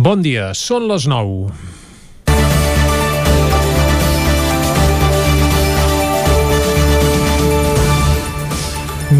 Bon dia, són les 9.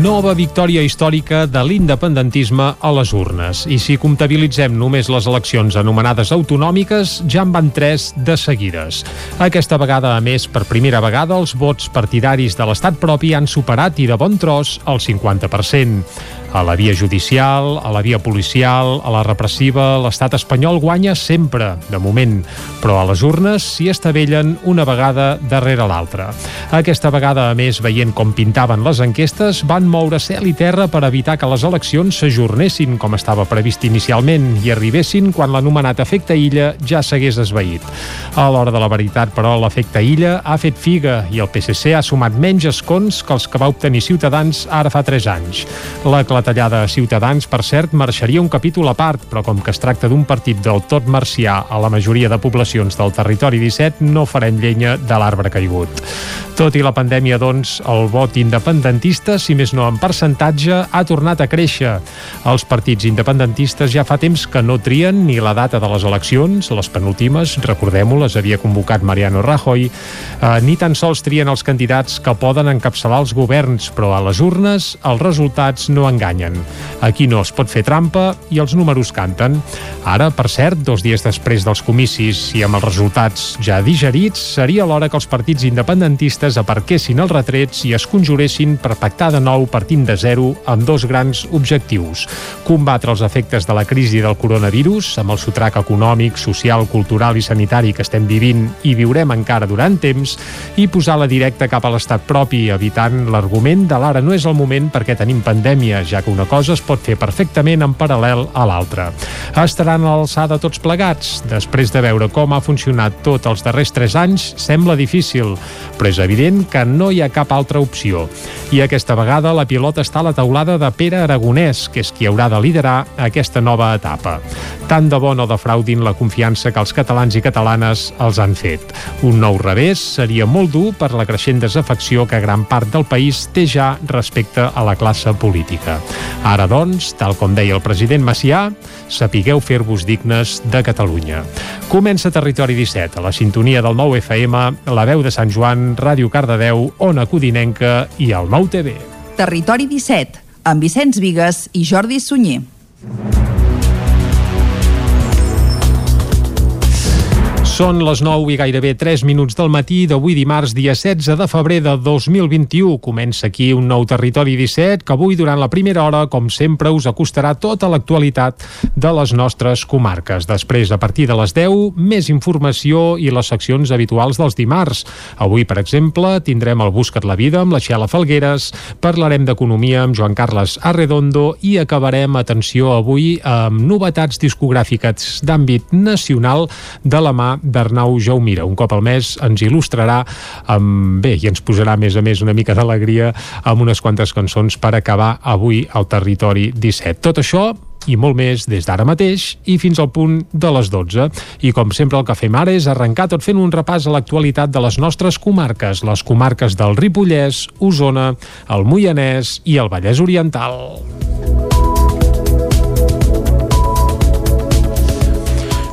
Nova victòria històrica de l'independentisme a les urnes. I si comptabilitzem només les eleccions anomenades autonòmiques, ja en van tres de seguides. Aquesta vegada, a més, per primera vegada, els vots partidaris de l'estat propi han superat i de bon tros el 50%. A la via judicial, a la via policial, a la repressiva, l'estat espanyol guanya sempre, de moment, però a les urnes s'hi estavellen una vegada darrere l'altra. Aquesta vegada, a més, veient com pintaven les enquestes, van moure cel i terra per evitar que les eleccions s'ajornessin com estava previst inicialment i arribessin quan l'anomenat efecte illa ja s'hagués esveït. A l'hora de la veritat, però, l'efecte illa ha fet figa i el PSC ha sumat menys escons que els que va obtenir Ciutadans ara fa 3 anys. La la tallada a Ciutadans, per cert, marxaria un capítol a part, però com que es tracta d'un partit del tot marcià a la majoria de poblacions del territori 17, no farem llenya de l'arbre caigut. Tot i la pandèmia, doncs, el vot independentista, si més no en percentatge, ha tornat a créixer. Els partits independentistes ja fa temps que no trien ni la data de les eleccions, les penúltimes, recordem-ho, les havia convocat Mariano Rajoy, eh, ni tan sols trien els candidats que poden encapçalar els governs, però a les urnes els resultats no enganyen enganyen. Aquí no es pot fer trampa i els números canten. Ara, per cert, dos dies després dels comicis i amb els resultats ja digerits, seria l'hora que els partits independentistes aparquessin els retrets i es conjuressin per pactar de nou partint de zero amb dos grans objectius. Combatre els efectes de la crisi del coronavirus amb el sotrac econòmic, social, cultural i sanitari que estem vivint i viurem encara durant temps i posar la directa cap a l'estat propi, evitant l'argument de l'ara no és el moment perquè tenim pandèmia, ja que una cosa es pot fer perfectament en paral·lel a l'altra. Estaran a l'alçada tots plegats? Després de veure com ha funcionat tot els darrers tres anys, sembla difícil, però és evident que no hi ha cap altra opció. I aquesta vegada la pilota està a la taulada de Pere Aragonès, que és qui haurà de liderar aquesta nova etapa. Tant de bon o defraudin la confiança que els catalans i catalanes els han fet. Un nou revés seria molt dur per la creixent desafecció que gran part del país té ja respecte a la classe política. Ara, doncs, tal com deia el president Macià, sapigueu fer-vos dignes de Catalunya. Comença Territori 17, a la sintonia del nou FM, la veu de Sant Joan, Ràdio Cardedeu, Ona Codinenca i el nou TV. Territori 17, amb Vicenç Vigues i Jordi Sunyer. Són les 9 i gairebé 3 minuts del matí d'avui dimarts, dia 16 de febrer de 2021. Comença aquí un nou Territori 17 que avui, durant la primera hora, com sempre, us acostarà tota l'actualitat de les nostres comarques. Després, a partir de les 10, més informació i les seccions habituals dels dimarts. Avui, per exemple, tindrem el Buscat la Vida amb la Xela Falgueres, parlarem d'economia amb Joan Carles Arredondo i acabarem, atenció, avui amb novetats discogràfiques d'àmbit nacional de la mà d'Arnau Jaumira. Un cop al mes ens il·lustrarà amb, bé, i ens posarà a més a més una mica d'alegria amb unes quantes cançons per acabar avui al territori 17. Tot això i molt més des d'ara mateix i fins al punt de les 12. I com sempre el que fem ara és arrencar tot fent un repàs a l'actualitat de les nostres comarques, les comarques del Ripollès, Osona, el Moianès i el Vallès Oriental.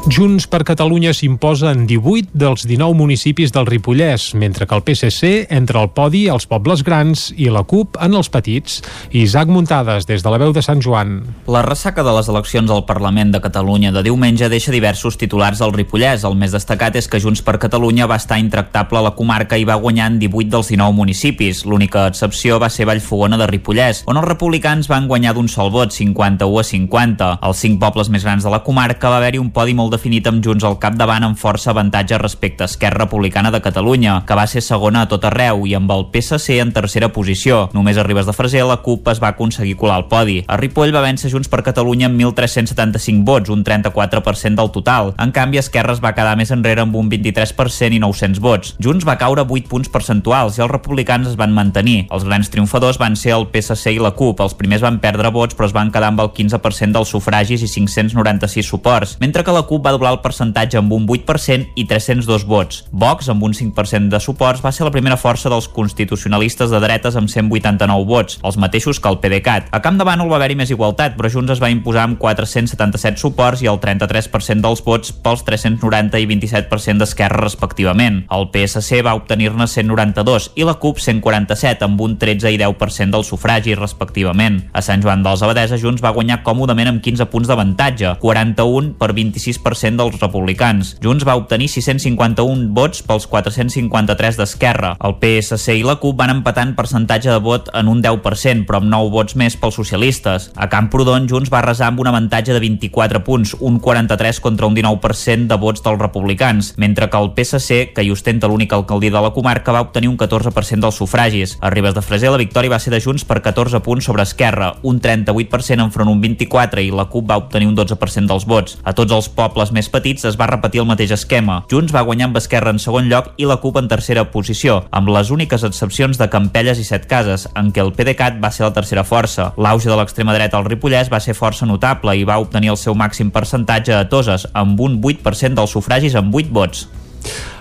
Junts per Catalunya s'imposa en 18 dels 19 municipis del Ripollès, mentre que el PSC entra al podi als pobles grans i la CUP en els petits. Isaac Muntades, des de la veu de Sant Joan. La ressaca de les eleccions al Parlament de Catalunya de diumenge deixa diversos titulars al Ripollès. El més destacat és que Junts per Catalunya va estar intractable a la comarca i va guanyar en 18 dels 19 municipis. L'única excepció va ser Vallfogona de Ripollès, on els republicans van guanyar d'un sol vot, 51 a 50. Als cinc pobles més grans de la comarca va haver-hi un podi molt definit amb Junts al capdavant amb força avantatge respecte a Esquerra Republicana de Catalunya, que va ser segona a tot arreu, i amb el PSC en tercera posició. Només a Ribes de Freser la CUP es va aconseguir colar el podi. A Ripoll va vèncer Junts per Catalunya amb 1.375 vots, un 34% del total. En canvi, Esquerra es va quedar més enrere amb un 23% i 900 vots. Junts va caure 8 punts percentuals i els republicans es van mantenir. Els grans triomfadors van ser el PSC i la CUP. Els primers van perdre vots però es van quedar amb el 15% dels sufragis i 596 suports, mentre que la CUP va doblar el percentatge amb un 8% i 302 vots. Vox, amb un 5% de suports, va ser la primera força dels constitucionalistes de dretes amb 189 vots, els mateixos que el PDeCAT. A Camp de Bànol va haver-hi més igualtat, però Junts es va imposar amb 477 suports i el 33% dels vots pels 390 i 27% d'Esquerra respectivament. El PSC va obtenir-ne 192 i la CUP 147 amb un 13 i 10% del sufragi respectivament. A Sant Joan dels Abadesa Junts va guanyar còmodament amb 15 punts d'avantatge, 41 per 26% dels republicans. Junts va obtenir 651 vots pels 453 d'Esquerra. El PSC i la CUP van empatar en percentatge de vot en un 10%, però amb 9 vots més pels socialistes. A Camprodon, Junts va resar amb un avantatge de 24 punts, un 43 contra un 19% de vots dels republicans, mentre que el PSC, que hi ostenta l'única alcaldia de la comarca, va obtenir un 14% dels sufragis. A Ribes de Freser, la victòria va ser de Junts per 14 punts sobre Esquerra, un 38% enfront un 24 i la CUP va obtenir un 12% dels vots. A tots els pobles més petits es va repetir el mateix esquema. Junts va guanyar amb Esquerra en segon lloc i la CUP en tercera posició, amb les úniques excepcions de Campelles i Set Cases, en què el PDeCAT va ser la tercera força. L'auge de l'extrema dreta al Ripollès va ser força notable i va obtenir el seu màxim percentatge a Toses, amb un 8% dels sufragis amb 8 vots.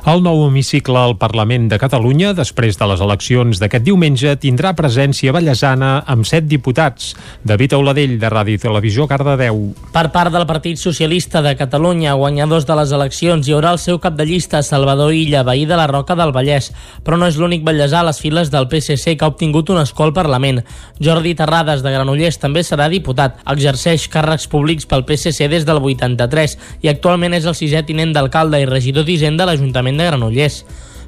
El nou hemicicle al Parlament de Catalunya, després de les eleccions d'aquest diumenge, tindrà presència ballesana amb set diputats. David Auladell, de Ràdio i Televisió, Cardedeu. Per part del Partit Socialista de Catalunya, guanyadors de les eleccions, hi haurà el seu cap de llista, Salvador Illa, veí de la Roca del Vallès, però no és l'únic ballesà a les files del PSC que ha obtingut un escó al Parlament. Jordi Terrades, de Granollers, també serà diputat. Exerceix càrrecs públics pel PSC des del 83 i actualment és el sisè tinent d'alcalde i regidor d'Hisenda de l'Ajuntament de Granollers.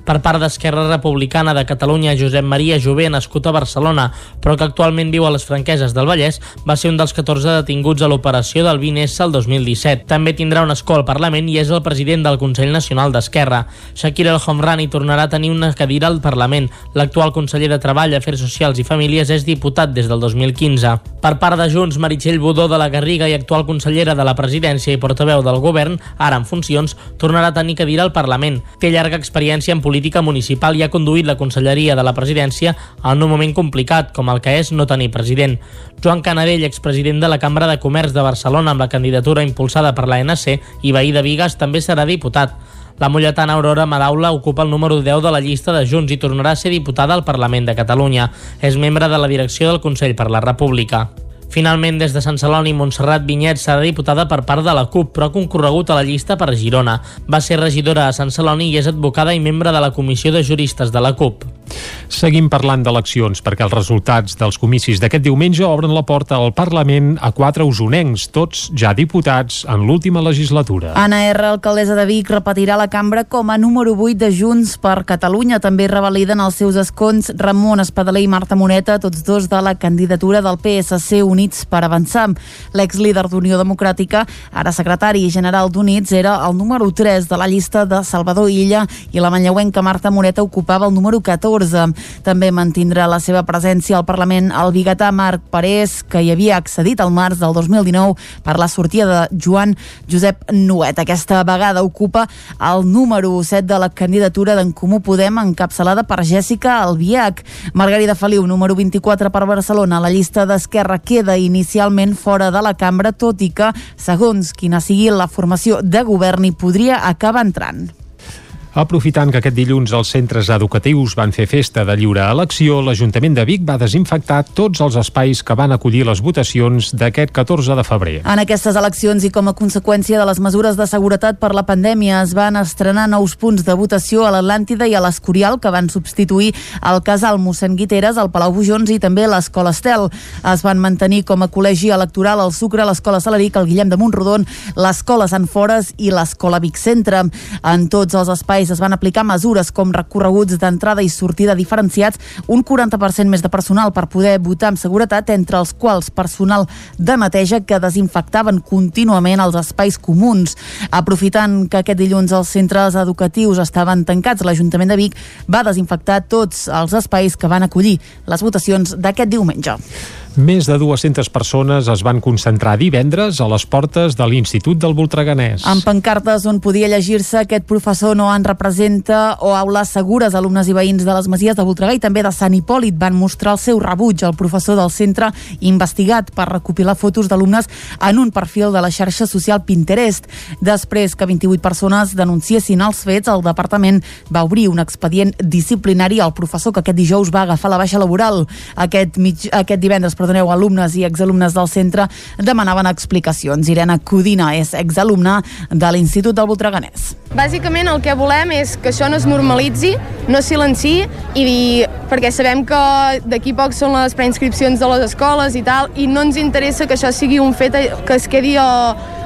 Per part d'Esquerra Republicana de Catalunya, Josep Maria Jové, nascut a Barcelona, però que actualment viu a les Franqueses del Vallès, va ser un dels 14 detinguts a l'operació del 20S el 2017. També tindrà un escó al Parlament i és el president del Consell Nacional d'Esquerra. Shakir El Homrani tornarà a tenir una cadira al Parlament. L'actual conseller de Treball, Afers Socials i Famílies és diputat des del 2015. Per part de Junts, Meritxell Budó de la Garriga i actual consellera de la presidència i portaveu del govern, ara en funcions, tornarà a tenir cadira al Parlament. Té llarga experiència en política política municipal i ha conduït la conselleria de la presidència en un moment complicat, com el que és no tenir president. Joan Canadell, expresident de la Cambra de Comerç de Barcelona amb la candidatura impulsada per l'ANC i veí de Vigues, també serà diputat. La mulletana Aurora Madaula ocupa el número 10 de la llista de Junts i tornarà a ser diputada al Parlament de Catalunya. És membre de la direcció del Consell per la República. Finalment, des de Sant Celoni, Montserrat Vinyet serà diputada per part de la CUP, però ha concorregut a la llista per Girona. Va ser regidora a Sant Celoni i és advocada i membre de la Comissió de Juristes de la CUP. Seguim parlant d'eleccions perquè els resultats dels comicis d'aquest diumenge obren la porta al Parlament a quatre usonencs, tots ja diputats en l'última legislatura. Anna R, alcaldessa de Vic, repetirà la cambra com a número 8 de Junts per Catalunya. També revaliden els seus escons Ramon Espadaler i Marta Moneta, tots dos de la candidatura del PSC Units per Avançar. L'exlíder d'Unió Democràtica, ara secretari general d'Units, era el número 3 de la llista de Salvador Illa i la manlleuenca Marta Moneta ocupava el número 14. També mantindrà la seva presència al Parlament el biguetà Marc Parés, que hi havia accedit al març del 2019 per la sortida de Joan Josep Nuet. Aquesta vegada ocupa el número 7 de la candidatura d'en Comú Podem encapçalada per Jèssica Albiach. Margarida Feliu, número 24 per Barcelona. La llista d'Esquerra queda inicialment fora de la cambra, tot i que, segons quina sigui la formació de govern, hi podria acabar entrant. Aprofitant que aquest dilluns els centres educatius van fer festa de lliure elecció, l'Ajuntament de Vic va desinfectar tots els espais que van acollir les votacions d'aquest 14 de febrer. En aquestes eleccions i com a conseqüència de les mesures de seguretat per la pandèmia es van estrenar nous punts de votació a l'Atlàntida i a l'Escorial que van substituir el casal mossèn Guiteres, el Palau Bujons i també l'Escola Estel. Es van mantenir com a col·legi electoral el Sucre, l'Escola Salaric, el Guillem de Montrodon, l'Escola Sant Fores i l'Escola Vic Centre. En tots els espais es van aplicar mesures com recorreguts d'entrada i sortida diferenciats, un 40% més de personal per poder votar amb seguretat, entre els quals personal de neteja que desinfectaven contínuament els espais comuns. Aprofitant que aquest dilluns els centres educatius estaven tancats, l'Ajuntament de Vic va desinfectar tots els espais que van acollir les votacions d'aquest diumenge. Més de 200 persones es van concentrar divendres a les portes de l'Institut del Voltreganès. Amb pancartes on podia llegir-se aquest professor no en representa o aules segures, alumnes i veïns de les Masies de Voltregà i també de Sant Hipòlit van mostrar el seu rebuig al professor del centre investigat per recopilar fotos d'alumnes en un perfil de la xarxa social Pinterest. Després que 28 persones denunciessin els fets, el departament va obrir un expedient disciplinari al professor que aquest dijous va agafar la baixa laboral. Aquest, mig, aquest divendres, però perdoneu, alumnes i exalumnes del centre demanaven explicacions. Irene Codina és exalumna de l'Institut del Voltreganès. Bàsicament el que volem és que això no es normalitzi, no silenci i perquè sabem que d'aquí poc són les preinscripcions de les escoles i tal i no ens interessa que això sigui un fet que es quedi a,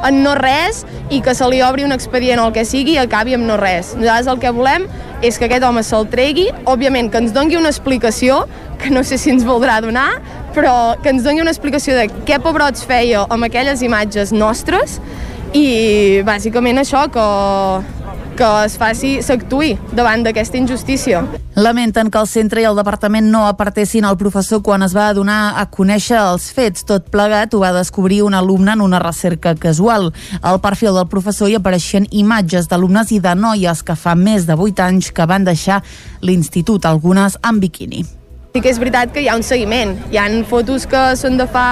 en no res i que se li obri un expedient o el que sigui i acabi amb no res. Nosaltres el que volem és que aquest home se'l tregui, òbviament que ens dongui una explicació, que no sé si ens voldrà donar, però que ens doni una explicació de què pebrots feia amb aquelles imatges nostres i bàsicament això, que, que es faci, s'actuï davant d'aquesta injustícia. Lamenten que el centre i el departament no apartessin el professor quan es va donar a conèixer els fets. Tot plegat ho va descobrir un alumne en una recerca casual. Al perfil del professor hi apareixien imatges d'alumnes i de noies que fa més de 8 anys que van deixar l'institut, algunes amb biquini. Sí que és veritat que hi ha un seguiment. Hi han fotos que són de fa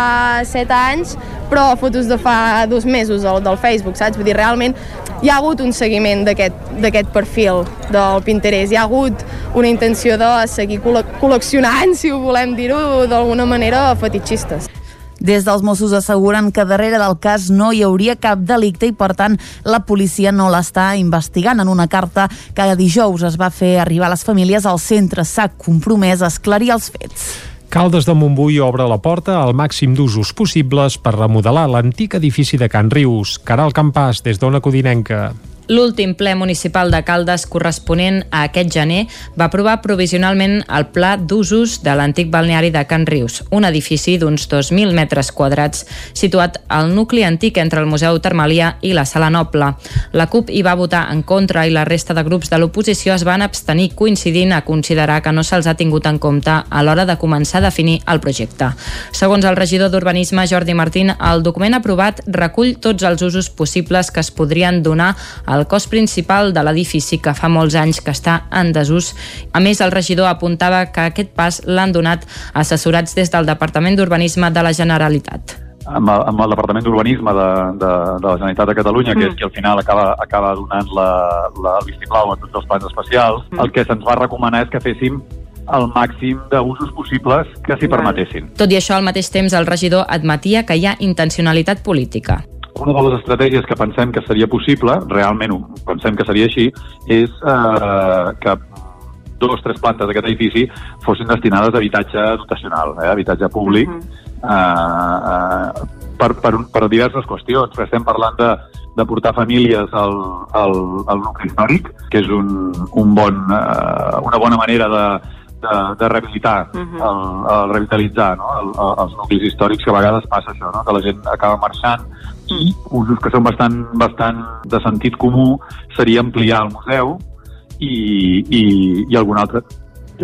7 anys, però fotos de fa dos mesos del, del Facebook, saps? Vull dir, realment hi ha hagut un seguiment d'aquest perfil del Pinterest. Hi ha hagut una intenció de seguir col·leccionant, si ho volem dir-ho d'alguna manera, fetitxistes. Des dels Mossos asseguren que darrere del cas no hi hauria cap delicte i, per tant, la policia no l'està investigant. En una carta que dijous es va fer arribar a les famílies, el centre s'ha compromès a esclarir els fets. Caldes de Montbui obre la porta al màxim d'usos possibles per remodelar l'antic edifici de Can Rius. Caral Campàs, des d'Ona Codinenca. L'últim ple municipal de Caldes corresponent a aquest gener va aprovar provisionalment el pla d'usos de l'antic balneari de Can Rius, un edifici d'uns 2.000 metres quadrats situat al nucli antic entre el Museu Termalià i la Sala Noble. La CUP hi va votar en contra i la resta de grups de l'oposició es van abstenir coincidint a considerar que no se'ls ha tingut en compte a l'hora de començar a definir el projecte. Segons el regidor d'Urbanisme Jordi Martín, el document aprovat recull tots els usos possibles que es podrien donar al el cos principal de l'edifici que fa molts anys que està en desús. A més, el regidor apuntava que aquest pas l'han donat assessorats des del Departament d'Urbanisme de la Generalitat amb el, amb el Departament d'Urbanisme de, de, de la Generalitat de Catalunya, que és mm. qui al final acaba, acaba donant la, la, el vistiplau a tots els plans especials, mm. el que se'ns va recomanar és que féssim el màxim d'usos possibles que s'hi permetessin. Tot i això, al mateix temps, el regidor admetia que hi ha intencionalitat política una de les estratègies que pensem que seria possible, realment pensem que seria així, és eh, que dos o tres plantes d'aquest edifici fossin destinades a habitatge dotacional, eh, habitatge públic, uh -huh. eh, eh, per, per, per diverses qüestions. Estem parlant de, de portar famílies al, al, al nucli històric, que és un, un bon, eh, una bona manera de, de, de rehabilitar, uh -huh. el, el revitalitzar no? el, el, els nuclis històrics, que a vegades passa això, no? que la gent acaba marxant i usos que són bastant, bastant de sentit comú seria ampliar el museu i, i, i algun altre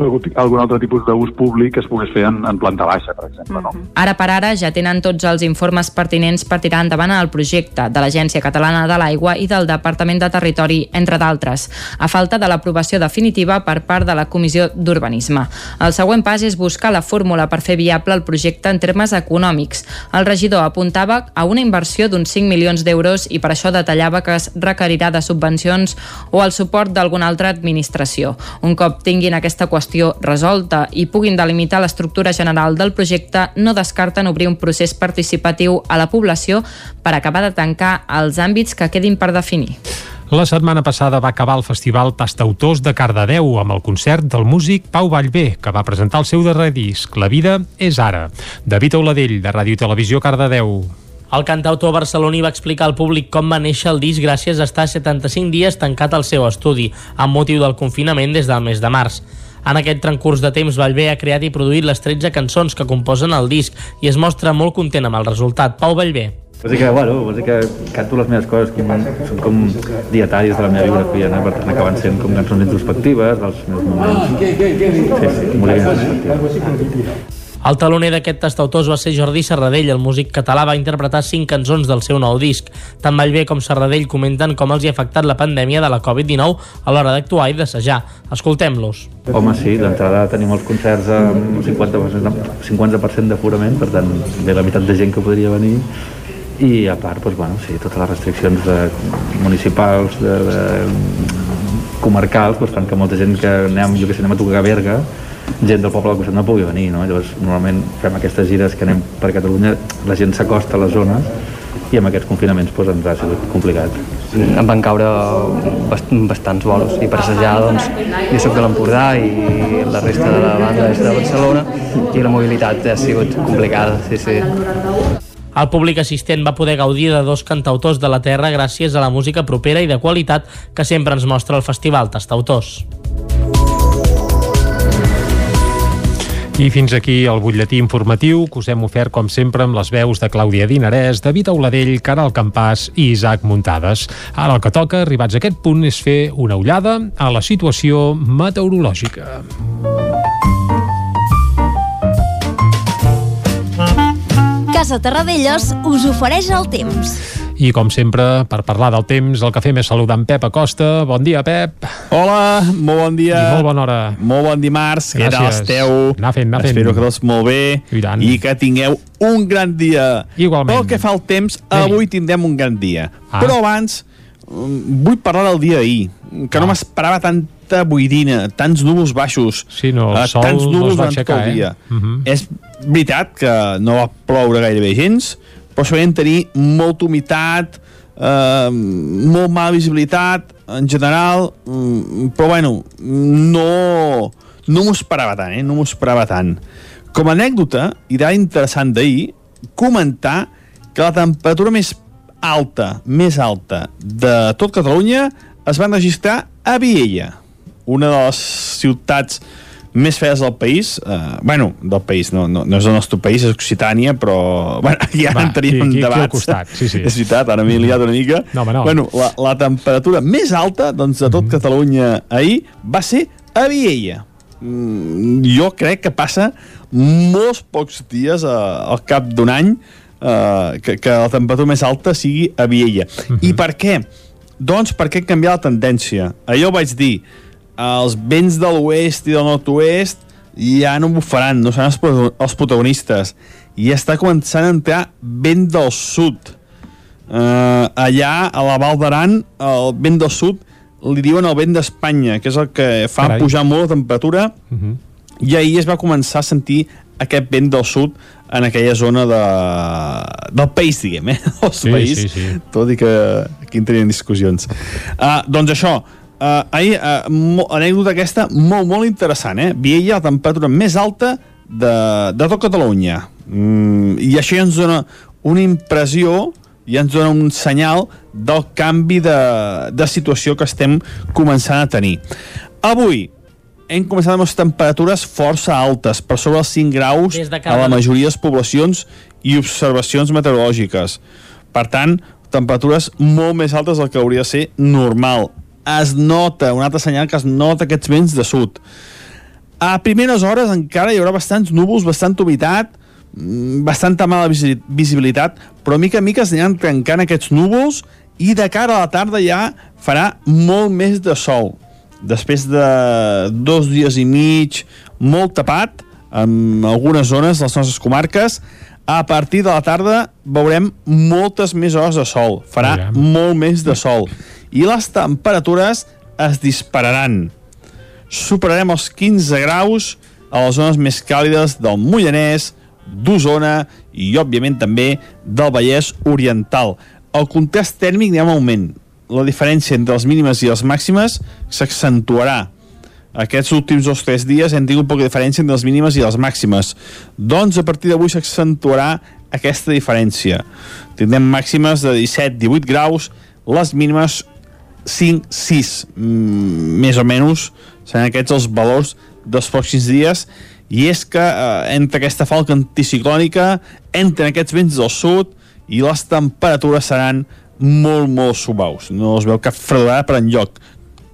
algun altre tipus d'ús públic que es pogués fer en, en planta baixa, per exemple. No? Mhm. Ara per ara ja tenen tots els informes pertinents per tirar endavant el projecte de l'Agència Catalana de l'Aigua i del Departament de Territori, entre d'altres, a falta de l'aprovació definitiva per part de la Comissió d'Urbanisme. El següent pas és buscar la fórmula per fer viable el projecte en termes econòmics. El regidor apuntava a una inversió d'uns 5 milions d'euros i per això detallava que es requerirà de subvencions o el suport d'alguna altra administració. Un cop tinguin aquesta qüestió qüestió resolta i puguin delimitar l'estructura general del projecte, no descarten obrir un procés participatiu a la població per acabar de tancar els àmbits que quedin per definir. La setmana passada va acabar el Festival Tastautors de Cardedeu amb el concert del músic Pau Vallvé, que va presentar el seu darrer disc, La vida és ara. David Auladell, de Ràdio Televisió Cardedeu. El cantautor barceloní va explicar al públic com va néixer el disc gràcies a estar 75 dies tancat al seu estudi, amb motiu del confinament des del mes de març. En aquest transcurs de temps, Vallvé ha creat i produït les 13 cançons que composen el disc i es mostra molt content amb el resultat. Pau Vallvé. Vol dir que, bueno, vol dir que canto les meves coses com, són com dietaris de la meva biografia, no? per tant acaben sent com cançons introspectives dels meus moments. Sí, sí, molt introspectives. El taloner d'aquest tastautors va ser Jordi Serradell. El músic català va interpretar cinc cançons del seu nou disc. Tant Vallvé com Serradell comenten com els hi ha afectat la pandèmia de la Covid-19 a l'hora d'actuar i d'assajar. Escoltem-los. Home, sí, d'entrada tenim els concerts amb 50%, 50 d'aforament, per tant, ve la meitat de gent que podria venir i a part, doncs, bueno, sí, totes les restriccions de, municipals, de, de, comarcals, doncs, fan que molta gent que anem, jo que sé, anem a tocar a Berga, gent del poble del costat no pugui venir, no? Llavors, normalment fem aquestes gires que anem per Catalunya, la gent s'acosta a les zones i amb aquests confinaments doncs, ens ha sigut complicat. Em van caure bast bastants bolos i per assajar doncs, jo sóc de l'Empordà i la resta de la banda és de Barcelona i la mobilitat ha sigut complicada, sí, sí. El públic assistent va poder gaudir de dos cantautors de la terra gràcies a la música propera i de qualitat que sempre ens mostra el Festival Tastautors. I fins aquí el butlletí informatiu que us hem ofert, com sempre, amb les veus de Clàudia Dinarès, David Auladell, Caral Campàs i Isaac Muntades. Ara el que toca, arribats a aquest punt, és fer una ullada a la situació meteorològica. Casa Terradellos us ofereix el temps. I com sempre, per parlar del temps, el que fem és saludar en Pep Acosta. Bon dia, Pep. Hola, molt bon dia. I molt bona hora. Molt bon dimarts. Què tal Gràcies. esteu? Anar fent, anar fent. Espero que tots molt bé I tant. i que tingueu un gran dia. Igualment. Pel que fa al temps, Ei. avui tindrem un gran dia. Ah. Però abans mm, vull parlar del dia d'ahir, que no Ah. m'esperava tanta boirina, tants núvols baixos, Sí, no, el eh, sol tants no núvols es va durant tot el dia. eh? Mhm. És veritat que no va ploure gairebé gens, però sabem tenir molta humitat, eh, molt mala visibilitat en general, mm, però bueno, no, no m'ho esperava tant, eh? no m'ho esperava tant. Com a anècdota, i d'ara interessant d'ahir, comentar que la temperatura més alta, més alta de tot Catalunya es va registrar a Viella, una de les ciutats més fees del país, eh, bueno, del país, no, no, no és el nostre país, és Occitània, però, bueno, aquí ara Va, en teníem aquí- aquí al debats. costat, sí, sí. És veritat, ara m'he liat una mica. No, home, no. Bueno, la, la temperatura més alta doncs, de tot Mhm. Catalunya ahir va ser a Viella. Mm, jo crec que passa molts pocs dies uh, al cap d'un any uh, que, que la temperatura més alta sigui a Viella. Mhm. I per què? Doncs perquè ha canviat la tendència. Allò vaig dir, els vents de l'oest i del nord-oest ja no bufaran, no seran els protago- els protagonistes. I està començant a entrar vent del sud. Uh, allà, a la Val d'Aran, el vent del sud li diuen el vent d'Espanya, que és el que fa Carai. pujar molt la temperatura Uh -huh. i ahir es va començar a sentir aquest vent del sud en aquella zona de, del país, diguem, eh? El Sí, país, sí, sí. tot i que aquí en tenien discussions. Uh, doncs això, uh, ahir, uh, mo, anècdota aquesta molt, molt interessant, eh? Viella, la temperatura més alta de, de tot Catalunya. Mm, I això ja ens dona una impressió ja ens dona un senyal del canvi de, de situació que estem començant a tenir. Avui, hem començat amb les temperatures força altes, per sobre els 5 graus de a la majoria de les poblacions i observacions meteorològiques. Per tant, temperatures molt més altes del que hauria de ser normal. Es nota, un altre senyal que es nota aquests vents de sud. A primeres hores encara hi haurà bastants núvols, bastant humitat, mm, bastanta mala visi- visibilitat, però a mica en mica es aniran trencant aquests núvols i de cara a la tarda ja farà molt més de sol. Després de dos dies i mig molt tapat, en algunes zones de les nostres comarques, a partir de la tarda veurem moltes més hores de sol. Farà Veurem. molt més de sol. I les temperatures es dispararan superarem els 15 graus a les zones més càlides del Mollanès, d'Osona i, òbviament, també del Vallès Oriental. El contrast tèrmic anirà en augment. La diferència entre les mínimes i les màximes s'accentuarà. Aquests últims dos o tres dies hem tingut poca diferència entre les mínimes i les màximes. Doncs a partir d'avui s'accentuarà aquesta diferència. Tindrem màximes de 17-18 graus, les mínimes 5, 6, mm, més o menys, seran aquests els valors dels pròxims dies, i és que eh, entre aquesta falca anticiclònica entren aquests vents del sud i les temperatures seran molt, molt suaus. No es veu cap fredorada per enlloc.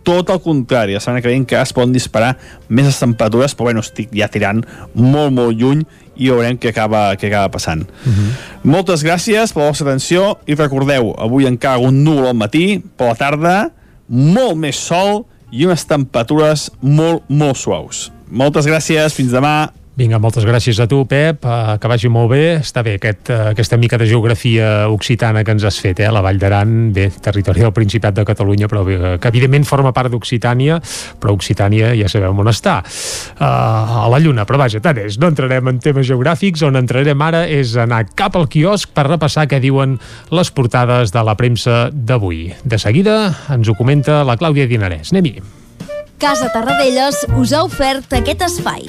Tot el contrari, la setmana que ve encara es poden disparar més les temperatures, però bueno, estic ja tirant molt, molt lluny i veurem què acaba, què acaba passant. Uh -huh. Moltes gràcies per la vostra atenció i recordeu, avui encara un núvol al matí, per la tarda molt més sol i unes temperatures molt, molt suaus. Moltes gràcies, fins demà. Vinga, moltes gràcies a tu, Pep, uh, que vagi molt bé. Està bé aquest, uh, aquesta mica de geografia occitana que ens has fet, eh? La Vall d'Aran, bé, territori del Principat de Catalunya, però bé, que evidentment forma part d'Occitània, però Occitània ja sabem on està. Uh, a la Lluna, però vaja, tant és. No entrarem en temes geogràfics, on entrarem ara és anar cap al quiosc per repassar què diuen les portades de la premsa d'avui. De seguida ens ho comenta la Clàudia Dinarès. Anem-hi. Casa Tarradellas us ha ofert aquest espai.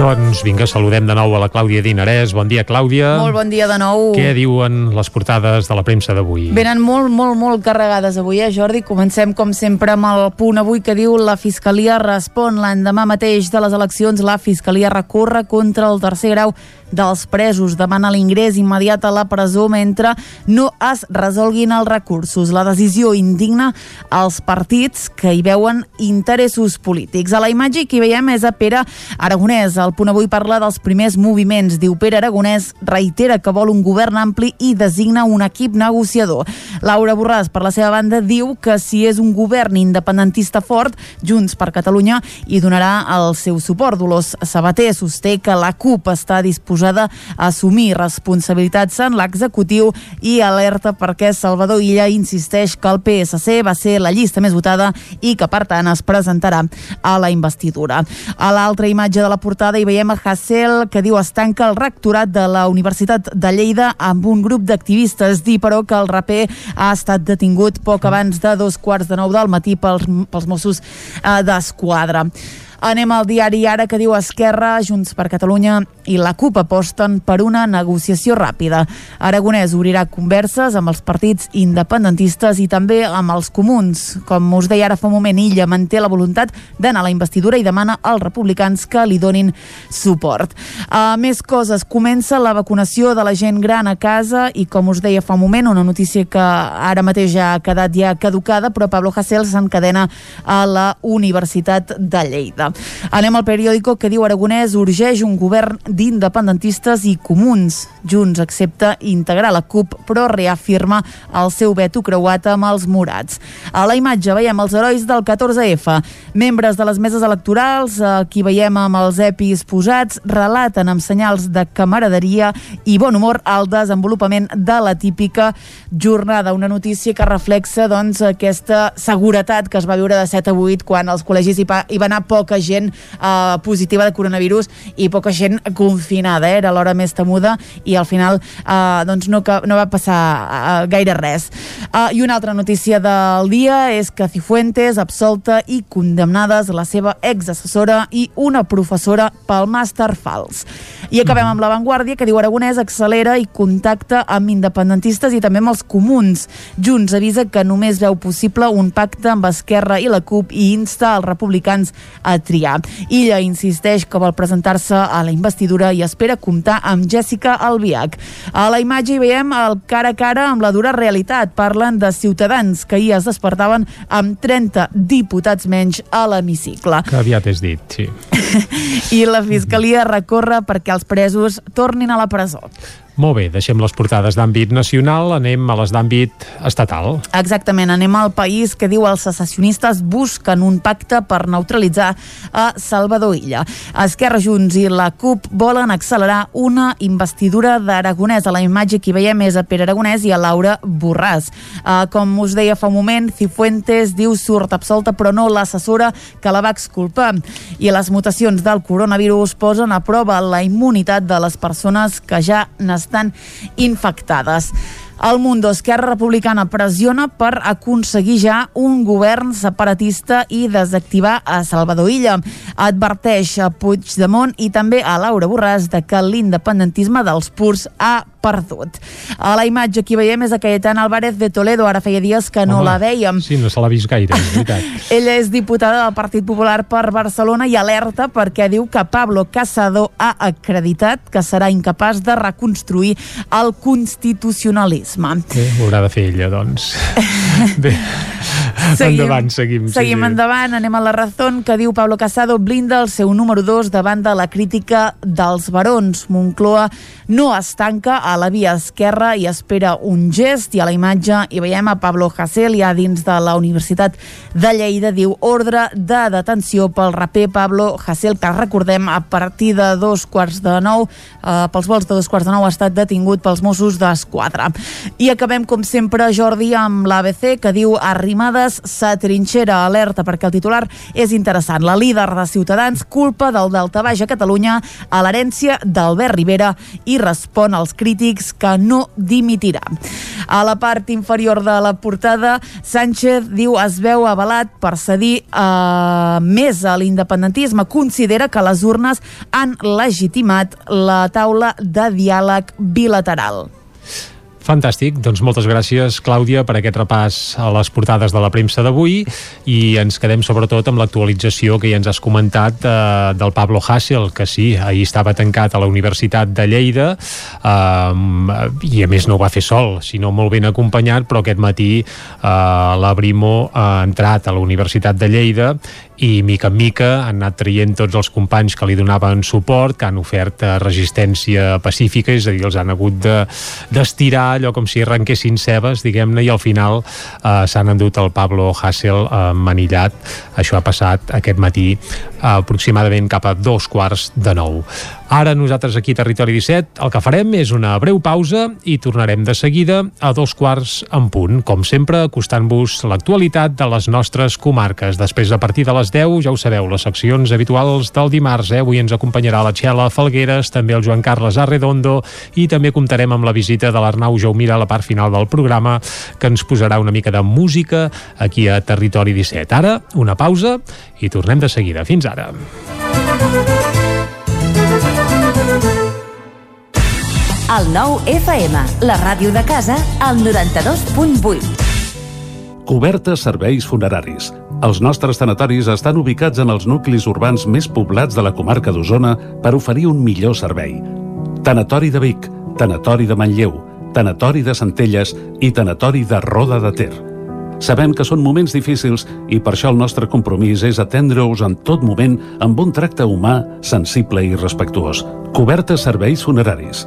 Doncs vinga, saludem de nou a la Clàudia Dinarès. Bon dia, Clàudia. Molt bon dia de nou. Què diuen les portades de la premsa d'avui? Venen molt, molt, molt carregades avui, eh, Jordi? Comencem, com sempre, amb el punt avui que diu la Fiscalia respon. L'endemà mateix de les eleccions, la Fiscalia recorre contra el tercer grau dels presos. Demana l'ingrés immediat a la presó mentre no es resolguin els recursos. La decisió indigna als partits que hi veuen interessos polítics. A la imatge que hi veiem és a Pere Aragonès. El punt avui parla dels primers moviments. Diu Pere Aragonès reitera que vol un govern ampli i designa un equip negociador. Laura Borràs, per la seva banda, diu que si és un govern independentista fort, Junts per Catalunya hi donarà el seu suport. Dolors Sabater sosté que la CUP està disposada a assumir responsabilitats en l'executiu i alerta perquè Salvador Illa insisteix que el PSC va ser la llista més votada i que, per tant, es presentarà a la investidura. A l'altra imatge de la portada hi veiem a Hassel que diu es tanca el rectorat de la Universitat de Lleida amb un grup d'activistes. Dir, però, que el raper ha estat detingut poc abans de dos quarts de nou del matí pels, pels Mossos eh, d'Esquadra. Anem al diari Ara que diu Esquerra, Junts per Catalunya i la CUP aposten per una negociació ràpida. Aragonès obrirà converses amb els partits independentistes i també amb els comuns. Com us deia ara fa un moment, Illa manté la voluntat d'anar a la investidura i demana als republicans que li donin suport. Uh, més coses. Comença la vacunació de la gent gran a casa i, com us deia fa un moment, una notícia que ara mateix ja ha quedat ja caducada, però Pablo Hasél s'encadena a la Universitat de Lleida. Anem al periòdico que diu Aragonès urgeix un govern d'independentistes i comuns. Junts accepta integrar la CUP, però reafirma el seu veto creuat amb els morats. A la imatge veiem els herois del 14F. Membres de les meses electorals, aquí veiem amb els EPIs posats, relaten amb senyals de camaraderia i bon humor el desenvolupament de la típica jornada. Una notícia que reflexa doncs, aquesta seguretat que es va viure de 7 a 8 quan als col·legis hi va anar poca gent eh, positiva de coronavirus i poca gent confinada, eh? era l'hora més temuda i al final eh, doncs no, no va passar eh, gaire res. Eh, I una altra notícia del dia és que Cifuentes absolta i condemnades la seva exassessora i una professora pel màster fals. I acabem amb l'avantguàrdia que diu Aragonès accelera i contacta amb independentistes i també amb els comuns. Junts avisa que només veu possible un pacte amb Esquerra i la CUP i insta els republicans a triar. Illa insisteix que vol presentar-se a la investidura i espera comptar amb Jessica Albiach. A la imatge hi veiem el cara a cara amb la dura realitat. Parlen de ciutadans que ahir es despertaven amb 30 diputats menys a l'hemicicle. Que aviat és dit, sí. I la Fiscalia recorre perquè els presos tornin a la presó. Molt bé, deixem les portades d'àmbit nacional, anem a les d'àmbit estatal. Exactament, anem al país que diu els secessionistes busquen un pacte per neutralitzar a Salvador Illa. Esquerra Junts i la CUP volen accelerar una investidura d'Aragonès. A la imatge que veiem és a Pere Aragonès i a Laura Borràs. Uh, com us deia fa un moment, Cifuentes diu surt absolta però no l'assessora que la va exculpar. I les mutacions del coronavirus posen a prova la immunitat de les persones que ja n'estan están infectadas. El Mundo, Esquerra Republicana pressiona per aconseguir ja un govern separatista i desactivar a Salvador Illa. Adverteix a Puigdemont i també a Laura Borràs de que l'independentisme dels purs ha perdut. A la imatge que veiem és a Cayetana Álvarez de Toledo, ara feia dies que no Home, la veiem. Sí, no se l'ha vist gaire, és veritat. Ella és diputada del Partit Popular per Barcelona i alerta perquè diu que Pablo Casado ha acreditat que serà incapaç de reconstruir el constitucionalisme. Bé, ho haurà de fer ella, doncs. Bé, endavant, seguim. Seguim sí. endavant, anem a la raó que diu Pablo Casado blinda el seu número 2 davant de la crítica dels barons. Moncloa no es tanca a la via esquerra i espera un gest i a la imatge hi veiem a Pablo Hasél ja dins de la Universitat de Lleida diu ordre de detenció pel raper Pablo Hasél que recordem a partir de dos quarts de nou eh, pels vols de dos quarts de nou ha estat detingut pels Mossos d'Esquadra. I acabem com sempre Jordi amb l'ABC que diu Arrimadas s'atrinxera alerta perquè el titular és interessant. La líder de Ciutadans culpa del daltabaix a Catalunya a l'herència d'Albert Rivera i respon als crítics que no dimitirà. A la part inferior de la portada, Sánchez diu es veu avalat per cedir eh, més a l'independentisme. Considera que les urnes han legitimat la taula de diàleg bilateral. Fantàstic, doncs moltes gràcies Clàudia per aquest repàs a les portades de la premsa d'avui. I ens quedem sobretot amb l'actualització que ja ens has comentat eh, del Pablo Hassel, que sí, ahir estava tancat a la Universitat de Lleida eh, i a més no ho va fer sol, sinó molt ben acompanyat, però aquest matí eh, la Brimo ha entrat a la Universitat de Lleida i mica en mica han anat traient tots els companys que li donaven suport, que han ofert eh, resistència pacífica, és a dir, els han hagut de d'estirar allò com si arrenquessin cebes, diguem-ne, i al final eh, s'han endut el Pablo Hassel eh, manillat. Això ha passat aquest matí eh, aproximadament cap a dos quarts de nou. Ara nosaltres aquí a Territori 17 el que farem és una breu pausa i tornarem de seguida a dos quarts en punt, com sempre acostant-vos l'actualitat de les nostres comarques. Després, a partir de les 10, ja ho sabeu, les seccions habituals del dimarts, eh? avui ens acompanyarà la Txela Falgueres, també el Joan Carles Arredondo i també comptarem amb la visita de l'Arnau Jaumira a la part final del programa que ens posarà una mica de música aquí a Territori 17. Ara, una pausa i tornem de seguida. Fins ara. El nou FM, la ràdio de casa, al 92.8. Cobertes serveis funeraris. Els nostres tanatoris estan ubicats en els nuclis urbans més poblats de la comarca d'Osona per oferir un millor servei. Tanatori de Vic, Tanatori de Manlleu, Tanatori de Centelles i Tanatori de Roda de Ter. Sabem que són moments difícils i per això el nostre compromís és atendre-us en tot moment amb un tracte humà, sensible i respectuós. Cobertes serveis funeraris.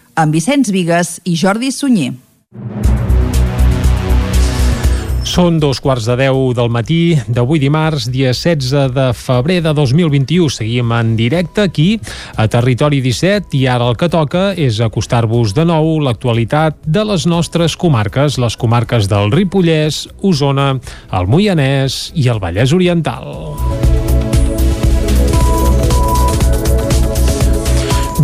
amb Vicenç Vigues i Jordi Sunyer. Són dos quarts de deu del matí d'avui dimarts, dia 16 de febrer de 2021. Seguim en directe aquí, a Territori 17, i ara el que toca és acostar-vos de nou l'actualitat de les nostres comarques, les comarques del Ripollès, Osona, el Moianès i el Vallès Oriental.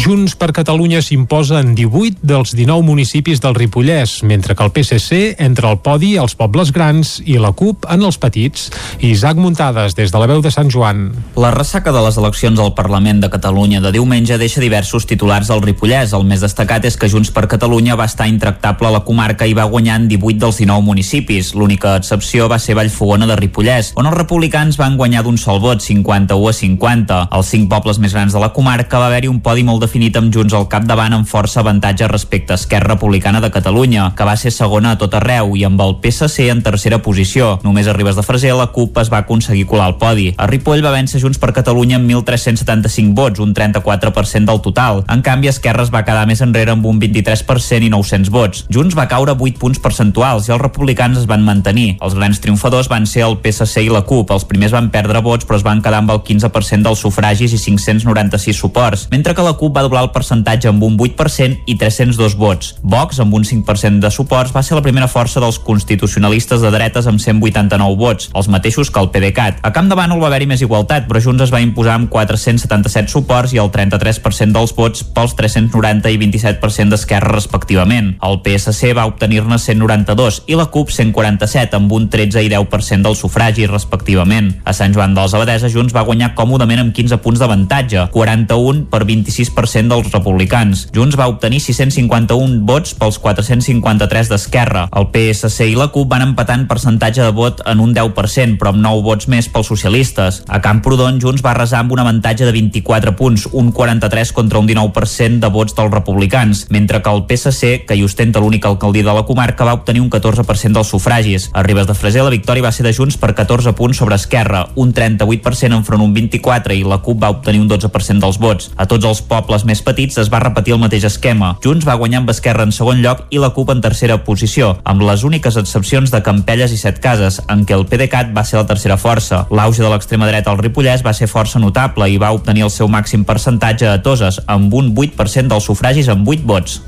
Junts per Catalunya s'imposa en 18 dels 19 municipis del Ripollès, mentre que el PSC entra al podi als pobles grans i la CUP en els petits. Isaac Muntades, des de la veu de Sant Joan. La ressaca de les eleccions al Parlament de Catalunya de diumenge deixa diversos titulars al Ripollès. El més destacat és que Junts per Catalunya va estar intractable a la comarca i va guanyar en 18 dels 19 municipis. L'única excepció va ser Vallfogona de Ripollès, on els republicans van guanyar d'un sol vot, 51 a 50. Als cinc pobles més grans de la comarca va haver-hi un podi molt definit amb Junts al capdavant amb força avantatge respecte a Esquerra Republicana de Catalunya, que va ser segona a tot arreu, i amb el PSC en tercera posició. Només a Ribes de Freser la CUP es va aconseguir colar el podi. A Ripoll va vèncer Junts per Catalunya amb 1.375 vots, un 34% del total. En canvi, Esquerra es va quedar més enrere amb un 23% i 900 vots. Junts va caure 8 punts percentuals i els republicans es van mantenir. Els grans triomfadors van ser el PSC i la CUP. Els primers van perdre vots però es van quedar amb el 15% dels sufragis i 596 suports, mentre que la CUP va doblar el percentatge amb un 8% i 302 vots. Vox, amb un 5% de suports, va ser la primera força dels constitucionalistes de dretes amb 189 vots, els mateixos que el PDeCAT. A Camp de Bànol va haver-hi més igualtat, però Junts es va imposar amb 477 suports i el 33% dels vots pels 390 i 27% d'Esquerra respectivament. El PSC va obtenir-ne 192 i la CUP 147 amb un 13 i 10% del sufragi respectivament. A Sant Joan dels Abadeses Junts va guanyar còmodament amb 15 punts d'avantatge, 41 per 26% dels republicans. Junts va obtenir 651 vots pels 453 d'Esquerra. El PSC i la CUP van empatar en percentatge de vot en un 10%, però amb 9 vots més pels socialistes. A Camprodon, Junts va resar amb un avantatge de 24 punts, un 43 contra un 19% de vots dels republicans, mentre que el PSC, que hi ostenta l'única alcaldia de la comarca, va obtenir un 14% dels sufragis. A Ribes de Freser, la victòria va ser de Junts per 14 punts sobre Esquerra, un 38% enfront un 24 i la CUP va obtenir un 12% dels vots. A tots els pobles més petits es va repetir el mateix esquema. Junts va guanyar amb Esquerra en segon lloc i la CUP en tercera posició, amb les úniques excepcions de Campelles i Set Cases, en què el PDeCAT va ser la tercera força. L'auge de l'extrema dreta al Ripollès va ser força notable i va obtenir el seu màxim percentatge a Toses, amb un 8% dels sufragis amb 8 vots.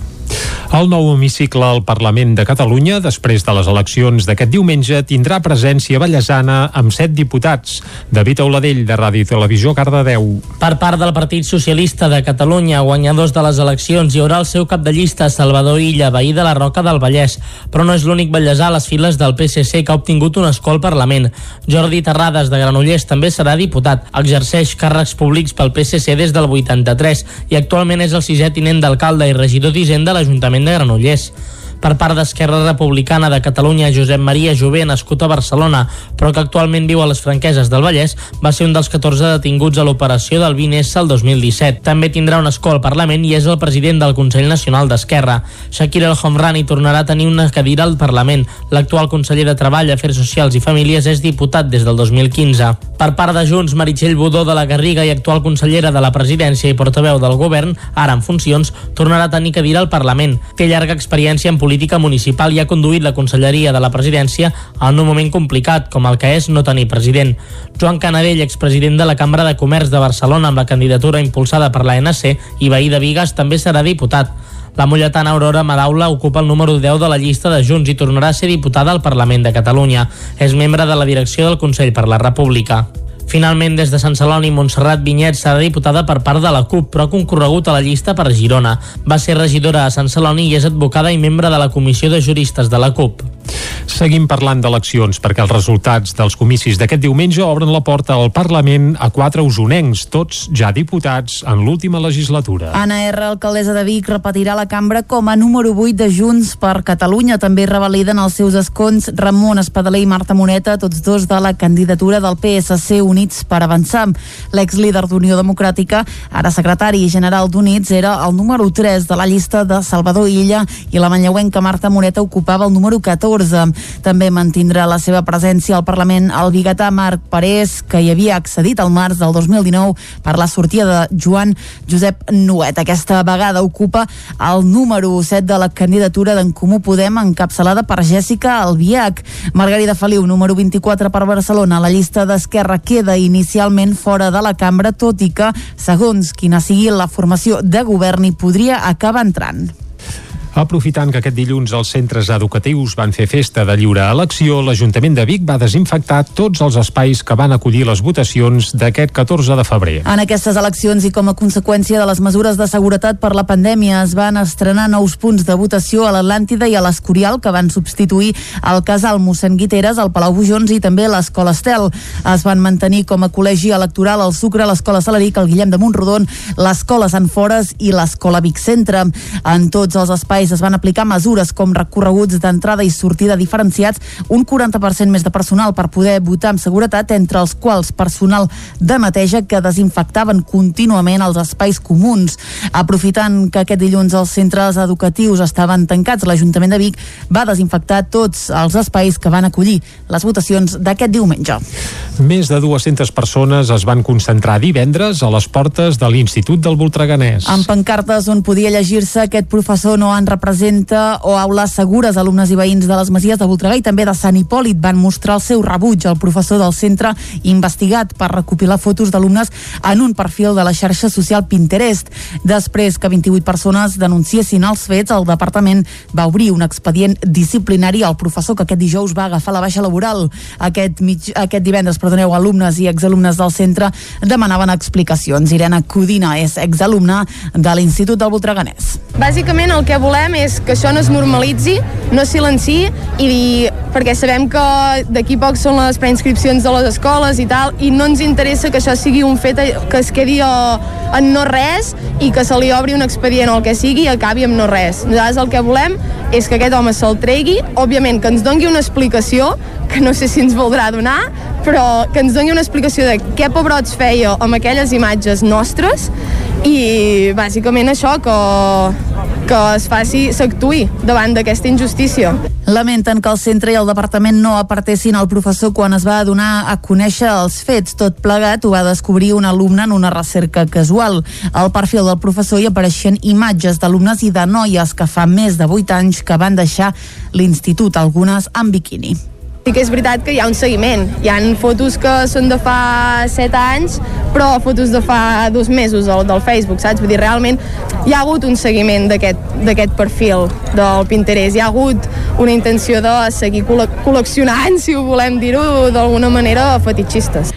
El nou hemicicle al Parlament de Catalunya, després de les eleccions d'aquest diumenge, tindrà presència ballesana amb set diputats. David Auladell, de Ràdio i Televisió, Cardedeu. Per part del Partit Socialista de Catalunya, guanyadors de les eleccions, hi haurà el seu cap de llista, Salvador Illa, veí de la Roca del Vallès, però no és l'únic ballesà a les files del PSC que ha obtingut un escó al Parlament. Jordi Terrades, de Granollers, també serà diputat. Exerceix càrrecs públics pel PSC des del 83 i actualment és el sisè tinent d'alcalde i regidor d'Hisenda l'Ajuntament de Granollers per part d'Esquerra Republicana de Catalunya, Josep Maria Jové, nascut a Barcelona, però que actualment viu a les Franqueses del Vallès, va ser un dels 14 detinguts a l'operació del 20S el 2017. També tindrà un escó al Parlament i és el president del Consell Nacional d'Esquerra. Shakir El Homrani tornarà a tenir una cadira al Parlament. L'actual conseller de Treball, Afers Socials i Famílies és diputat des del 2015. Per part de Junts, Meritxell Budó de la Garriga i actual consellera de la presidència i portaveu del govern, ara en funcions, tornarà a tenir cadira al Parlament. Té llarga experiència en política política municipal i ha conduït la conselleria de la presidència en un moment complicat, com el que és no tenir president. Joan Canadell, expresident de la Cambra de Comerç de Barcelona amb la candidatura impulsada per l'ANC i veí de Vigues, també serà diputat. La mulletana Aurora Madaula ocupa el número 10 de la llista de Junts i tornarà a ser diputada al Parlament de Catalunya. És membre de la direcció del Consell per la República. Finalment, des de Sant Celoni, Montserrat Vinyet serà diputada per part de la CUP, però ha concorregut a la llista per Girona. Va ser regidora a Sant Celoni i és advocada i membre de la Comissió de Juristes de la CUP. Seguim parlant d'eleccions perquè els resultats dels comicis d'aquest diumenge obren la porta al Parlament a quatre usonencs, tots ja diputats en l'última legislatura. Anna R, alcaldessa de Vic, repetirà la cambra com a número 8 de Junts per Catalunya. També revaliden els seus escons Ramon Espadaler i Marta Moneta, tots dos de la candidatura del PSC Units per Avançar. L'ex-líder d'Unió Democràtica, ara secretari general d'Units, era el número 3 de la llista de Salvador Illa i la manlleuenca Marta Moneta ocupava el número 14. També mantindrà la seva presència al Parlament el biguetà Marc Parés, que hi havia accedit al març del 2019 per la sortida de Joan Josep Nuet. Aquesta vegada ocupa el número 7 de la candidatura d'en Comú Podem, encapçalada per Jèssica Albiach. Margarida Feliu, número 24 per Barcelona. La llista d'Esquerra queda inicialment fora de la cambra, tot i que, segons quina sigui la formació de govern, hi podria acabar entrant. Aprofitant que aquest dilluns els centres educatius van fer festa de lliure elecció, l'Ajuntament de Vic va desinfectar tots els espais que van acollir les votacions d'aquest 14 de febrer. En aquestes eleccions i com a conseqüència de les mesures de seguretat per la pandèmia es van estrenar nous punts de votació a l'Atlàntida i a l'Escorial que van substituir el casal mossèn Guiteres, el Palau Bujons i també l'Escola Estel. Es van mantenir com a col·legi electoral el Sucre, l'Escola Salaric, el Guillem de Montrodon, l'Escola Sant Fores i l'Escola Vic Centre. En tots els espais espais es van aplicar mesures com recorreguts d'entrada i sortida diferenciats, un 40% més de personal per poder votar amb seguretat, entre els quals personal de neteja que desinfectaven contínuament els espais comuns. Aprofitant que aquest dilluns els centres educatius estaven tancats, l'Ajuntament de Vic va desinfectar tots els espais que van acollir les votacions d'aquest diumenge. Més de 200 persones es van concentrar divendres a les portes de l'Institut del Voltreganès. Amb pancartes on podia llegir-se aquest professor no en representa o aules segures alumnes i veïns de les Masies de Voltregà i també de Sant Hipòlit van mostrar el seu rebuig al professor del centre investigat per recopilar fotos d'alumnes en un perfil de la xarxa social Pinterest. Després que 28 persones denunciessin els fets, el departament va obrir un expedient disciplinari al professor que aquest dijous va agafar la baixa laboral. Aquest, mig, aquest divendres, perdoneu, alumnes i exalumnes del centre demanaven explicacions. Irene Codina és exalumna de l'Institut del Voltreganès. Bàsicament el que volem és que això no es normalitzi, no es silenci i perquè sabem que d'aquí poc són les preinscripcions de les escoles i tal i no ens interessa que això sigui un fet que es quedi en no res i que se li obri un expedient o el que sigui i acabi amb no res. Nosaltres el que volem és que aquest home se'l tregui, òbviament que ens dongui una explicació, que no sé si ens voldrà donar, però que ens doni una explicació de què pebrots feia amb aquelles imatges nostres i bàsicament això que, que es faci, s'actuï davant d'aquesta injustícia. Lamenten que el centre i el departament no apartessin el professor quan es va donar a conèixer els fets. Tot plegat ho va descobrir un alumne en una recerca casual. Al perfil del professor hi apareixien imatges d'alumnes i de noies que fa més de 8 anys que van deixar l'institut, algunes amb biquini. Sí que és veritat que hi ha un seguiment. Hi han fotos que són de fa 7 anys, però fotos de fa dos mesos del, del Facebook, saps? Vull dir, realment hi ha hagut un seguiment d'aquest perfil del Pinterest. Hi ha hagut una intenció de seguir col·leccionant, si ho volem dir-ho d'alguna manera, fetitxistes.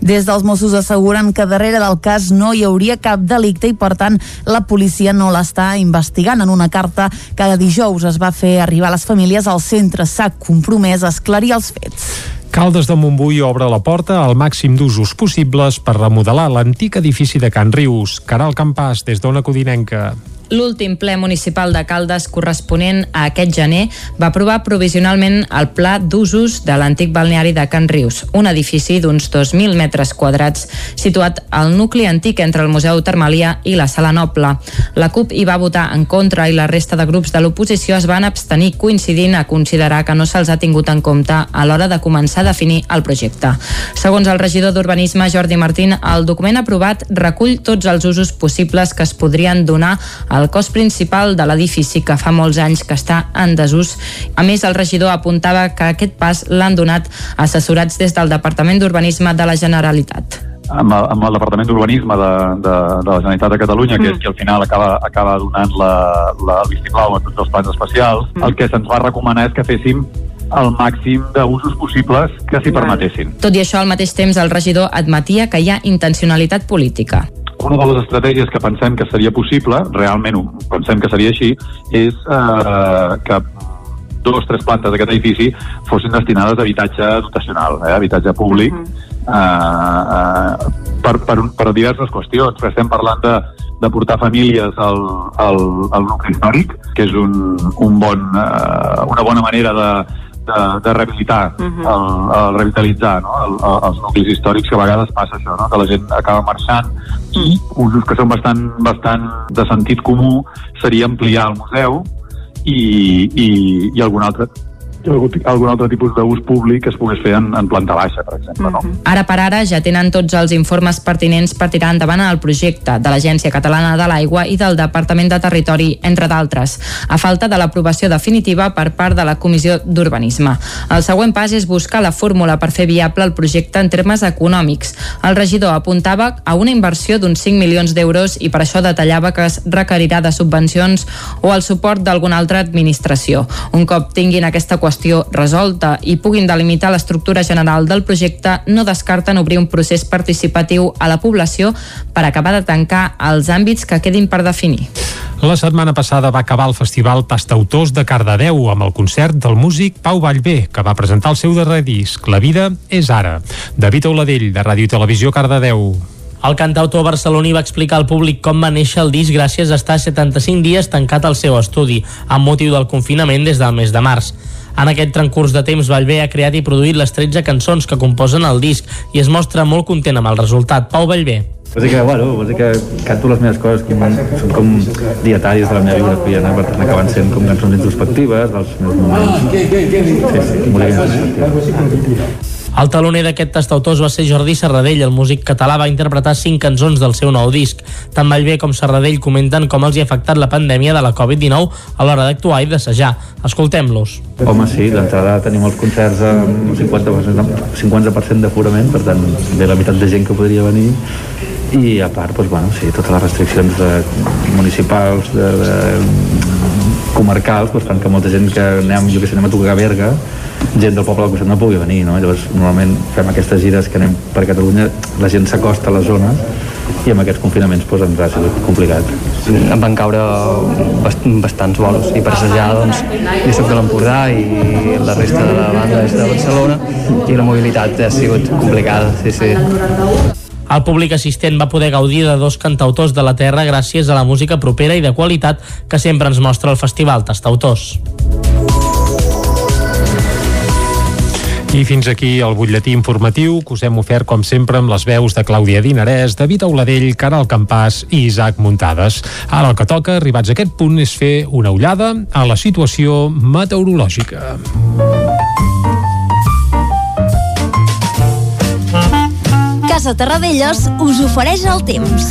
Des dels Mossos asseguren que darrere del cas no hi hauria cap delicte i, per tant, la policia no l'està investigant. En una carta que dijous es va fer arribar a les famílies, el centre s'ha compromès a esclarir els fets. Caldes de Montbui obre la porta al màxim d'usos possibles per remodelar l'antic edifici de Can Rius. Caral Campàs, des d'Ona Codinenca. L'últim ple municipal de Caldes corresponent a aquest gener va aprovar provisionalment el pla d'usos de l'antic balneari de Can Rius, un edifici d'uns 2.000 metres quadrats situat al nucli antic entre el Museu Termalià i la Sala Noble. La CUP hi va votar en contra i la resta de grups de l'oposició es van abstenir coincidint a considerar que no se'ls ha tingut en compte a l'hora de començar a definir el projecte. Segons el regidor d'Urbanisme Jordi Martín, el document aprovat recull tots els usos possibles que es podrien donar a el cos principal de l'edifici que fa molts anys que està en desús. A més, el regidor apuntava que aquest pas l'han donat assessorats des del Departament d'Urbanisme de la Generalitat amb el, amb el Departament d'Urbanisme de, de, de la Generalitat de Catalunya, que és qui al final acaba, acaba donant la, la vistiplau a tots els plans especials, mm. el que se'ns va recomanar és que féssim el màxim d'usos possibles que s'hi permetessin. Tot i això, al mateix temps, el regidor admetia que hi ha intencionalitat política. Una de les estratègies que pensem que seria possible, realment pensem que seria així, és eh, que dos o tres plantes d'aquest edifici fossin destinades a habitatge dotacional, eh, habitatge públic, uh -huh. eh, eh, per, per, per diverses qüestions. Estem parlant de, de portar famílies al, al, al nucli històric, que és un, un bon, eh, una bona manera de, de, de rehabilitar, uh -huh. el, el revitalitzar no? el, el, els nuclis històrics, que a vegades passa això, no? que la gent acaba marxant uh -huh. usos que són bastant, bastant de sentit comú seria ampliar el museu i, i, i algun altre algun altre tipus d'ús públic es pogués fer en, en planta baixa, per exemple. No? Ara per ara ja tenen tots els informes pertinents per tirar endavant el projecte de l'Agència Catalana de l'Aigua i del Departament de Territori, entre d'altres, a falta de l'aprovació definitiva per part de la Comissió d'Urbanisme. El següent pas és buscar la fórmula per fer viable el projecte en termes econòmics. El regidor apuntava a una inversió d'uns 5 milions d'euros i per això detallava que es requerirà de subvencions o el suport d'alguna altra administració. Un cop tinguin aquesta qüestió qüestió resolta i puguin delimitar l'estructura general del projecte, no descarten obrir un procés participatiu a la població per acabar de tancar els àmbits que quedin per definir. La setmana passada va acabar el Festival Tastautors de Cardedeu amb el concert del músic Pau Vallvé, que va presentar el seu darrer disc, La vida és ara. David Oladell, de Ràdio i Televisió Cardedeu. El cantautor barceloní va explicar al públic com va néixer el disc gràcies a estar 75 dies tancat al seu estudi, amb motiu del confinament des del mes de març. En aquest transcurs de temps, Vallvé ha creat i produït les 13 cançons que composen el disc i es mostra molt content amb el resultat. Pau Vallvé. Vol dir que, bueno, vol dir que canto les meves coses que són com dietaris de la meva vida quotidiana, per tant acaben sent com cançons introspectives dels meus moments. Sí, sí, molt introspectives. El taloner d'aquest tastautors va ser Jordi Serradell. El músic català va interpretar cinc cançons del seu nou disc. Tant Vallvé com Serradell comenten com els hi ha afectat la pandèmia de la Covid-19 a l'hora d'actuar i d'assajar. Escoltem-los. Home, sí, d'entrada tenim els concerts amb 50%, 50 d'aforament, per tant, ve la meitat de gent que podria venir i a part, doncs, bueno, sí, totes les restriccions de, municipals, de, de comarcals, doncs, fan que molta gent que anem, jo que sé, anem a tocar a Berga, gent del poble del costat no pugui venir, no? Llavors, normalment fem aquestes gires que anem per Catalunya, la gent s'acosta a les zones i amb aquests confinaments doncs, ens ha sigut complicat. Em van caure bast bastants bolos i per assajar doncs, jo soc de l'Empordà i la resta de la banda és de Barcelona i la mobilitat ha sigut complicada, sí, sí. El públic assistent va poder gaudir de dos cantautors de la terra gràcies a la música propera i de qualitat que sempre ens mostra el Festival Tastautors. I fins aquí el butlletí informatiu que us hem ofert, com sempre, amb les veus de Clàudia Dinarès, David Auladell, Caral Campàs i Isaac Muntades. Ara el que toca, arribats a aquest punt, és fer una ullada a la situació meteorològica. Casa Terradellos us ofereix el temps.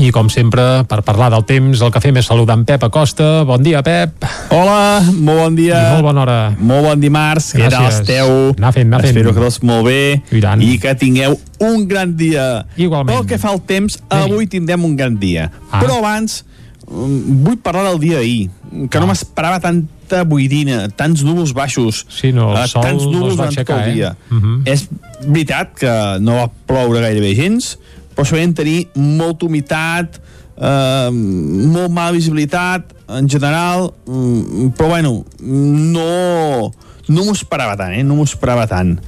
I com sempre, per parlar del temps, el que fem és saludar en Pep Acosta. Bon dia, Pep. Hola, molt bon dia. I molt bona hora. Molt bon dimarts. Què tal esteu? Anar fent, anar fent. Espero que tots molt bé. I, tant. I que tingueu un gran dia. Igualment. Pel que fa al temps, avui tindrem un gran dia. Ah. Però abans mm, vull parlar del dia d'ahir, que no Ah. m'esperava tanta boirina, tants núvols baixos, Sí, no, el eh, sol tants no núvols va durant tot el eh? dia. Mhm. És veritat que no va ploure gairebé gens, però sabem tenir molta humitat, eh, molt mala visibilitat en general, mm, però bueno, no, no m'ho esperava tant, eh? no m'ho esperava tant.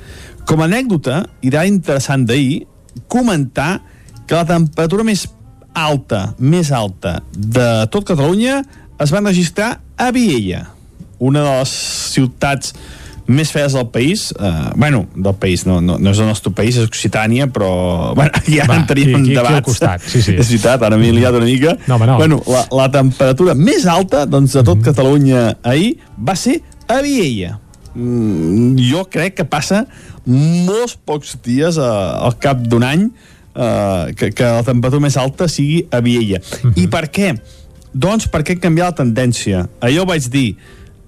Com a anècdota, i d'ara interessant d'ahir, comentar que la temperatura més alta, més alta de tot Catalunya es va registrar a Viella, una de les ciutats més fees del país, eh, bueno, del país, no, no, no és el nostre país, és Occitània, però, bueno, ja Va, aquí- en aquí al debats. costat, sí, sí. És veritat, ara m'he liat una mica. No, home, no. Bueno, la, la temperatura més alta, doncs, de tot Mhm. Catalunya ahir va ser a Viella. Mm, jo crec que passa molts pocs dies eh, al cap d'un any eh, que, que la temperatura més alta sigui a Viella. Mhm. I per què? doncs per què canviar la tendència? Allò vaig dir,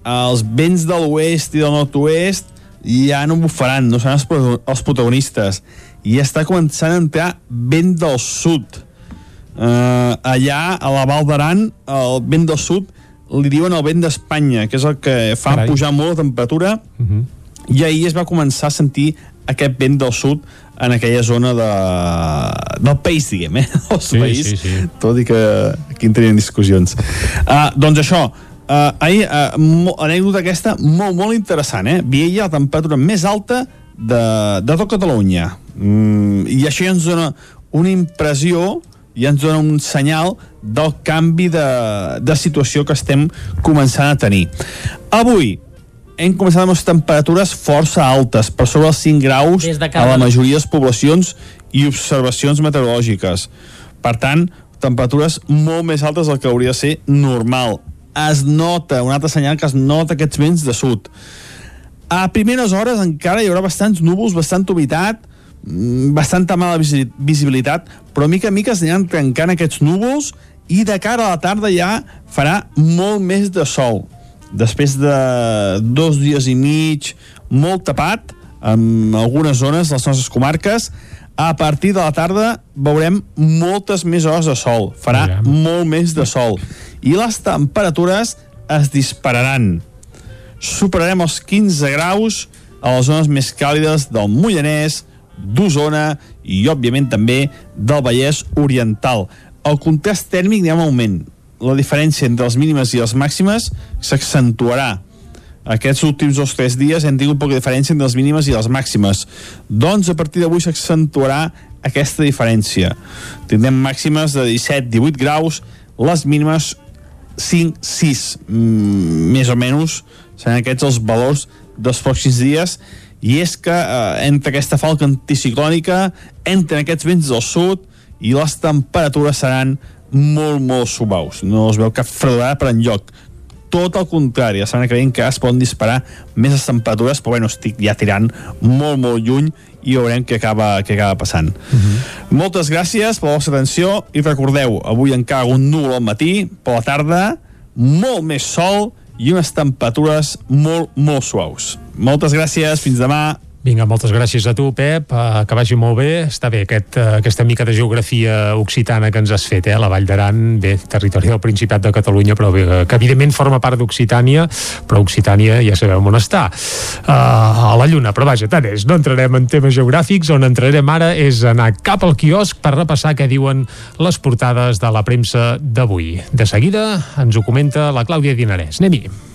els vents de l'oest i del nord-oest ja no bufaran, no seran els, pro- els protagonistes i està començant a entrar vent del sud uh, allà a la Val d'Aran el vent del sud li diuen el vent d'Espanya que és el que fa Carai. pujar molt la temperatura i ahir es va començar a sentir aquest vent del sud en aquella zona de, del país, diguem, eh? Sí, país, sí, sí. tot i que aquí en tenien discussions. Uh, doncs això, uh, ahir, uh, anècdota aquesta molt, molt interessant, eh? Viella, la temperatura més alta de, de tot Catalunya. Mm, I això ja ens dona una impressió i ens dona un senyal del canvi de, de situació que estem començant a tenir. Avui, hem començat amb les temperatures força altes, per sobre els 5 graus de a cada- la majoria de les poblacions i observacions meteorològiques. Per tant, temperatures molt més altes del que hauria de ser normal. Es nota, un altre senyal que es nota aquests vents de sud. A primeres hores encara hi haurà bastants núvols, bastanta humitat, mm, bastanta mala visi- visibilitat, però mica en mica es aniran trencant aquests núvols i de cara a la tarda ja farà molt més de sol. Després de dos dies i mig molt tapat, en algunes zones de les nostres comarques, a partir de la tarda veurem moltes més hores de sol. Farà molt més de sol. I les temperatures es dispararan superarem els 15 graus a les zones més càlides del Moianès, d'Osona i, òbviament, també del Vallès Oriental. El contrast tèrmic anirà en augment. La diferència entre les mínimes i les màximes s'accentuarà. Aquests últims dos o tres dies hem tingut poca diferència entre les mínimes i les màximes. Doncs a partir d'avui s'accentuarà aquesta diferència. Tindrem màximes de 17-18 graus, les mínimes 5, 6, mm, més o menys seran aquests els valors dels pròxims dies i és que eh, entre aquesta falca anticiclònica entren aquests vents del sud i les temperatures seran molt, molt suaus. No es veu cap fredorada per enlloc. Tot el contrari, la setmana que ve encara es poden disparar més les temperatures, però bueno, estic ja tirant molt, molt lluny i veurem què acaba, què acaba passant. Moltes gràcies per la vostra atenció i recordeu, avui encara un núvol al matí, per la tarda molt més sol i unes temperatures molt, molt suaus. Moltes gràcies, fins demà. Vinga, moltes gràcies a tu, Pep, eh, que vagi molt bé. Està bé aquest, eh, aquesta mica de geografia occitana que ens has fet, eh? la Vall d'Aran, bé, territori del Principat de Catalunya, però bé, que evidentment forma part d'Occitània, però Occitània ja sabem on està, uh, a la Lluna, però vaja, tant és, no entrarem en temes geogràfics, on entrarem ara és anar cap al quiosc per repassar què diuen les portades de la premsa d'avui. De seguida ens ho comenta la Clàudia Dinarès. Anem-hi.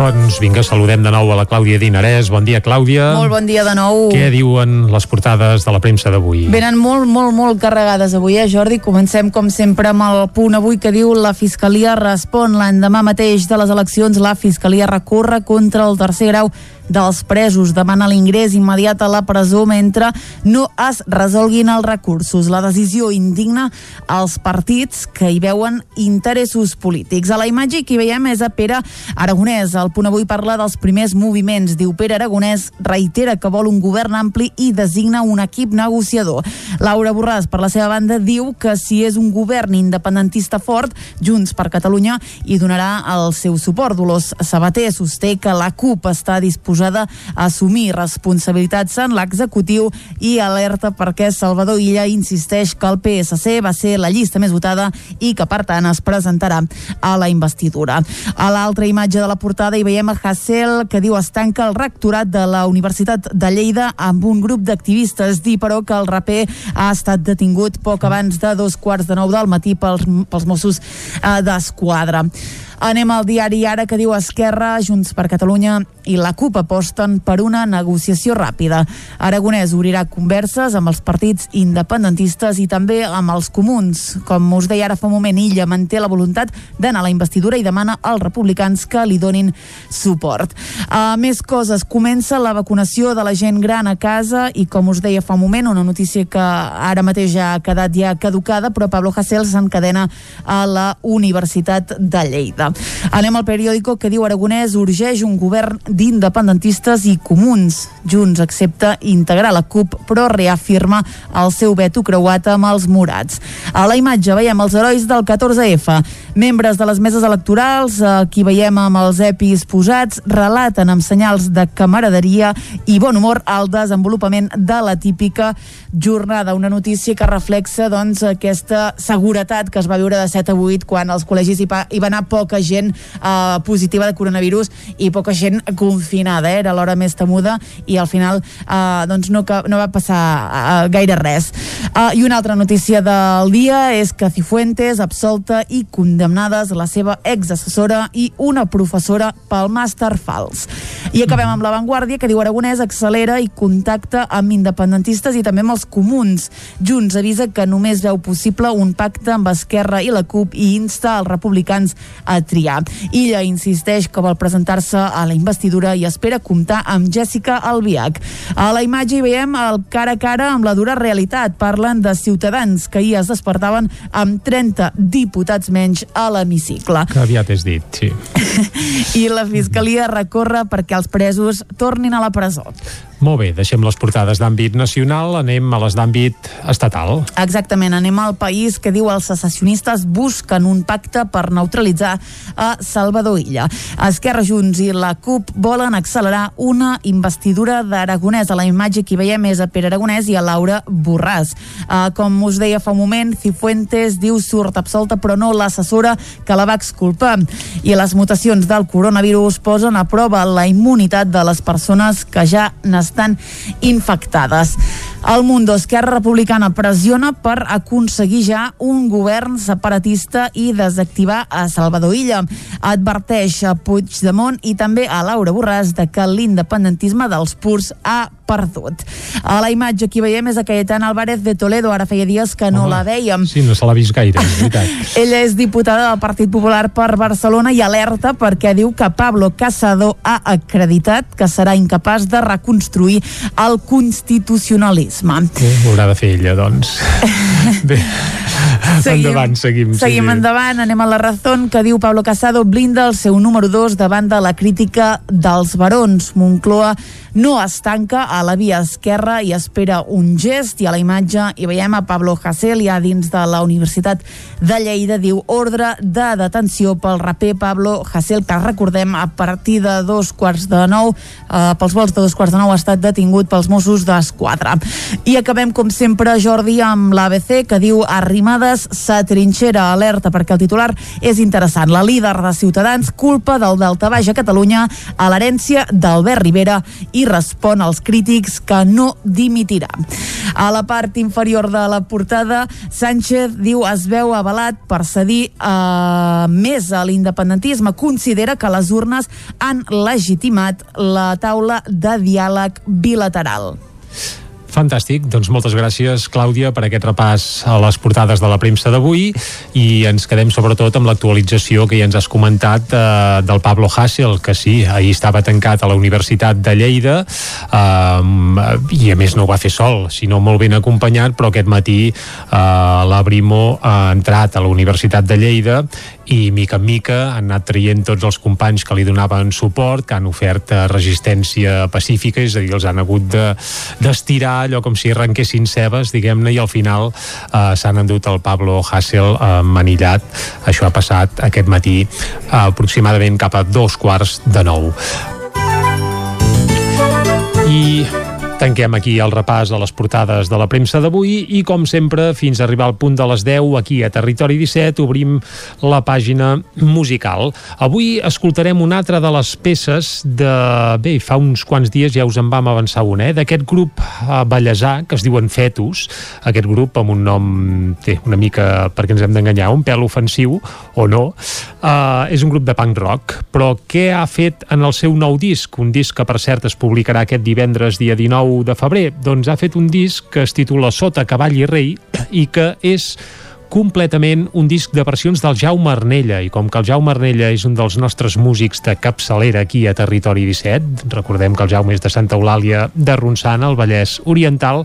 Doncs vinga, saludem de nou a la Clàudia Dinarès. Bon dia, Clàudia. Molt bon dia de nou. Què diuen les portades de la premsa d'avui? Venen molt, molt, molt carregades avui, eh, Jordi? Comencem, com sempre, amb el punt avui que diu la Fiscalia respon. L'endemà mateix de les eleccions, la Fiscalia recorre contra el tercer grau dels presos. Demana l'ingrés immediat a la presó mentre no es resolguin els recursos. La decisió indigna als partits que hi veuen interessos polítics. A la imatge que hi veiem és a Pere Aragonès. El punt avui parla dels primers moviments. Diu Pere Aragonès reitera que vol un govern ampli i designa un equip negociador. Laura Borràs, per la seva banda, diu que si és un govern independentista fort, Junts per Catalunya hi donarà el seu suport. Dolors Sabater sosté que la CUP està disposada a assumir responsabilitats en l'executiu i alerta perquè Salvador Illa insisteix que el PSC va ser la llista més votada i que, per tant, es presentarà a la investidura. A l'altra imatge de la portada hi veiem a Hassel que diu es tanca el rectorat de la Universitat de Lleida amb un grup d'activistes. Dir, però, que el raper ha estat detingut poc abans de dos quarts de nou del matí pels, pels Mossos eh, d'Esquadra. Anem al diari Ara que diu Esquerra, Junts per Catalunya i la CUP aposten per una negociació ràpida. Aragonès obrirà converses amb els partits independentistes i també amb els comuns. Com us deia ara fa un moment, Illa manté la voluntat d'anar a la investidura i demana als republicans que li donin suport. Uh, més coses. Comença la vacunació de la gent gran a casa i, com us deia fa un moment, una notícia que ara mateix ja ha quedat ja caducada, però Pablo Hasél s'encadena a la Universitat de Lleida. Anem al periòdico que diu Aragonès urgeix un govern d'independentistes i comuns. Junts accepta integrar la CUP, però reafirma el seu veto creuat amb els morats. A la imatge veiem els herois del 14F. Membres de les meses electorals, aquí veiem amb els EPIs posats, relaten amb senyals de camaraderia i bon humor el desenvolupament de la típica jornada. Una notícia que reflexa doncs, aquesta seguretat que es va viure de 7 a 8 quan als col·legis va, hi va anar poca gent eh, positiva de coronavirus i poca gent confinada, eh? era l'hora més temuda i al final eh, doncs no, no va passar eh, gaire res. Eh, I una altra notícia del dia és que Cifuentes absolta i condemnades la seva exassessora i una professora pel màster fals. I acabem amb l'avantguàrdia que diu Aragonès accelera i contacta amb independentistes i també amb els comuns. Junts avisa que només veu possible un pacte amb Esquerra i la CUP i insta els republicans a triar. Illa insisteix que vol presentar-se a la investidura i espera comptar amb Jessica Albiach. A la imatge hi veiem el cara a cara amb la dura realitat. Parlen de ciutadans que ahir es despertaven amb 30 diputats menys a l'hemicicle. Que aviat és dit, sí. I la Fiscalia recorre perquè els presos tornin a la presó. Molt bé, deixem les portades d'àmbit nacional, anem a les d'àmbit estatal. Exactament, anem al país que diu els secessionistes busquen un pacte per neutralitzar a Salvador Illa. Esquerra Junts i la CUP volen accelerar una investidura d'Aragonès. A la imatge que hi veiem és a Pere Aragonès i a Laura Borràs. Uh, com us deia fa un moment, Cifuentes diu surt absolta però no l'assessora que la va exculpar. I les mutacions del coronavirus posen a prova la immunitat de les persones que ja n'estan infectades. El Mundo Esquerra Republicana pressiona per aconseguir ja un govern separatista i desactivar a Salvador Illa. Adverteix a Puigdemont i també a Laura Borràs de que l'independentisme dels purs ha perdut. A la imatge que veiem és a Cayetana Álvarez de Toledo, ara feia dies que no Home, la veiem. Sí, no se l'ha vist gaire, és veritat. Ella és diputada del Partit Popular per Barcelona i alerta perquè diu que Pablo Casado ha acreditat que serà incapaç de reconstruir el constitucionalisme. Eh, ho haurà de fer ella, doncs. Bé, endavant, seguim. Seguim sí. endavant, anem a la Razón, que diu Pablo Casado blinda el seu número 2 davant de la crítica dels barons. Moncloa no es tanca a la via esquerra i espera un gest i a la imatge hi veiem a Pablo Hasél ja dins de la Universitat de Lleida diu ordre de detenció pel raper Pablo Hasél que recordem a partir de dos quarts de nou eh, pels vols de dos quarts de nou ha estat detingut pels Mossos d'Esquadra i acabem com sempre Jordi amb l'ABC que diu Arrimadas s'atrinxera alerta perquè el titular és interessant la líder de Ciutadans culpa del Delta Baix a Catalunya a l'herència d'Albert Rivera i respon als crítics que no dimitirà. A la part inferior de la portada, Sánchez diu es veu avalat per cedir eh, més a l'independentisme. Considera que les urnes han legitimat la taula de diàleg bilateral. Fantàstic, doncs moltes gràcies Clàudia per aquest repàs a les portades de la premsa d'avui. I ens quedem sobretot amb l'actualització que ja ens has comentat eh, del Pablo Hassel, que sí, ahir estava tancat a la Universitat de Lleida eh, i a més no ho va fer sol, sinó molt ben acompanyat, però aquest matí eh, la Brimo ha entrat a la Universitat de Lleida i mica en mica han anat traient tots els companys que li donaven suport, que han ofert eh, resistència pacífica, és a dir, els han hagut d'estirar de, allò com si arrenquessin cebes, diguem-ne, i al final eh, s'han endut el Pablo Hassel eh, manillat. Això ha passat aquest matí eh, aproximadament cap a dos quarts de nou. I Tanquem aquí el repàs a les portades de la premsa d'avui i, com sempre, fins a arribar al punt de les 10, aquí a Territori 17, obrim la pàgina musical. Avui escoltarem una altra de les peces de... Bé, fa uns quants dies ja us en vam avançar una, eh? d'aquest grup a ballesà, que es diuen Fetus, aquest grup amb un nom, té, una mica, perquè ens hem d'enganyar, un pèl ofensiu, o no, uh, és un grup de punk rock, però què ha fet en el seu nou disc? Un disc que, per cert, es publicarà aquest divendres, dia 19 19 de febrer, doncs ha fet un disc que es titula Sota cavall i rei i que és completament un disc de versions del Jaume Arnella. I com que el Jaume Arnella és un dels nostres músics de capçalera aquí a Territori 17 recordem que el Jaume és de Santa Eulàlia de Ronçana, al Vallès Oriental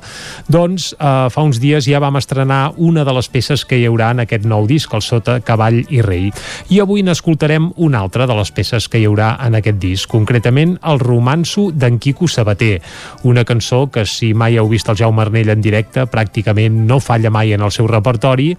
doncs eh, fa uns dies ja vam estrenar una de les peces que hi haurà en aquest nou disc, el Sota Cavall i Rei. I avui n'escoltarem una altra de les peces que hi haurà en aquest disc concretament el romanço d'en Quico Sabater una cançó que si mai heu vist el Jaume Arnella en directe pràcticament no falla mai en el seu repertori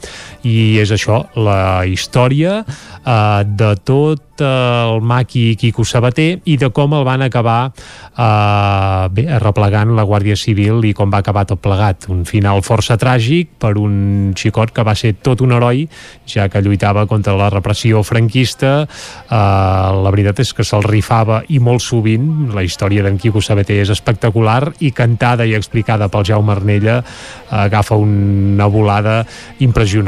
i és això, la història eh, de tot el maqui Quico Sabater i de com el van acabar eh, bé, replegant la Guàrdia Civil i com va acabar tot plegat. Un final força tràgic per un xicot que va ser tot un heroi, ja que lluitava contra la repressió franquista. Eh, la veritat és que se'l rifava i molt sovint. La història d'en Quico Sabater és espectacular i cantada i explicada pel Jaume Arnella eh, agafa una volada impressionant.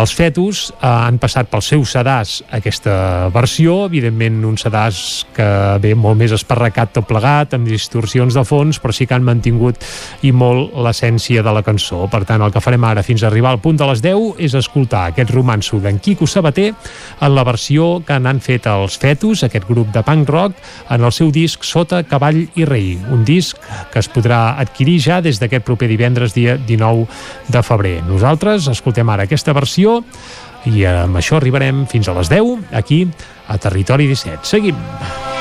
Els fetus eh, han passat pel seu sedàs aquesta versió evidentment un sedàs que ve molt més esparracat tot plegat, amb distorsions de fons, però sí que han mantingut i molt l'essència de la cançó. Per tant, el que farem ara fins a arribar al punt de les 10 és escoltar aquest romanço d'en Quico Sabater en la versió que n'han fet els Fetus, aquest grup de punk rock, en el seu disc Sota Cavall i Rei, un disc que es podrà adquirir ja des d'aquest proper divendres, dia 19 de febrer. Nosaltres escoltem ara aquesta versió i amb això arribarem fins a les 10 aquí a Territori 17. Seguim.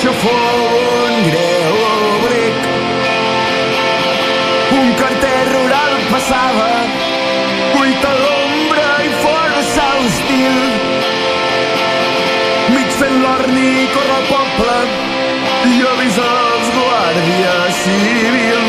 Això fou un greu obric. Un carter rural passava, buit a l'ombra i força hostil. Mig fent l'orni corre el poble i avisa els guàrdies civils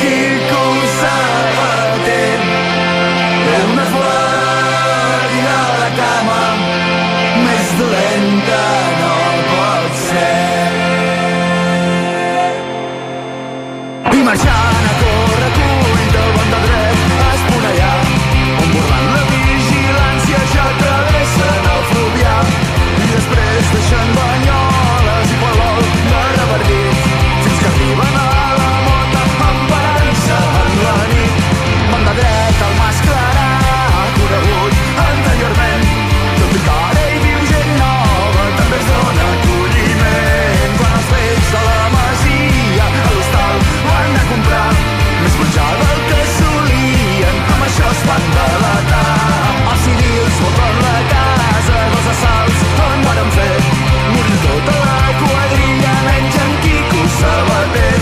perquè van delatar. Els civils volten la casa dels assalts on varen fer morir tota la quadrilla menys en Quico Sabater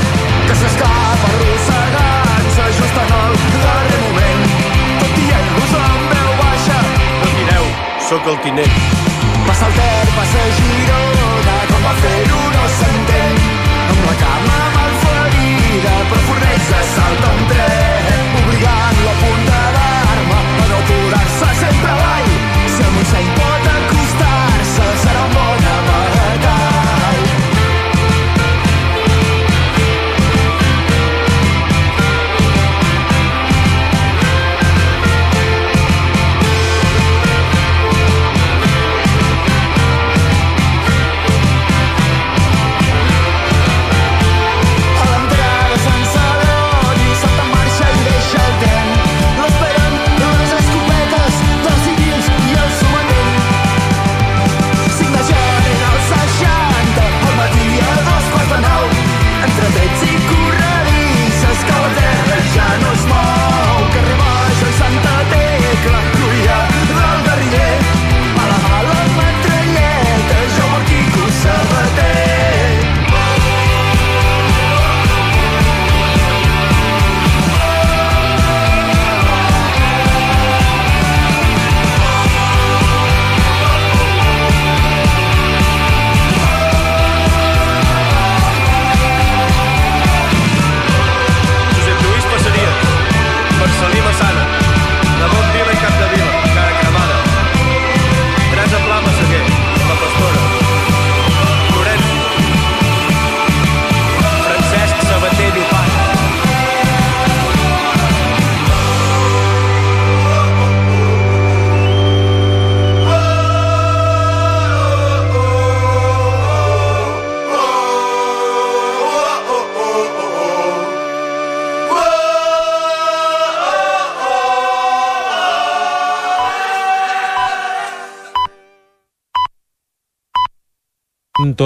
que s'escapa arrossegant-se just en el darrer moment. Tot dient-los amb veu baixa no mireu, sóc el tinent passa el Ter, passa Girona com va fer-ho no s'entén. Amb la cama mal ferida però Fornells salta un tren obligant-lo a punt Glasgow.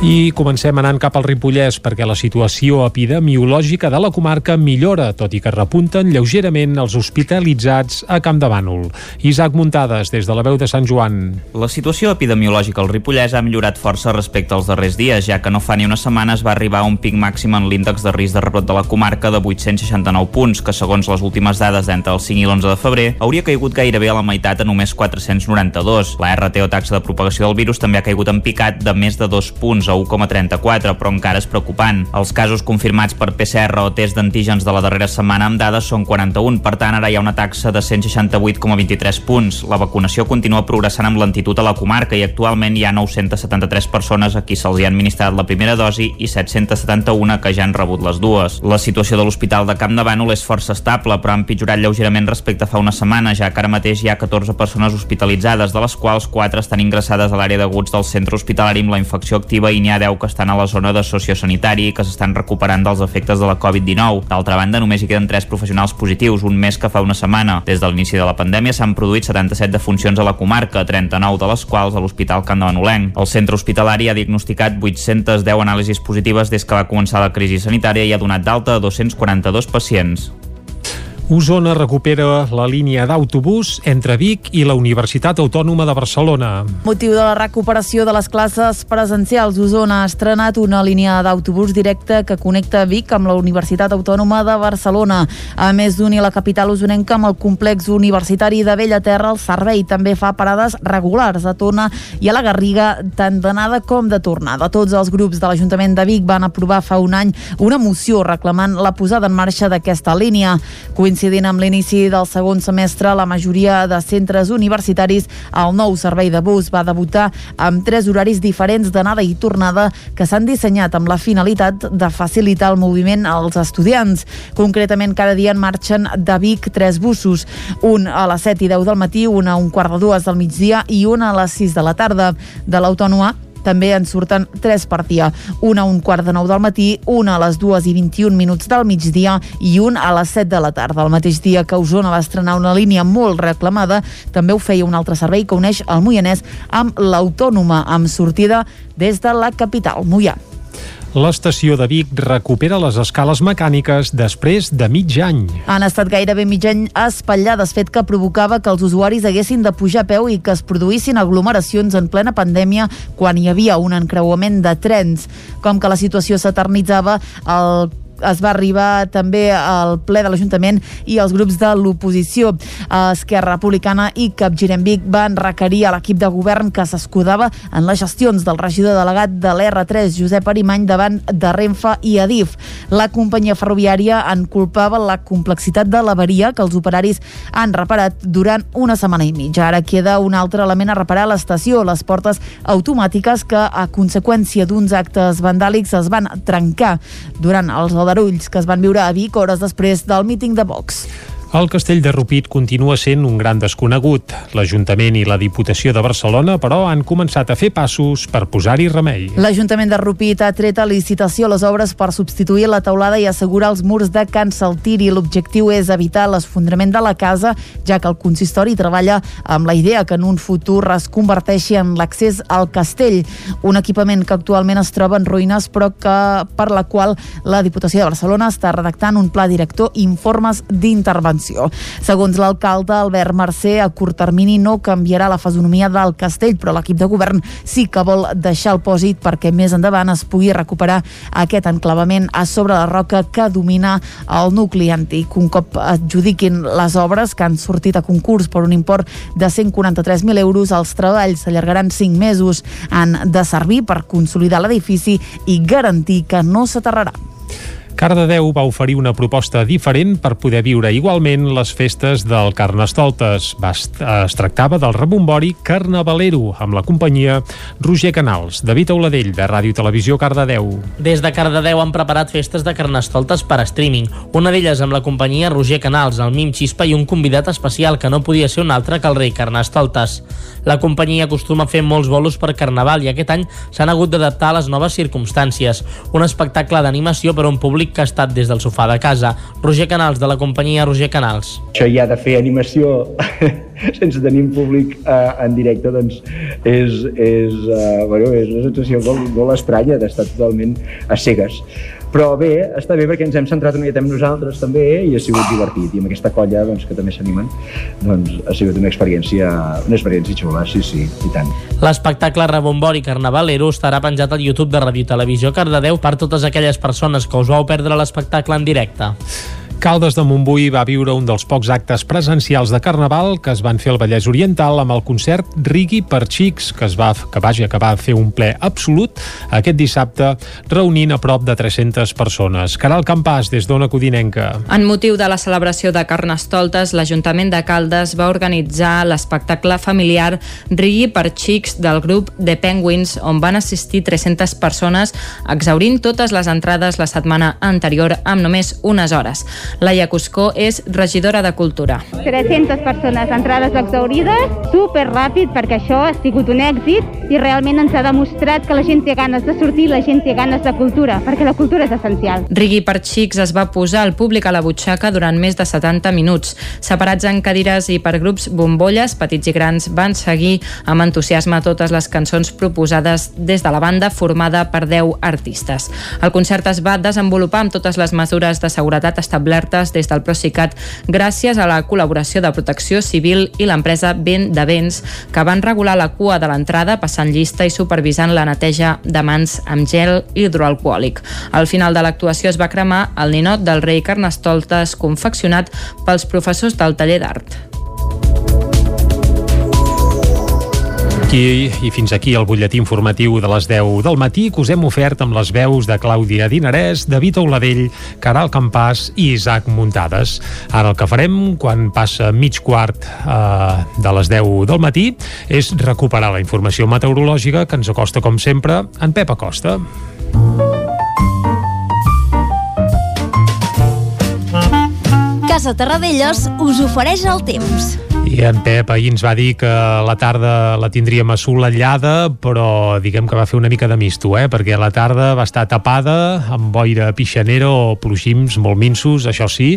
I comencem anant cap al Ripollès perquè la situació epidemiològica de la comarca millora, tot i que repunten lleugerament els hospitalitzats a Camp de Bànol. Isaac Muntades, des de la veu de Sant Joan. La situació epidemiològica al Ripollès ha millorat força respecte als darrers dies, ja que no fa ni una setmana es va arribar a un pic màxim en l'índex de risc de rebrot de la comarca de 869 punts, que segons les últimes dades d'entre el 5 i l'11 de febrer hauria caigut gairebé a la meitat a només 492. La RT o taxa de propagació del virus també ha caigut en picat de més de 2 punts a 1,34, però encara és preocupant. Els casos confirmats per PCR o test d'antígens de la darrera setmana amb dades són 41, per tant ara hi ha una taxa de 168,23 punts. La vacunació continua progressant amb lentitud a la comarca i actualment hi ha 973 persones a qui se'ls ha administrat la primera dosi i 771 que ja han rebut les dues. La situació de l'Hospital de Camp de Bànol és força estable, però ha empitjorat lleugerament respecte a fa una setmana, ja que ara mateix hi ha 14 persones hospitalitzades, de les quals 4 estan ingressades a l'àrea d'aguts del centre hospitalari amb la infecció activa i ha 10 que estan a la zona de sociosanitari que s'estan recuperant dels efectes de la Covid-19. D'altra banda, només hi queden 3 professionals positius, un més que fa una setmana. Des de l'inici de la pandèmia s'han produït 77 defuncions a la comarca, 39 de les quals a l'Hospital Can de Manolenc. El centre hospitalari ha diagnosticat 810 anàlisis positives des que va començar la crisi sanitària i ha donat d'alta a 242 pacients. Osona recupera la línia d'autobús entre Vic i la Universitat Autònoma de Barcelona. Motiu de la recuperació de les classes presencials, Osona ha estrenat una línia d'autobús directe que connecta Vic amb la Universitat Autònoma de Barcelona. A més d'unir la capital osonenca amb el complex universitari de Bella Terra, el servei també fa parades regulars a Tona i a la Garriga, tant d'anada com de tornada. Tots els grups de l'Ajuntament de Vic van aprovar fa un any una moció reclamant la posada en marxa d'aquesta línia. Coincidint amb l'inici del segon semestre, la majoria de centres universitaris, el nou servei de bus va debutar amb tres horaris diferents d'anada i tornada que s'han dissenyat amb la finalitat de facilitar el moviment als estudiants. Concretament, cada dia en marxen de Vic tres bussos, un a les 7 i 10 del matí, un a un quart de dues del migdia i un a les 6 de la tarda. De l'Autònoma també en surten tres per dia, una a un quart de nou del matí, una a les dues i 21 minuts del migdia i un a les 7 de la tarda. El mateix dia que Osona va estrenar una línia molt reclamada, també ho feia un altre servei que uneix el Moianès amb l'Autònoma, amb sortida des de la capital, Moià. L'estació de Vic recupera les escales mecàniques després de mig any. Han estat gairebé mig any espatllades, fet que provocava que els usuaris haguessin de pujar a peu i que es produïssin aglomeracions en plena pandèmia quan hi havia un encreuament de trens. Com que la situació s'eternitzava, el es va arribar també al ple de l'Ajuntament i els grups de l'oposició. Esquerra Republicana i Capgirem Vic van requerir a l'equip de govern que s'escudava en les gestions del regidor delegat de l'R3, Josep Arimany, davant de Renfe i Adif. La companyia ferroviària en culpava la complexitat de l'averia que els operaris han reparat durant una setmana i mitja. Ara queda un altre element a reparar a l'estació, les portes automàtiques que, a conseqüència d'uns actes vandàlics, es van trencar durant els aldarulls que es van viure a Vic hores després del míting de Vox. El castell de Rupit continua sent un gran desconegut. L'Ajuntament i la Diputació de Barcelona, però, han començat a fer passos per posar-hi remei. L'Ajuntament de Rupit ha tret a licitació les obres per substituir la teulada i assegurar els murs de Can Saltiri. L'objectiu és evitar l'esfondrament de la casa, ja que el consistori treballa amb la idea que en un futur es converteixi en l'accés al castell, un equipament que actualment es troba en ruïnes, però que per la qual la Diputació de Barcelona està redactant un pla director i informes d'intervenció intervenció. Segons l'alcalde Albert Mercè, a curt termini no canviarà la fesonomia del castell, però l'equip de govern sí que vol deixar el pòsit perquè més endavant es pugui recuperar aquest enclavament a sobre la roca que domina el nucli antic. Un cop adjudiquin les obres que han sortit a concurs per un import de 143.000 euros, els treballs s'allargaran 5 mesos. Han de servir per consolidar l'edifici i garantir que no s'aterrarà. Cardedeu va oferir una proposta diferent per poder viure igualment les festes del Carnestoltes. Va es tractava del rebombori carnavalero amb la companyia Roger Canals, David Auladell, de Ràdio Televisió Cardedeu. Des de Cardedeu han preparat festes de Carnestoltes per streaming. Una d'elles amb la companyia Roger Canals, el Mim Xispa i un convidat especial que no podia ser un altre que el rei Carnestoltes. La companyia acostuma a fer molts bolos per Carnaval i aquest any s'han hagut d'adaptar a les noves circumstàncies. Un espectacle d'animació per a un públic públic que ha estat des del sofà de casa. Roger Canals, de la companyia Roger Canals. Això ja de fer animació sense tenir públic uh, en directe doncs és, és, uh, bueno, és una sensació molt, molt estranya d'estar totalment a cegues però bé, està bé perquè ens hem centrat una miqueta en nosaltres també i ha sigut divertit i amb aquesta colla doncs, que també s'animen doncs, ha sigut una experiència una experiència xula, sí, sí, i tant L'espectacle Rebombori Carnavalero estarà penjat al YouTube de Radio Televisió Cardedeu per totes aquelles persones que us vau perdre l'espectacle en directe. Caldes de Montbui va viure un dels pocs actes presencials de Carnaval que es van fer al Vallès Oriental amb el concert Rigui per Xics, que es va, que vaja, que va fer un ple absolut aquest dissabte, reunint a prop de 300 persones. Caral Campàs, des d'Ona Codinenca. En motiu de la celebració de Carnestoltes, l'Ajuntament de Caldes va organitzar l'espectacle familiar Rigui per Xics del grup The Penguins, on van assistir 300 persones, exaurint totes les entrades la setmana anterior amb només unes hores. Laia Cuscó és regidora de Cultura. 300 persones, entrades exaurides, super ràpid perquè això ha sigut un èxit i realment ens ha demostrat que la gent té ganes de sortir, la gent té ganes de cultura, perquè la cultura és essencial. Rigui per Xics es va posar al públic a la butxaca durant més de 70 minuts. Separats en cadires i per grups bombolles, petits i grans, van seguir amb entusiasme totes les cançons proposades des de la banda formada per 10 artistes. El concert es va desenvolupar amb totes les mesures de seguretat establertes des del Procicat gràcies a la col·laboració de Protecció Civil i l'empresa Vent de Vents que van regular la cua de l'entrada passant llista i supervisant la neteja de mans amb gel hidroalcohòlic. Al final de l'actuació es va cremar el ninot del rei Carnestoltes confeccionat pels professors del taller d'art. Aquí, I fins aquí el butlletí informatiu de les 10 del matí que us hem ofert amb les veus de Clàudia Dinarès, David Auladell, Caral Campàs i Isaac Muntades. Ara el que farem, quan passa mig quart eh, de les 10 del matí, és recuperar la informació meteorològica que ens acosta, com sempre, en Pep Acosta. Casa Terradellos us ofereix el temps. I en Pep ahir ens va dir que la tarda la tindríem assolellada, però diguem que va fer una mica de misto, eh? perquè la tarda va estar tapada amb boira pixanera o ploxims molt minsos, això sí,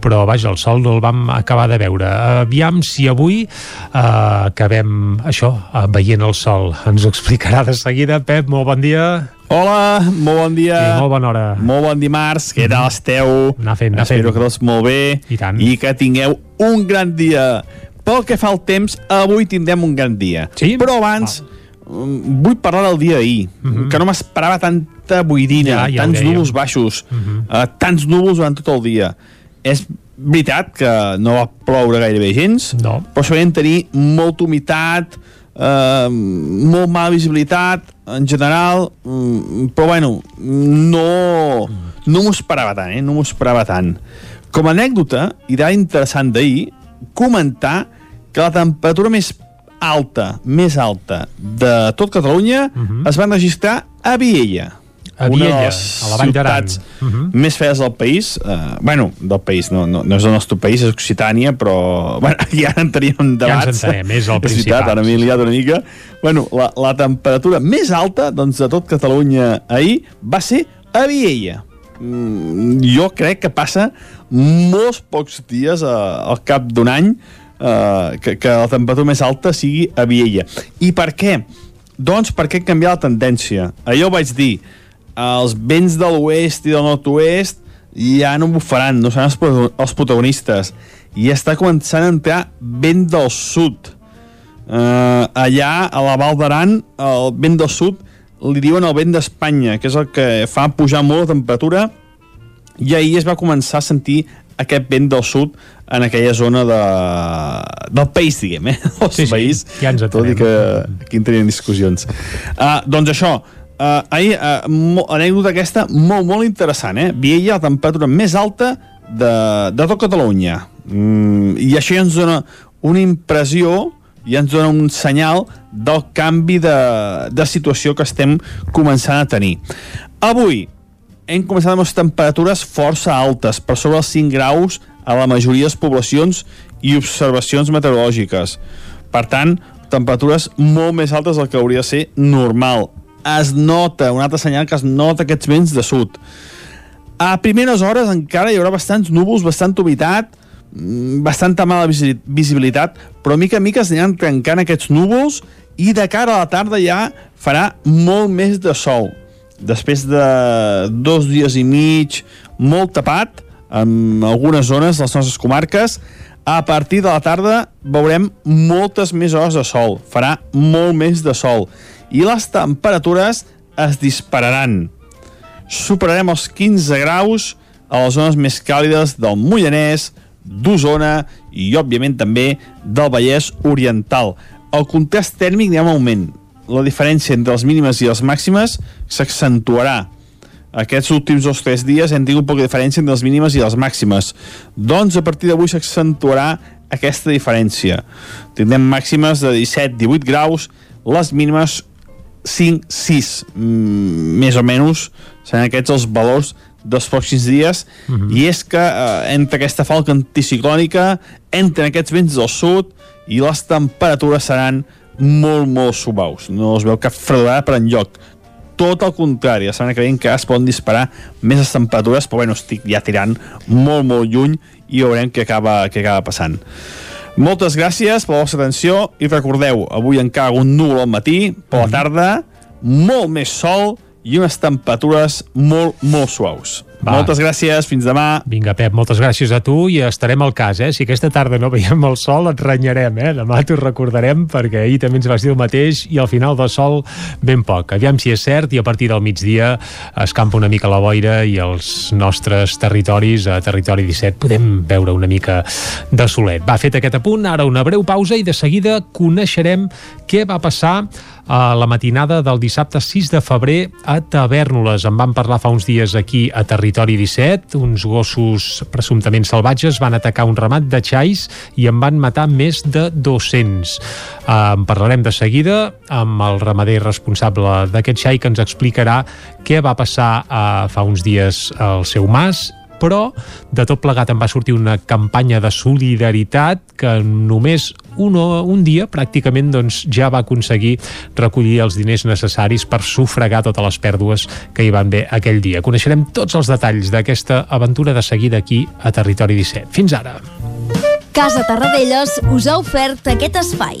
però vaja, el sol no el vam acabar de veure. Aviam si avui eh, acabem això, eh, veient el sol. Ens ho explicarà de seguida. Pep, molt bon dia. Hola, molt bon dia. Sí, molt bona hora. Molt bon dimarts, què tal esteu? Anar fent, anar Espero fent. que tots molt bé I tant. i que tingueu un gran dia. Pel que fa al temps, avui tindrem un gran dia. Sí? Però abans, mm, vull parlar del dia d'ahir, que no m'esperava tanta boirina, Mhm. Ja, ja tants núvols baixos, Mhm. uh, tants núvols durant tot el dia. És veritat que no va ploure gairebé gens, no. però això vam tenir molta humitat, eh, molt mala visibilitat en general, mm, però bueno, no, no m'ho esperava tant, eh? no m'ho esperava tant. Com a anècdota, i d'ara interessant d'ahir, comentar que la temperatura més alta, més alta de tot Catalunya es va registrar a Viella. Mhm. A una de Viella, les a la Vall d'Aran. ciutats Mhm. més fees del país, eh, bueno, del país, no, no, no és el nostre país, és Occitània, però bueno, ja en teníem Ja ens debats. entenem, és el Principat. ara m'he liat una mica. Bueno, la, la temperatura més alta doncs, de tot Catalunya ahir va ser a Viella. Mm, jo crec que passa molts pocs dies eh, al cap d'un any eh, que, que la temperatura més alta sigui a Viella. I per què? Doncs perquè ha canviat la tendència. Allò vaig dir, els vents de l'oest i del nord-oest ja no bufaran, no seran els els protagonistes. I està començant a entrar vent del sud. Uh, allà, a la Val d'Aran, el vent del sud li diuen el vent d'Espanya, que és el que fa pujar molt la temperatura, i ahir es va començar a sentir aquest vent del sud en aquella zona de, del país, diguem, eh? El Sí, sí, país, ja ens tot i que aquí en tenien discussions. Uh, doncs això, uh, ahir, uh, anècdota aquesta molt, molt interessant, eh? Viella, la temperatura més alta de, de tot Catalunya. Mm, I això ja ens dona una impressió i ens dona un senyal del canvi de, de situació que estem començant a tenir. Avui hem començat amb les temperatures força altes, per sobre els 5 graus a la majoria de les poblacions i observacions meteorològiques. Per tant, temperatures molt més altes del que hauria de ser normal. Es nota, un altre senyal que es nota aquests vents de sud. A primeres hores encara hi haurà bastants núvols, bastanta humitat, mm, bastanta mala visi- visibilitat, però mica en mica es aniran trencant aquests núvols i de cara a la tarda ja farà molt més de sol. Després de dos dies i mig molt tapat, en algunes zones de les nostres comarques, a partir de la tarda veurem moltes més hores de sol, farà molt més de sol, i les temperatures es dispararan. Superarem els 15 graus a les zones més càlides del Moianès, d'Osona i, òbviament, també del Vallès Oriental. El contrast tèrmic anirà en augment. La diferència entre les mínimes i les màximes s'accentuarà. Aquests últims dos o tres dies hem tingut poca diferència entre les mínimes i les màximes. Doncs a partir d'avui s'accentuarà aquesta diferència. Tindrem màximes de 17-18 graus, les mínimes 5-6, mm, més o menys, seran aquests els valors dels pròxims dies, mm -hmm. i és que eh, entre aquesta falca anticiclònica, entren aquests vents del sud, i les temperatures seran molt, molt suaus. No es veu cap fredorada per enlloc. Tot el contrari, la setmana que ve que es poden disparar més les temperatures, però bueno, estic ja tirant molt, molt lluny i veurem què acaba, què acaba passant. Moltes gràcies per la vostra atenció i recordeu, avui encara un núvol al matí, per la tarda, molt més sol i unes temperatures molt, molt suaus. Va. Moltes gràcies, fins demà. Vinga, Pep, moltes gràcies a tu i estarem al cas, eh? Si aquesta tarda no veiem el sol, et renyarem, eh? Demà t'ho recordarem perquè ahir també ens vas dir el mateix i al final de sol ben poc. Aviam si és cert i a partir del migdia escampa una mica la boira i els nostres territoris, a Territori 17, podem veure una mica de solet. Va, fet aquest apunt, ara una breu pausa i de seguida coneixerem què va passar a la matinada del dissabte 6 de febrer a Tavernoles. En van parlar fa uns dies aquí a Territori 17. Uns gossos presumptament salvatges van atacar un ramat de xais i en van matar més de 200. En parlarem de seguida amb el ramader responsable d'aquest xai que ens explicarà què va passar eh, fa uns dies al seu mas però de tot plegat en va sortir una campanya de solidaritat que només un, un dia pràcticament doncs, ja va aconseguir recollir els diners necessaris per sufragar totes les pèrdues que hi van haver aquell dia. Coneixerem tots els detalls d'aquesta aventura de seguida aquí a Territori 17. Fins ara. Casa Tarradellas us ha ofert aquest espai.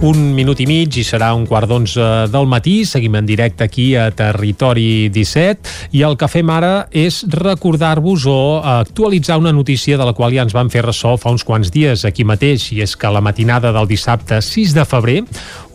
Un minut i mig i serà un quart d'onze del matí. Seguim en directe aquí a Territori 17 i el que fem ara és recordar-vos o actualitzar una notícia de la qual ja ens van fer ressò fa uns quants dies aquí mateix i és que la matinada del dissabte 6 de febrer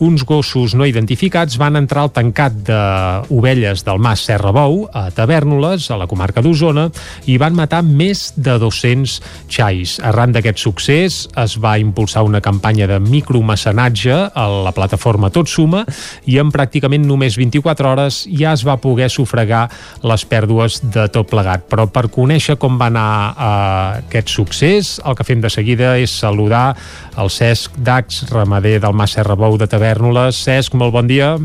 uns gossos no identificats van entrar al tancat d'ovelles del Mas Serra Bou a Tavernoles, a la comarca d'Osona i van matar més de 200 xais. Arran d'aquest succés es va impulsar una campanya de micromecenatge a la plataforma Tot Suma i en pràcticament només 24 hores ja es va poder sufragar les pèrdues de tot plegat. Però per conèixer com va anar eh, aquest succés, el que fem de seguida és saludar el Cesc Dax, ramader del Mas Serrabou de Tavernoles. Cesc, molt bon dia.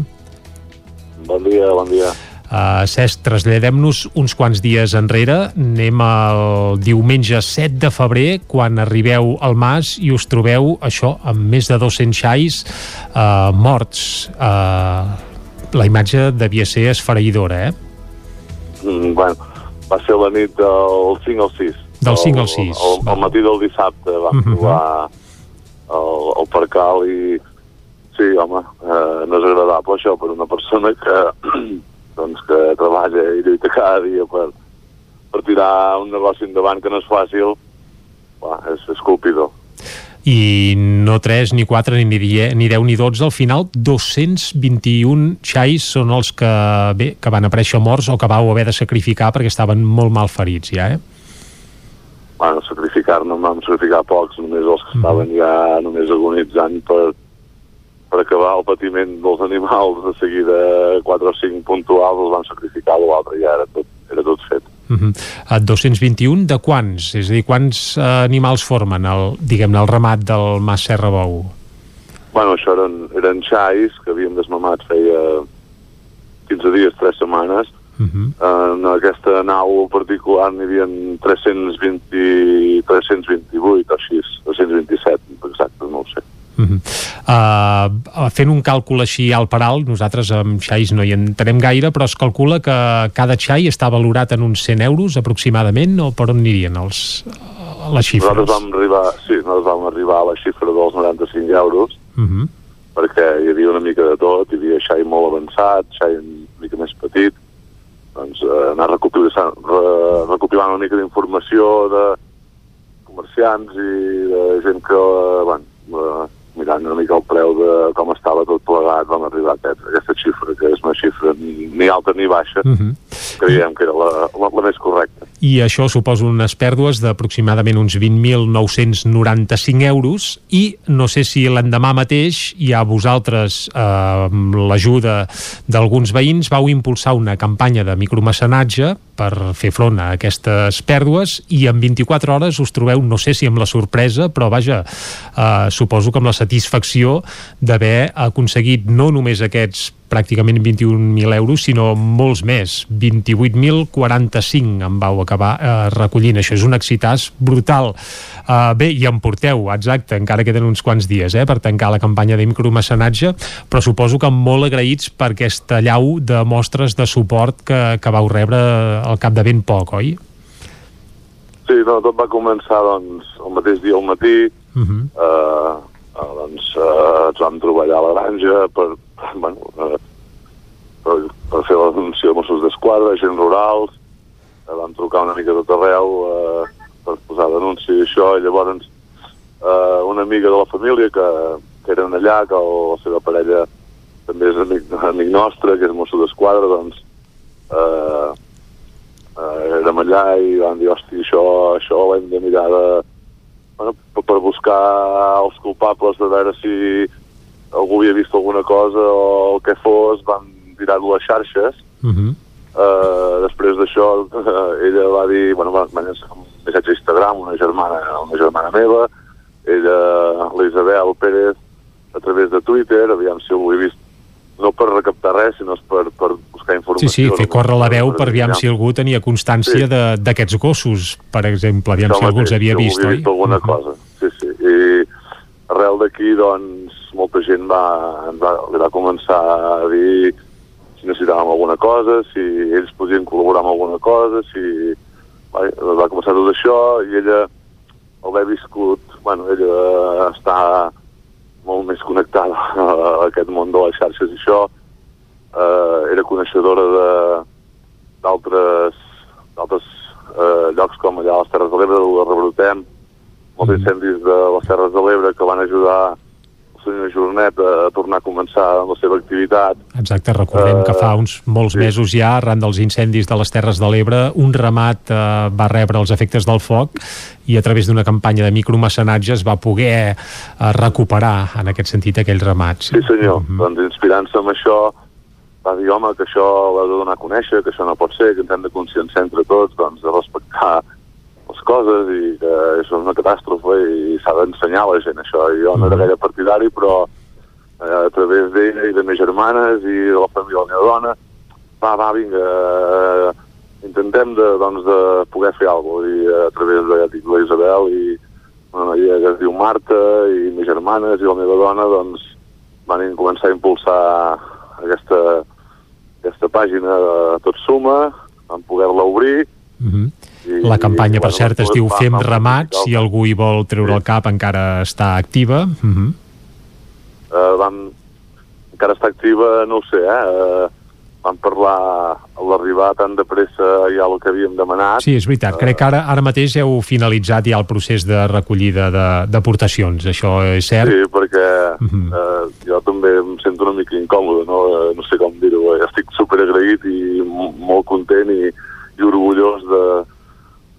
Bon dia, bon dia. Uh, Cesc, traslladem-nos uns quants dies enrere. Anem al diumenge 7 de febrer, quan arribeu al Mas i us trobeu, això, amb més de 200 xais uh, morts. Uh, la imatge devia ser esfereïdora, eh? Mm, bueno, va ser la nit del 5 al 6. Del 5 al 6. El, el, el matí del dissabte vam uh Mhm. -huh. trobar el, el percal i sí, home, eh, no és agradable això per una persona que doncs que treballa i lluita cada dia per, per tirar un negoci endavant que no és fàcil, va, és, és colpidor. I no 3, ni 4, ni 10, ni 10, ni 12, al final 221 xais són els que, bé, que van aparèixer morts o que vau haver de sacrificar perquè estaven molt mal ferits ja, eh? bueno, sacrificar-ne en vam sacrificar pocs, només els que estaven ja només agonitzant per, per acabar el patiment dels animals, de seguida quatre o cinc puntuals els van sacrificar, l'altre ja era tot, era tot fet. Uh -huh. A 221 de quants? És a dir, quants eh, animals formen el, diguem-ne, el ramat del Mas Serra Bou? Bueno, això eren, eren xais que havíem desmamat feia 15 dies, 3 setmanes. Uh -huh. En aquesta nau particular n'hi havia 320, 328 o així, 327, exacte, no ho sé. Uh -huh. uh, fent un càlcul així al per alt, nosaltres amb xais no hi entenem gaire, però es calcula que cada xai està valorat en uns 100 euros aproximadament, o per on anirien els, les xifres? Nosaltres vam arribar, sí, nosaltres vam arribar a la xifra dels 95 euros, Uh -huh. perquè hi havia una mica de tot, hi havia xai molt avançat, xai una mica més petit, doncs eh, anar recopilant, re, recopilant una mica d'informació de comerciants i de gent que, eh, bueno, eh, mirant una mica el preu de com estava tot plegat, vam arribar a aquest, a aquesta xifra, que és una xifra ni, alta ni baixa, Uh -huh. Creiem que era la, la, la més correcta. I això suposa unes pèrdues d'aproximadament uns 20.995 euros i no sé si l'endemà mateix ja vosaltres, eh, amb l'ajuda d'alguns veïns, vau impulsar una campanya de micromecenatge per fer front a aquestes pèrdues i en 24 hores us trobeu, no sé si amb la sorpresa, però vaja, eh, suposo que amb la satisfacció d'haver aconseguit no només aquests pràcticament 21.000 euros, sinó molts més, 28.045 en vau acabar eh, recollint. Això és un excitàs brutal. Uh, bé, i en porteu, exacte, encara queden uns quants dies eh, per tancar la campanya de micromecenatge, però suposo que molt agraïts per aquesta llau de mostres de suport que, que vau rebre al cap de ben poc, oi? Sí, no, tot va començar doncs, el mateix dia al matí, Uh -huh. eh, eh, doncs eh, ens vam trobar allà a la granja per, bueno, eh, per, per fer la denúncia de Mossos d'Esquadra, gent rurals, eh, vam trucar una mica tot arreu eh, per posar denúncia i això, i llavors eh, una amiga de la família que, que eren allà, que la seva parella també és amic, amic nostre, que és Mosso d'Esquadra, doncs eh, eh, érem allà i vam dir, hosti, això, això ho hem de mirar de, bueno, per, per buscar els culpables de veure si algú havia vist alguna cosa o el que fos, van tirar-ho a xarxes. Uh -huh. Uh, després d'això, uh, ella va dir, bueno, va, va llançar un missatge a Instagram, una germana, una germana meva, ella, la Isabel Pérez, a través de Twitter, aviam si algú he vist, no per recaptar res, sinó per, per buscar Sí, informació. sí, fer córrer la veu per aviam si algú tenia constància Sí. d'aquests gossos, per exemple, aviam Això si algú els havia si vist, oi? vist alguna cosa, sí, sí. I arrel d'aquí, doncs, molta gent va, va, li va començar a dir si necessitàvem alguna cosa, si ells podien col·laborar amb alguna cosa, si... Va, va començar tot això i ella, al haver viscut, bueno, ella està molt més connectada a aquest món de les xarxes i això, eh, era coneixedora d'altres d'altres eh, llocs com allà a les Terres de l'Ebre, de Rebrotem, molts incendis de les Terres de l'Ebre que van ajudar el senyor Jornet a, a tornar a començar la seva activitat. Exacte, recordem que fa uns molts sí. mesos ja, arran dels incendis de les Terres de l'Ebre, un ramat eh, va rebre els efectes del foc i a través d'una campanya de micromecenatge es va poder eh, recuperar, en aquest sentit, aquell ramat. Sí, senyor. Doncs inspirant-se amb això, va dir, home, que això ho heu de donar a conèixer, que això no pot ser, que ens hem de conscienciar entre tots, doncs, de respectar coses i que això és una catàstrofe i s'ha d'ensenyar a la gent això. I jo no era gaire partidari, però eh, a través d'ella i de mes germanes i de la família de la meva dona, va, va, vinga, eh, intentem de, doncs, de poder fer alguna cosa. I a través de, ja dic, la Isabel i una noia que es diu Marta i mes germanes i la meva dona, doncs, van començar a impulsar aquesta, aquesta pàgina de Tot Suma, van poder-la obrir, Mhm. i, La campanya, per cert, es diu Fem ramats, si algú hi vol treure el cap encara està activa. Mhm. eh, vam, encara està activa, no ho sé, eh, eh, vam parlar a l'arribar tan de pressa ja el que havíem demanat. Sí, és veritat. Crec que ara, ara mateix heu finalitzat ja el procés de recollida de- d'aportacions. Això és cert? Sí, perquè Mhm. eh, jo també em sento una mica incòmode, no, eh, no sé com dir-ho. Estic superagraït i molt content i, i orgullós de,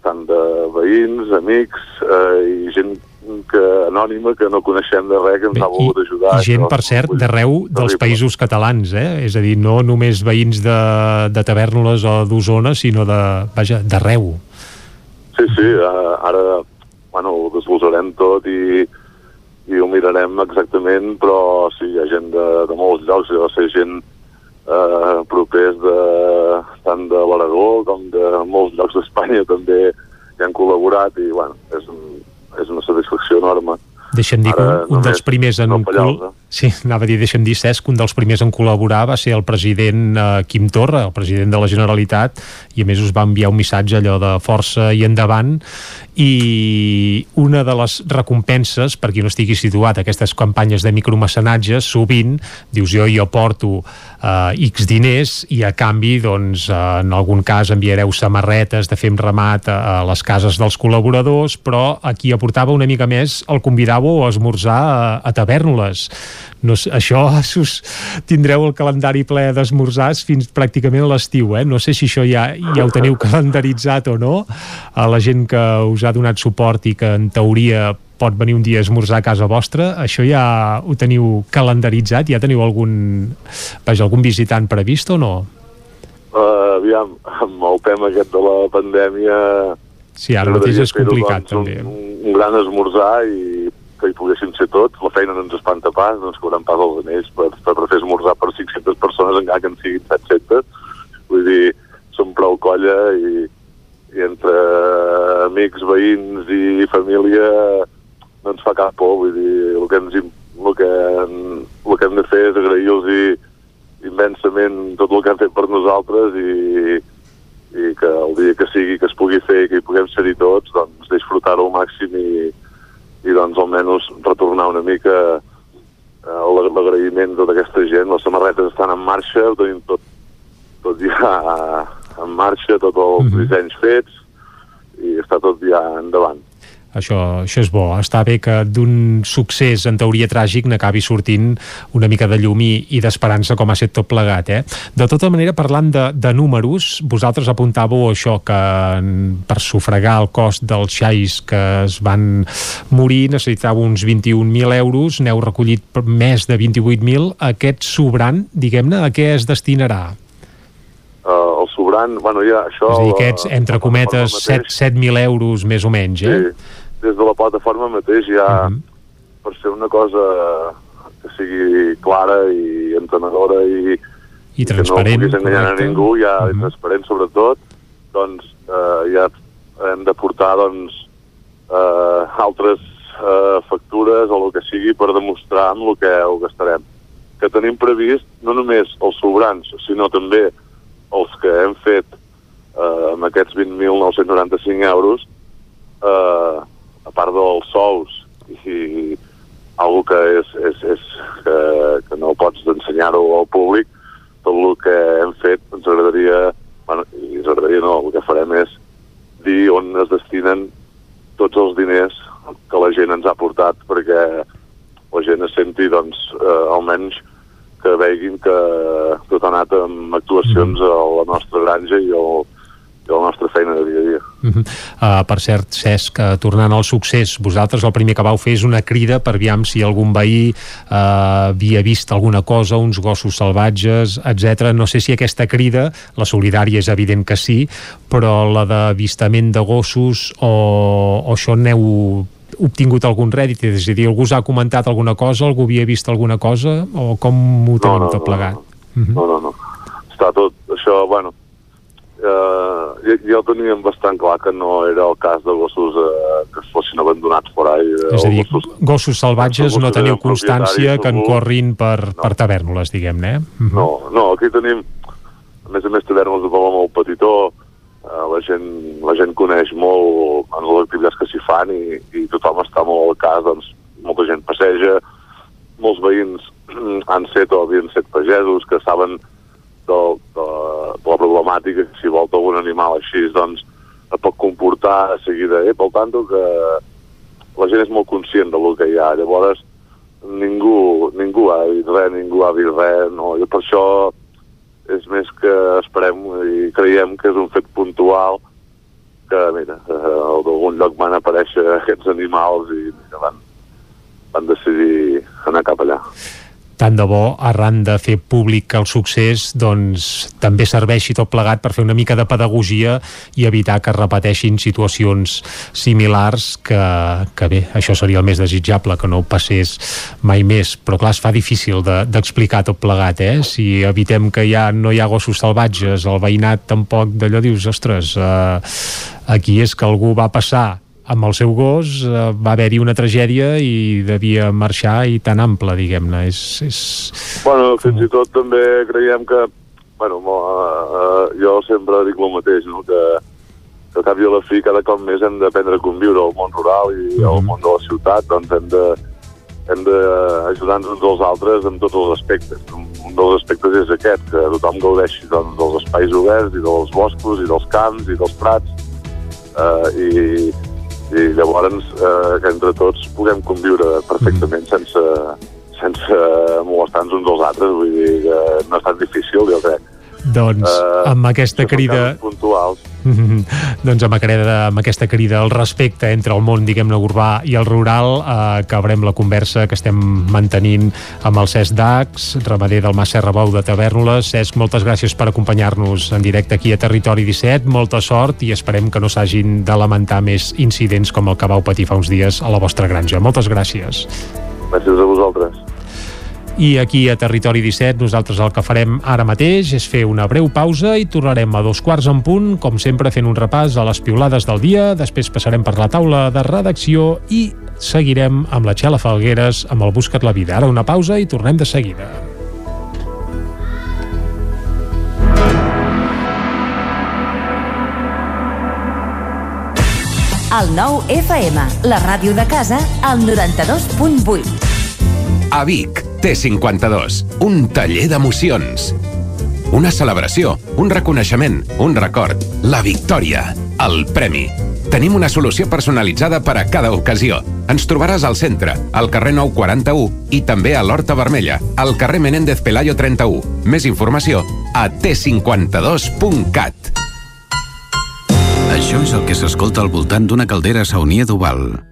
tant de veïns, amics eh, i gent que, paradigma que no coneixem de res, que ens ha volgut ajudar. I gent, això. per cert, d'arreu dels països catalans, eh? És a dir, no només veïns de, de Tavernoles o d'Osona, sinó de, vaja, d'arreu. Sí, sí, uh, ara bueno, ho desglossarem tot i, i ho mirarem exactament, però sí, hi ha gent de, de molts llocs, hi ser gent eh, propers de, tant de l'Aragó com de molts llocs d'Espanya també hi han col·laborat i bueno, és, un, és una satisfacció enorme. Deixa'm dir que un, un dels primers en... no col- fallar-se. Sí, anava a dir, deixa'm dir, Cesc, un dels primers en col·laborar va ser el president eh, Quim Torra, el president de la Generalitat, i a més us va enviar un missatge allò de força i endavant, i una de les recompenses, per qui no estigui situat, aquestes campanyes de micromecenatge, sovint dius jo, jo porto eh, X diners i a canvi, doncs, eh, en algun cas enviareu samarretes de fem ramat a, a les cases dels col·laboradors, però a qui aportava una mica més el convidàveu a esmorzar a, a Tavernoles. No això us tindreu el calendari ple d'esmorzars fins pràcticament a l'estiu, eh? No sé si això ja, ja ho teniu calendaritzat o no, a la gent que us ha donat suport i que en teoria pot venir un dia a esmorzar a casa vostra, això ja ho teniu calendaritzat? Ja teniu algun, vaja, algun visitant previst o no? Uh, aviam, amb el tema aquest de la pandèmia... Sí, ara mateix és complicat, doncs, també. Un, un gran esmorzar i que hi poguéssim ser tots. La feina no ens espanta pas, no ens cobran pas els anells per, per, per fer esmorzar per 500 persones, encara que en siguin 700. Vull dir, som prou colla i, i entre amics, veïns i família no ens fa cap por. Vull dir, el que, ens, el que, el que hem de fer és agrair-los immensament tot el que han fet per nosaltres i, i que el dia que sigui que es pugui fer i que hi puguem ser-hi tots, doncs disfrutar-ho al màxim i, i doncs almenys retornar una mica eh, l'ag- l'agraïment de tota aquesta gent. Les samarretes estan en marxa, ho tenim tot, tot ja en marxa, tots els Mhm. dissenys fets i està tot ja endavant. Això, això és bo. Està bé que d'un succés en teoria tràgic n'acabi sortint una mica de llum i, i d'esperança com ha set tot plegat. Eh? De tota manera, parlant de, de números, vosaltres apuntàveu això que per sufragar el cost dels xais que es van morir necessitàveu uns 21.000 euros, n'heu recollit més de 28.000. Aquest sobrant, diguem-ne, a què es destinarà? Uh, el sobrant, bueno, ja això... És a dir, aquests, entre cometes, plataforma 7 7.000 euros més o menys, eh? Sí, des de la plataforma mateix ja, per ser una cosa que sigui clara i entenedora i, I que no transparent, puguis enganyar correcte. a ningú, ja uh transparent sobretot, doncs eh, ja hem de portar doncs, eh, altres eh, factures o el que sigui per demostrar amb el que ho gastarem. Que tenim previst no només els sobrants, sinó també els que hem fet eh, amb aquests 20.995 euros, eh, a part dels sous i algo que és, és, és que, que no pots ensenyar-ho al públic, tot el que hem fet ens agradaria, bueno, i ens agradaria no, el que farem és dir on es destinen tots els diners que la gent ens ha portat perquè la gent es senti, doncs, eh, almenys que veguin que tot ha anat amb actuacions a la nostra granja i, el, i a la nostra feina de dia a dia. Uh -huh. uh, per cert, Cesc, uh, tornant al succés, vosaltres el primer que vau fer és una crida per aviam si algun veí uh, havia vist alguna cosa, uns gossos salvatges, etc. No sé si aquesta crida, la solidària és evident que sí, però la d'avistament de gossos o, o això n'heu obtingut algun rèdit, és a dir, algú us ha comentat alguna cosa, algú havia vist alguna cosa, o com ho teniu no, tot no, plegat? No, no, no. Està tot això, bueno, eh, ja, ja ho teníem bastant clar que no era el cas de gossos eh, que es fossin abandonats por ahí. Eh, És a dir, gossos, gossos salvatges gossos no teniu constància que en propietaris corrin per, per tavernoles, diguem-ne, eh? Mhm. No, no, aquí tenim, a més a més, tavernes de poble molt petitó, eh, la, gent, la gent coneix molt en les activitats fan i, i tothom està molt al cas, doncs molta gent passeja, molts veïns han set o havien set pagesos que saben del, de, de la problemàtica si volta algun animal així, doncs pot comportar a seguida, eh, pel tanto que la gent és molt conscient del que hi ha, llavors ningú, ningú ha dit res, ningú ha dit res, no, i per això és més que esperem i creiem que és un fet puntual que, mira, eh, d'algun lloc van aparèixer aquests animals i mira, van, van decidir anar cap allà. Tant de bo, arran de fer públic el succés, doncs també serveixi tot plegat per fer una mica de pedagogia i evitar que es repeteixin situacions similars que, que bé, això seria el més desitjable, que no passés mai més, però clar, es fa difícil de- d'explicar tot plegat, eh? Si evitem que ja no hi ha gossos salvatges, el veïnat tampoc d'allò dius, ostres, eh, aquí és que algú va passar amb el seu gos eh, va haver-hi una tragèdia i devia marxar i tan ample, diguem-ne. És, és... Bueno, fins i tot també creiem que, bueno, mo, uh, jo sempre dic el mateix, no? que, que al cap i a la fi cada cop més hem d'aprendre a conviure al món rural i al món de la ciutat, doncs hem de hem d'ajudar-nos uns als altres en tots els aspectes. Un, un dels aspectes és aquest, que tothom gaudeixi doncs, dels espais oberts i dels boscos i dels camps i dels prats eh, i, i llavors eh, que entre tots puguem conviure perfectament sense, sense molestar-nos uns als altres, vull dir que no és tan difícil, jo crec. Doncs Eh, amb aquesta crida... puntuals. doncs amb, crida, amb aquesta crida al respecte entre el món, diguem-ne, urbà i el rural, eh, acabarem la conversa que estem mantenint amb el Cesc Dax, ramader del Mas Serra Bou de Tavernoles. Cesc, moltes gràcies per acompanyar-nos en directe aquí a Territori 17. Molta sort i esperem que no s'hagin de lamentar més incidents com el que vau patir fa uns dies a la vostra granja. Moltes gràcies. Gràcies a vosaltres. I aquí a Territori 17 nosaltres el que farem ara mateix és fer una breu pausa i tornarem a dos quarts en punt, com sempre fent un repàs a les piulades del dia, després passarem per la taula de redacció i seguirem amb la Txela Falgueres amb el Buscat la Vida. Ara una pausa i tornem de seguida. El nou FM, la ràdio de casa, al 92.8. A Vic, T52, un taller d'emocions. Una celebració, un reconeixement, un record, la victòria, el premi. Tenim una solució personalitzada per a cada ocasió. Ens trobaràs al centre, al carrer 941 i també a l'Horta Vermella, al carrer Menéndez Pelayo 31. Més informació a t52.cat. Això és el que s'escolta al voltant d'una caldera saunia d'Oval.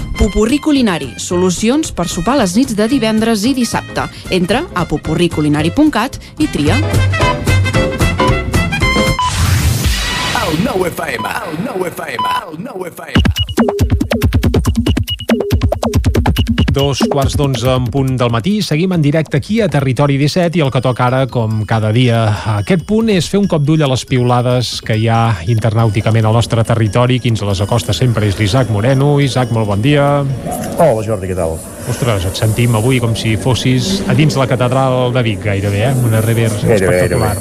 Pupurri Culinari, solucions per sopar les nits de divendres i dissabte. Entra a pupurriculinari.cat i tria. El nou FM, el nou FM, el nou FM. Dos quarts d'onze en punt del matí. Seguim en directe aquí a Territori 17 i el que toca ara, com cada dia a aquest punt, és fer un cop d'ull a les piulades que hi ha internàuticament al nostre territori. Qui ens les acosta sempre és l'Isaac Moreno. Isaac, molt bon dia. Hola Jordi, què tal? Ostres, et sentim avui com si fossis a dins la catedral de Vic, gairebé, eh? Una rever Gairebé, espectacular.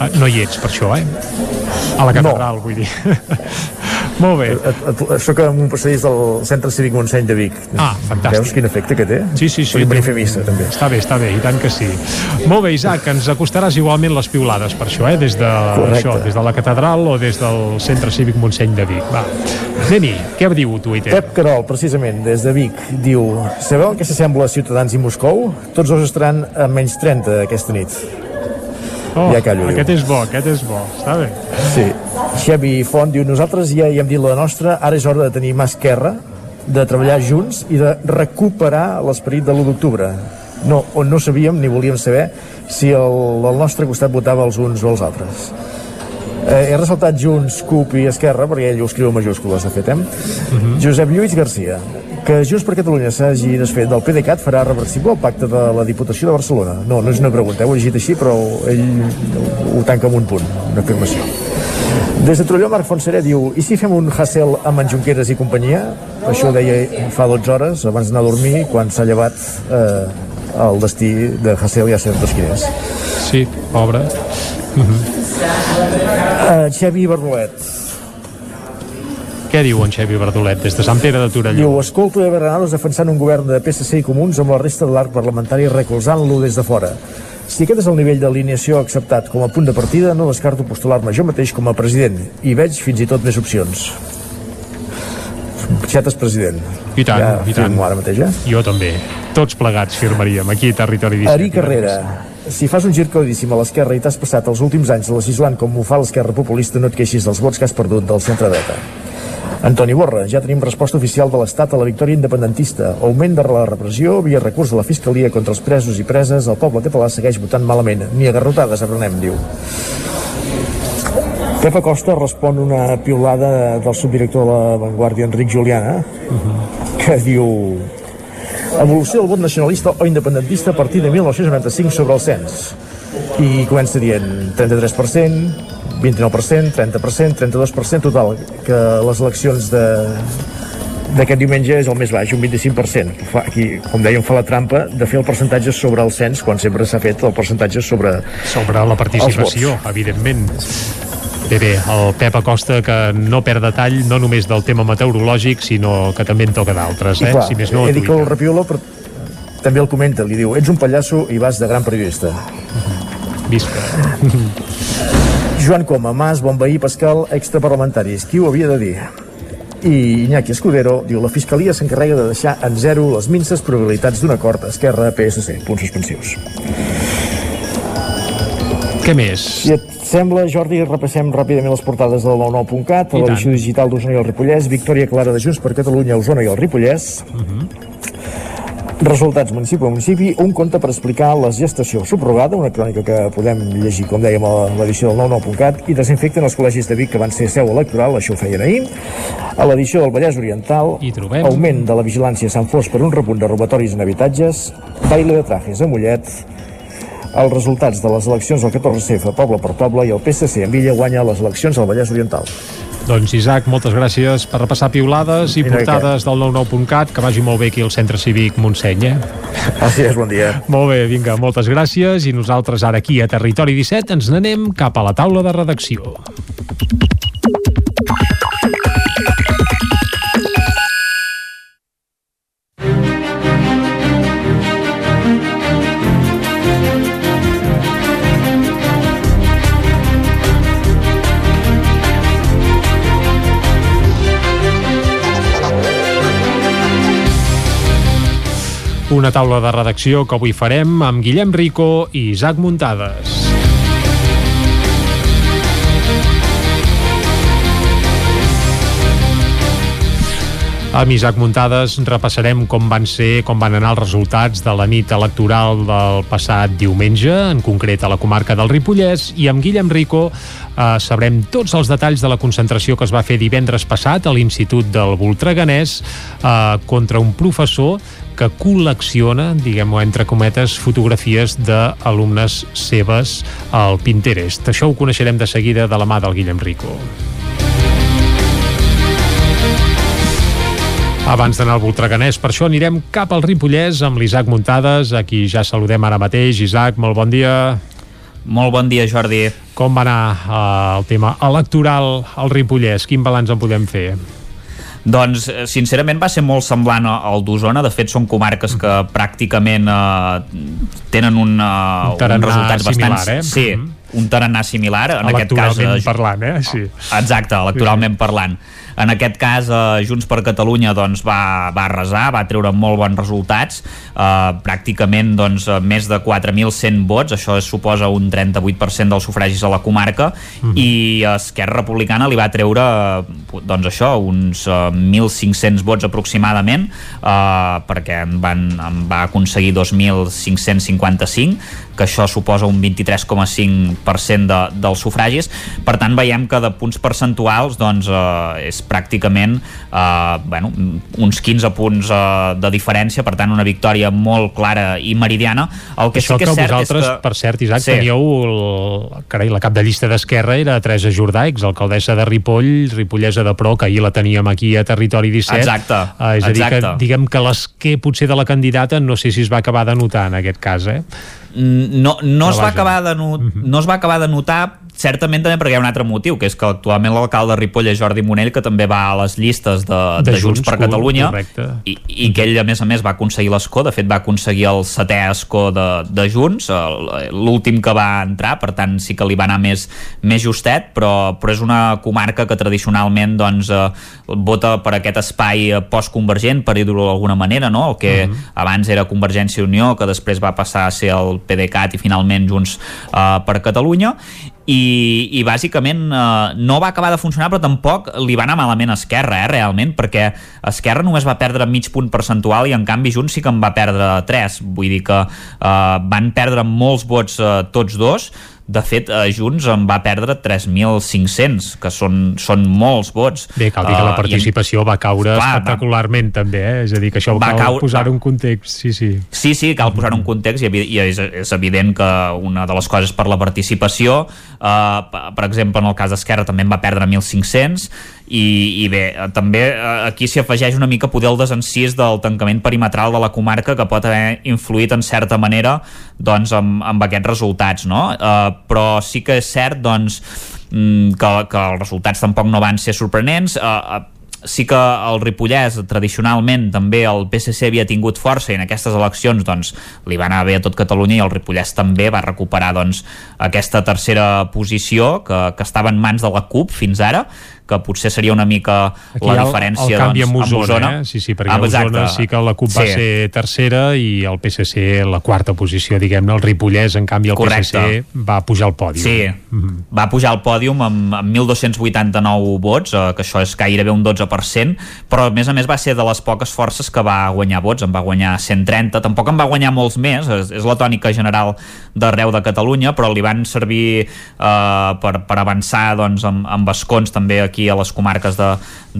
Ah, No hi ets, per això, eh? A la catedral, no. vull dir. Molt bé. Soc en un passadís del Centre Cívic Montseny de Vic. Ah, fantàstic. Veus quin efecte que té? Sí, sí, sí. A fer missa, també. Està bé, està bé, i tant que sí. Molt bé, Isaac, ens acostaràs igualment les piulades per això, eh? Des de, Correcte. això, des de la catedral o des del Centre Cívic Montseny de Vic. Va. Anem-hi, què diu Twitter? Pep Carol, precisament, des de Vic, diu Sabeu què s'assembla Ciutadans i Moscou? Tots dos estaran a menys 30 aquesta nit. Oh, ja callo, aquest diu. és bo, aquest és bo. Està bé. Sí. Xavi Font diu Nosaltres ja hi hem dit la nostra, ara és hora de tenir mà esquerra, de treballar junts i de recuperar l'esperit de l'1 d'octubre. No, on no sabíem ni volíem saber si el, el nostre costat votava els uns o els altres. Eh, he ressaltat Junts, CUP i Esquerra, perquè ell ho escriu en majúscules, de fet, eh? Josep Lluís Garcia, que Junts per Catalunya s'hagi desfet del PDeCAT farà reversible el pacte de la Diputació de Barcelona. No, no és una pregunta, eh? ho he llegit així, però ell ho tanca amb un punt, una afirmació. Des de Trolló, Marc Fonseré diu i si fem un Hassel amb en Junqueras i companyia? Això ho deia fa 12 hores, abans d'anar a dormir, quan s'ha llevat eh, el destí de Hassel, ja sabem tots quin és. Sí, pobre. Uh, Xavi Bardolet, Què diu en Xevi Verdolet des de Sant Pere de Torelló? Diu, escolto Eber Granados defensant un govern de PSC i Comuns amb la resta de l'arc parlamentari recolzant-lo des de fora. Si aquest és el nivell d'alineació acceptat com a punt de partida, no descarto postular-me jo mateix com a president i veig fins i tot més opcions. Xetes president. I tant, ja i tant. ara mateix, eh? Jo també. Tots plegats firmaríem aquí a Territori 17. Ari Carrera, si fas un gir claríssim a l'esquerra i t'has passat els últims anys legislant com ho fa l'esquerra populista, no et queixis dels vots que has perdut del centre-dreta. Antoni Borra, ja tenim resposta oficial de l'Estat a la victòria independentista. Augment de la repressió via recurs de la Fiscalia contra els presos i preses. El poble català segueix votant malament. Ni a garrotades aprenem, diu. Pep Acosta respon una piulada del subdirector de la Vanguardia, Enric Juliana, que diu evolució del vot nacionalista o independentista a partir de 1995 sobre el cens. I comença dient 33%, 29%, 30%, 32% total, que les eleccions de d'aquest diumenge és el més baix, un 25%. Fa, aquí, com dèiem, fa la trampa de fer el percentatge sobre el cens quan sempre s'ha fet el percentatge sobre, sobre la participació, evidentment. Bé, bé, el Pep Acosta que no perd detall no només del tema meteorològic, sinó que també en toca d'altres, I eh? clar, si més no, he dit que el repiula, però també el comenta, li diu, ets un pallasso i vas de gran periodista. Visca. Joan Coma, Mas, Bonveí, Pascal, extraparlamentaris. Qui ho havia de dir? I Iñaki Escudero diu la Fiscalia s'encarrega de deixar en zero les minces probabilitats d'un acord Esquerra-PSC. Punts suspensius. Què més? Si et sembla, Jordi, repassem ràpidament les portades del 99.cat, I a l'edició digital d'Osona i el Ripollès, victòria clara de Junts per Catalunya, Osona i el Ripollès, Resultats municipi a municipi, un conte per explicar la gestació subrogada, una crònica que podem llegir, com dèiem, a l'edició del 99.cat, i desinfecten els col·legis de Vic que van ser seu electoral, això ho feien ahir. A l'edició del Vallès Oriental, Hi trobem. augment de la vigilància a Sant Fos per un repunt de robatoris en habitatges, baile de trajes a Mollet, els resultats de les eleccions del 14F poble per poble i el PSC en Villa guanya les eleccions al Vallès Oriental. Doncs Isaac, moltes gràcies per repassar piulades i portades del 99.cat, que vagi molt bé aquí al Centre Cívic Montseny, eh? Gràcies, bon dia. Molt bé, vinga, moltes gràcies i nosaltres ara aquí a Territori 17 ens n'anem cap a la taula de redacció. Una taula de redacció que avui farem amb Guillem Rico i Isaac Muntades. Amb Isaac Muntades repassarem com van ser, com van anar els resultats de la nit electoral del passat diumenge, en concret a la comarca del Ripollès, i amb Guillem Rico eh, sabrem tots els detalls de la concentració que es va fer divendres passat a l'Institut del Voltreganès eh, contra un professor que col·lecciona, diguem-ho entre cometes, fotografies d'alumnes seves al Pinterest. Això ho coneixerem de seguida de la mà del Guillem Rico. Abans d'anar al Voltreganès, per això anirem cap al Ripollès amb l'Isaac Muntades, a qui ja saludem ara mateix. Isaac, molt bon dia. Molt bon dia, Jordi. Com va anar eh, el tema electoral al Ripollès? Quin balanç en podem fer? Doncs, eh, sincerament, va ser molt semblant al d'Osona. De fet, són comarques que pràcticament eh, tenen un, uh, Un uns resultats similar, bastant... eh? Sí, un tarannà similar. En aquest cas, eh, parlant, eh? Sí. Exacte, electoralment parlant. En aquest cas, eh, Junts per Catalunya doncs, va, va arrasar, va treure molt bons resultats, eh, pràcticament doncs, eh, més de 4.100 vots, això suposa un 38% dels sufragis a la comarca, Mhm. i Esquerra Republicana li va treure eh, doncs això, uns eh, 1.500 vots aproximadament, eh, perquè en, van, en va aconseguir 2.555, que això suposa un 23,5% de, dels sufragis. Per tant, veiem que de punts percentuals doncs, eh, és pràcticament eh, bueno, uns 15 punts eh, de diferència, per tant, una victòria molt clara i meridiana. El que Això sí que que és cert vosaltres, és que... per cert, Isaac, Sí. teníeu el, carai, la cap de llista d'Esquerra era Teresa Jordà, exalcaldessa de Ripoll, ripollesa de Pro, que ahir la teníem aquí a Territori 17. Exacte, Eh, és a dir, que exacte. diguem que l'esquer potser de la candidata no sé si es va acabar de notar en aquest cas, eh? Mm, no, no, es va acabar de no, no es va acabar de notar certament també perquè hi ha un altre motiu que és que actualment l'alcalde de Ripoll és Jordi Monell que també va a les llistes de, de, de Junts, per cor- Catalunya. correcte. i, i que ell a més a més va aconseguir l'escó. De fet va aconseguir el setè escó de, de Junts l'últim que va entrar. Per tant sí que li va anar més, més justet però, però és una comarca que tradicionalment doncs, eh, vota per aquest espai eh, postconvergent per dir-ho d'alguna manera no? el que abans era Convergència i Unió que després va passar a ser el PDeCAT i finalment Junts eh, per Catalunya i, i bàsicament eh, no va acabar de funcionar però tampoc li va anar malament a Esquerra eh, realment perquè Esquerra només va perdre mig punt percentual i en canvi Junts sí que en va perdre 3 vull dir que eh, van perdre molts vots eh, tots dos de fet, eh, Junts en va perdre 3.500, que són, són molts vots. Bé, cal dir que la en- participació va caure Clar, va- espectacularment també, eh? És a dir, que això Va cal caure- posar va- un context, sí, sí. Sí, sí, cal posar un context i, i és, és evident que una de les coses per la participació, eh, per exemple, en el cas d'Esquerra també en va perdre 1.500 i, i bé, eh, també eh, aquí s'hi afegeix una mica poder el desencís del tancament perimetral de la comarca que pot haver influït en certa manera doncs, amb, amb aquests resultats, no? Eh, però sí que és cert doncs, mm, que, que els resultats tampoc no van ser sorprenents. Eh, eh, sí que el Ripollès tradicionalment també el PSC havia tingut força i en aquestes eleccions doncs, li va anar bé a tot Catalunya i el Ripollès també va recuperar doncs, aquesta tercera posició que, que estava en mans de la CUP fins ara que potser seria una mica Aquí la ha el, diferència el canvi doncs, amb Osona, eh? Sí, sí, perquè Ah, Osona sí que la CUP va Sí. ser tercera i el PSC la quarta posició, diguem-ne, el Ripollès, en canvi el Correcte. PSC va pujar al pòdium. Sí, va pujar al pòdium amb, amb 1.289 vots, eh, que això és gairebé un 12%, però a més a més va ser de les poques forces que va guanyar vots, en va guanyar 130, tampoc en va guanyar molts més, és, és la tònica general d'arreu de Catalunya, però li van servir eh, per, per avançar doncs, amb, amb escons també aquí a les comarques de,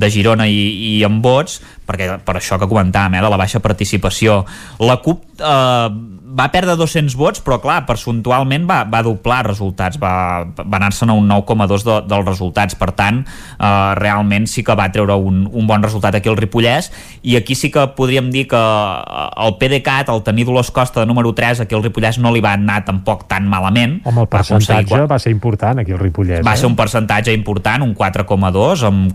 de Girona i, i amb vots, perquè per això que comentàvem, eh, de la baixa participació. La CUP eh, va perdre 200 vots, però clar, percentualment va, va doblar resultats, va, va anar-se'n a un 9,2 de, dels resultats, per tant, eh, realment sí que va treure un, un bon resultat aquí al Ripollès, i aquí sí que podríem dir que eh, el PDeCAT, el tenir Dolors Costa de número 3, aquí al Ripollès no li va anar tampoc tan malament. Home, el Va percentatge va ser important aquí al Ripollès. va eh? ser un percentatge important, un 4,2 amb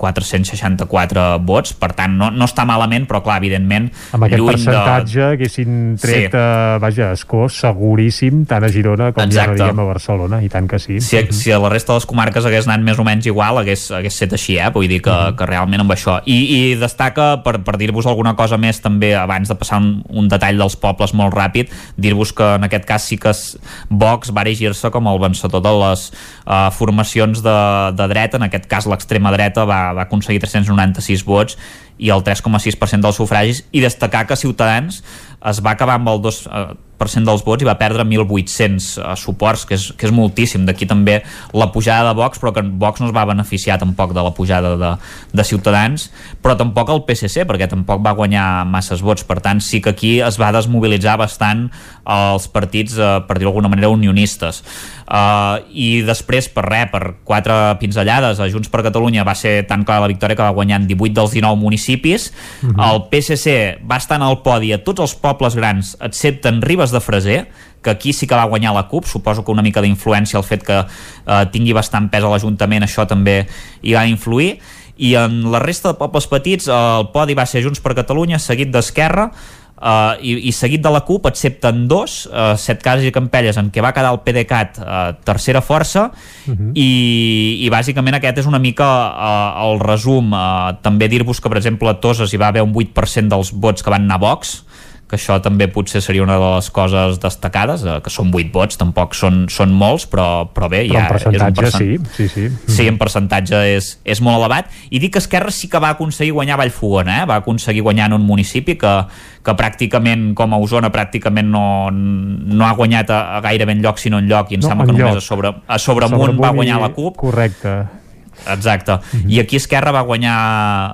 464 vots, per tant no, no està malament, però clar, evidentment Amb aquest lluny percentatge haguessin tret, Sí. eh, vaja, escó seguríssim, tant a Girona com Exacte. ja no diem a Barcelona, i tant que sí. de, si, si a la resta de les comarques hagués anat més o menys igual hagués, hagués set així, eh? vull dir que, que realment amb això i, i destaca, per, per dir-vos alguna cosa més també abans de passar un, un detall dels pobles molt ràpid, dir-vos que en aquest cas sí que es- Vox va erigir-se com el vencedor de les uh, formacions de, de dreta, en aquest cas l'extrema dreta va, va aconseguir 396 vots i el 3,6% dels sufragis i destacar que Ciutadans es va acabar amb el 2, eh, dels vots i va perdre 1.800 uh, suports, que és, que és moltíssim. D'aquí també la pujada de Vox, però que Vox no es va beneficiar tampoc de la pujada de, de Ciutadans, però tampoc el PSC, perquè tampoc va guanyar masses vots. Per tant, sí que aquí es va desmobilitzar bastant els partits, uh, per dir d'alguna manera, unionistes. Uh, I després, per res, per quatre pinzellades, a Junts per Catalunya va ser tan clara la victòria que va guanyar en 18 dels 19 municipis. Uh Mhm. -huh. El PSC va estar en el podi a tots els pobles grans, excepte en Ribes de Freser, que aquí sí que va guanyar la CUP, suposo que una mica d'influència el fet que eh, tingui bastant pes a l'Ajuntament, això també hi va influir, i en la resta de pobles petits el podi va ser Junts per Catalunya, seguit d'Esquerra, Uh, i, i seguit de la CUP, excepte en dos, uh, Set Cases i Campelles, en què va quedar el PDeCAT uh, tercera força, Mhm. i, i bàsicament aquest és una mica uh, el resum. Uh, també dir-vos que, per exemple, a Toses hi va haver un 8% dels vots que van anar a Vox, que això també potser seria una de les coses destacades, eh, que són 8 vots, tampoc són, són molts, però, però bé, Però ja en percentatge, és un sí, sí, sí. Sí, en percentatge és, és molt elevat. I dic que Esquerra sí que va aconseguir guanyar Vallfogona, eh? va aconseguir guanyar en un municipi que, que pràcticament, com a Osona, pràcticament no, no ha guanyat a, a gairebé en lloc, sinó en lloc, i em No, sembla que enlloc. només a sobre, a Sobremunt va Sobremunt guanyar i- la CUP. Correcte. Exacte. I aquí Esquerra va guanyar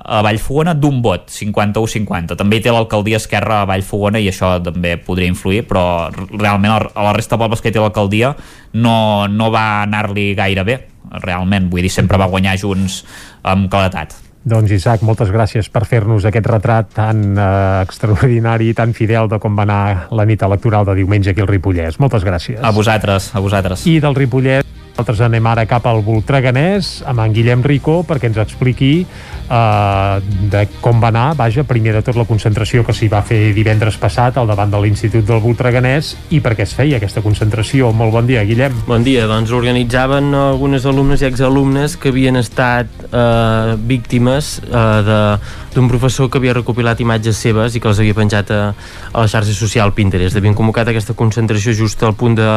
a Vallfogona d'un vot, 51-50. També hi té l'alcaldia Esquerra a Vallfogona i això també podria influir, però realment a la resta de pobles que té l'alcaldia no, no va anar-li gaire bé, realment. Vull dir, sempre va guanyar Junts amb claretat. Doncs Isaac, moltes gràcies per fer-nos aquest retrat tan eh, extraordinari i tan fidel de com va anar la nit electoral de diumenge aquí al Ripollès. Moltes gràcies. A vosaltres, a vosaltres. I del Ripollès nosaltres anem ara cap al Voltreganès amb en Guillem Rico perquè ens expliqui eh, de com va anar, vaja, primer de tot la concentració que s'hi va fer divendres passat al davant de l'Institut del Voltreganès i per què es feia aquesta concentració. Molt bon dia, Guillem. Bon dia, doncs organitzaven algunes alumnes i exalumnes que havien estat eh, víctimes eh, d'un professor que havia recopilat imatges seves i que les havia penjat a, a la xarxa social Pinterest. Havien convocat aquesta concentració just al punt de,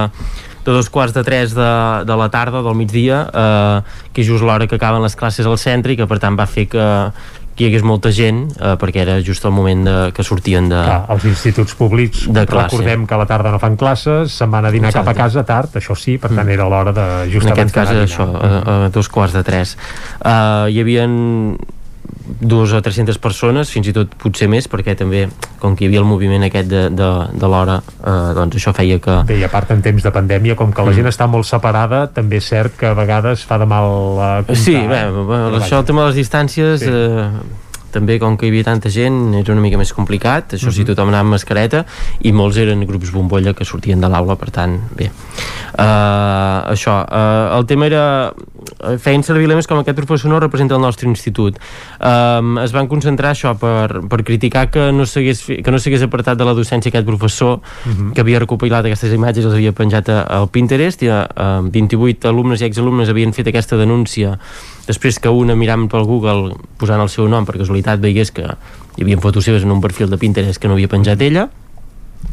de dos quarts de tres de, de la tarda, del migdia, eh, que és just l'hora que acaben les classes al centre i que per tant va fer que, que hi hagués molta gent eh, perquè era just el moment de, que sortien de... Clar, els instituts públics, De classe. recordem que a la tarda no fan classes, se'n van a dinar Exacte. cap a casa tard, això sí, per tant era l'hora de just en aquest cas d'anar a això, a, a dos quarts de tres uh, hi havia dues o 300 persones, fins i tot potser més perquè també, com que hi havia el moviment aquest de, de, de l'hora uh, doncs això feia que Bé, i a part en temps de pandèmia, com que la Mm. gent està molt separada, també és cert que a vegades fa de mal uh, comptar. Sí, bé, eh? bé, això el tema de les distàncies Sí. eh, també com que hi havia tanta gent era una mica més complicat, això sí, tothom anava amb mascareta i molts eren grups bombolla que sortien de l'aula, per tant, bé uh, això uh, el tema era eh, feien servir lemes com aquest professor no representa el nostre institut um, es van concentrar això per, per criticar que no s'hagués que no s'hagués apartat de la docència aquest professor Mhm. que havia recopilat aquestes imatges i les havia penjat a- al Pinterest i uh, 28 alumnes i exalumnes havien fet aquesta denúncia després que una mirant pel Google posant el seu nom per casualitat veiés que hi havia fotos seves en un perfil de Pinterest que no havia penjat ella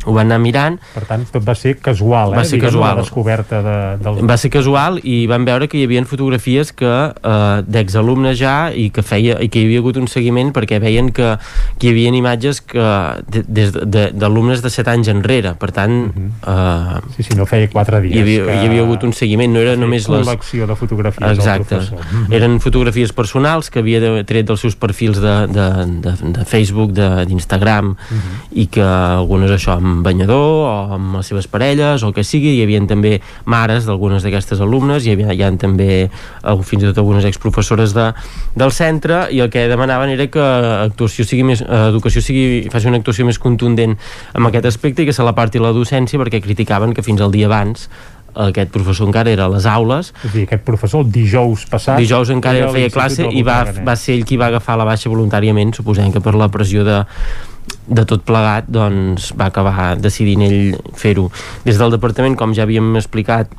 ho van anar mirant Per tant, tot va ser casual, eh? Va ser Diguem, casual. La descoberta de, del... va ser casual i van veure que hi havia fotografies que eh, d'exalumnes ja i que feia i que hi havia hagut un seguiment perquè veien que, que hi havia imatges que de- des de- de- d'alumnes de, de 7 anys enrere per tant eh, Sí, sí, no feia 4 dies. hi havia, que- hi havia hagut un seguiment no era només les col·lecció de fotografies Exacte. del professor. Mhm. Eren fotografies personals que havia de, tret dels seus perfils de, de, de, de Facebook, de- d'Instagram, Mhm. i que algunes això amb banyador o amb les seves parelles o el que sigui, hi havia també mares d'algunes d'aquestes alumnes, hi havia, hi ha també eh, fins i tot algunes exprofessores de, del centre i el que demanaven era que actuació sigui més, eh, educació sigui, faci una actuació més contundent amb aquest aspecte i que se la parti la docència perquè criticaven que fins al dia abans aquest professor encara era a les aules. És dir, aquest professor el dijous passat... dijous encara era feia classe i va, va ser ell qui va agafar la baixa voluntàriament suposem que per la pressió de, de tot plegat doncs va acabar decidint ell fer-ho. Des del departament com ja havíem explicat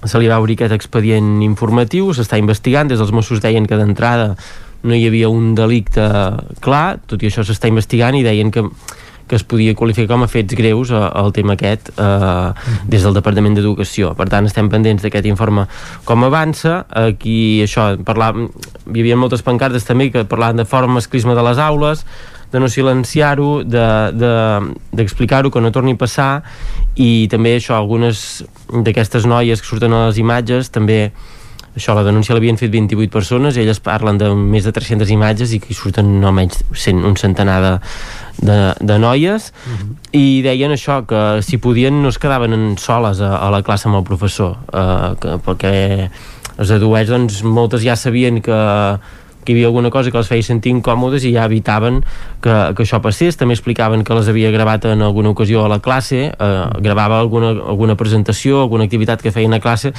se li va obrir aquest expedient informatiu s'està investigant, des dels Mossos deien que d'entrada no hi havia un delicte clar, tot i això s'està investigant i deien que que es podia qualificar com a fets greus eh, el tema aquest eh, des del Departament d'Educació. Per tant, estem pendents d'aquest informe com avança. Aquí, això, parlar, hi havia moltes pancartes també que parlaven de forma masclisme de les aules, de no silenciar-ho, d'explicar-ho, de, de, que no torni a passar i també això, algunes d'aquestes noies que surten a les imatges també això, la denúncia l'havien fet 28 persones i elles parlen de més de 300 imatges i que hi surten almenys cent, un centenar de, de, de noies uh -huh. i deien això, que si podien no es quedaven en soles a, a la classe amb el professor eh, que, perquè els dedueix, doncs moltes ja sabien que que hi havia alguna cosa que les feia sentir incòmodes i ja evitaven que, que això passés. També explicaven que les havia gravat en alguna ocasió a la classe, eh, gravava alguna, alguna presentació, alguna activitat que feien a classe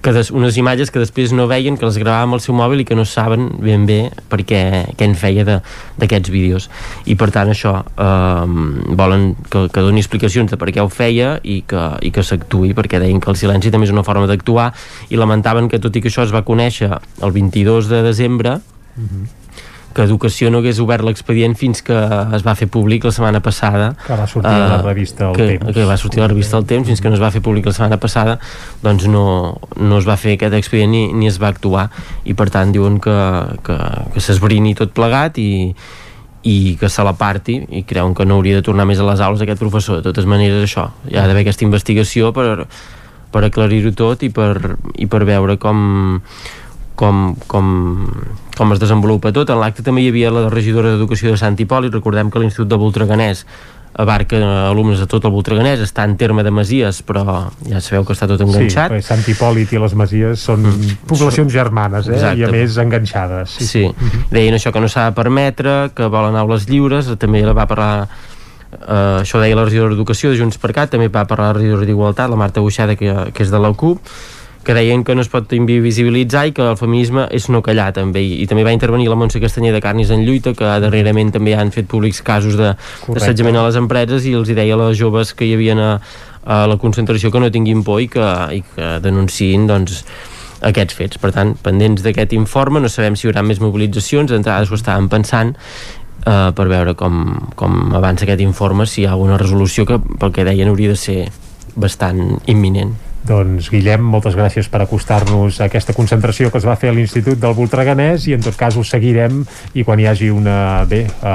que des, unes imatges que després no veien, que les gravava amb el seu mòbil i que no saben ben bé per què, què en feia d'aquests vídeos. I per tant això, eh, volen que, que doni explicacions de per què ho feia i que, i que s'actuï, perquè deien que el silenci també és una forma d'actuar i lamentaven que tot i que això es va conèixer el 22 de desembre, uh -huh que Educació no hagués obert l'expedient fins que es va fer públic la setmana passada. Que va sortir uh, a la eh, revista El que, Temps. que va sortir a la revista El Temps fins que no es va fer públic la setmana passada doncs no, no es va fer aquest expedient ni, ni es va actuar. I per tant diuen que, que, que s'esbrini tot plegat i, i que se la parti i creuen que no hauria de tornar més a les aules aquest professor. De totes maneres això, hi ha d'haver aquesta investigació per, per aclarir-ho tot i per, i per veure com com, com, com es desenvolupa tot. En l'acte també hi havia la regidora d'Educació de Sant Hipòlit, recordem que l'Institut de Voltreganès abarca alumnes de tot el Voltreganès, està en terme de Masies, però ja sabeu que està tot enganxat. Sí, Sant Hipòlit i les Masies són mm. poblacions germanes, eh? Exacte. i a més enganxades. Sí, sí. Mm -hmm. deien això que no s'ha de permetre, que volen aules lliures, també la va parlar Uh, això deia la regidora d'Educació de Junts per Cat, també va parlar la regidora d'Igualtat, la Marta Buixada, que, que és de la CUP, que deien que no es pot invisibilitzar i que el feminisme és no callar també i, i també va intervenir la Montse Castanyer de Carnis en Lluita que darrerament també han fet públics casos d'assetjament a les empreses i els hi deia a les joves que hi havia a, a la concentració que no tinguin por i que, i que denunciïn doncs, aquests fets. Per tant, pendents d'aquest informe, no sabem si hi haurà més mobilitzacions, d'entrada ho estàvem pensant, eh, per veure com, com avança aquest informe, si hi ha alguna resolució que, pel que deien, hauria de ser bastant imminent. Doncs Guillem, moltes gràcies per acostar-nos a aquesta concentració que es va fer a l'Institut del Voltreganès i en tot cas ho seguirem i quan hi hagi una... Bé, uh...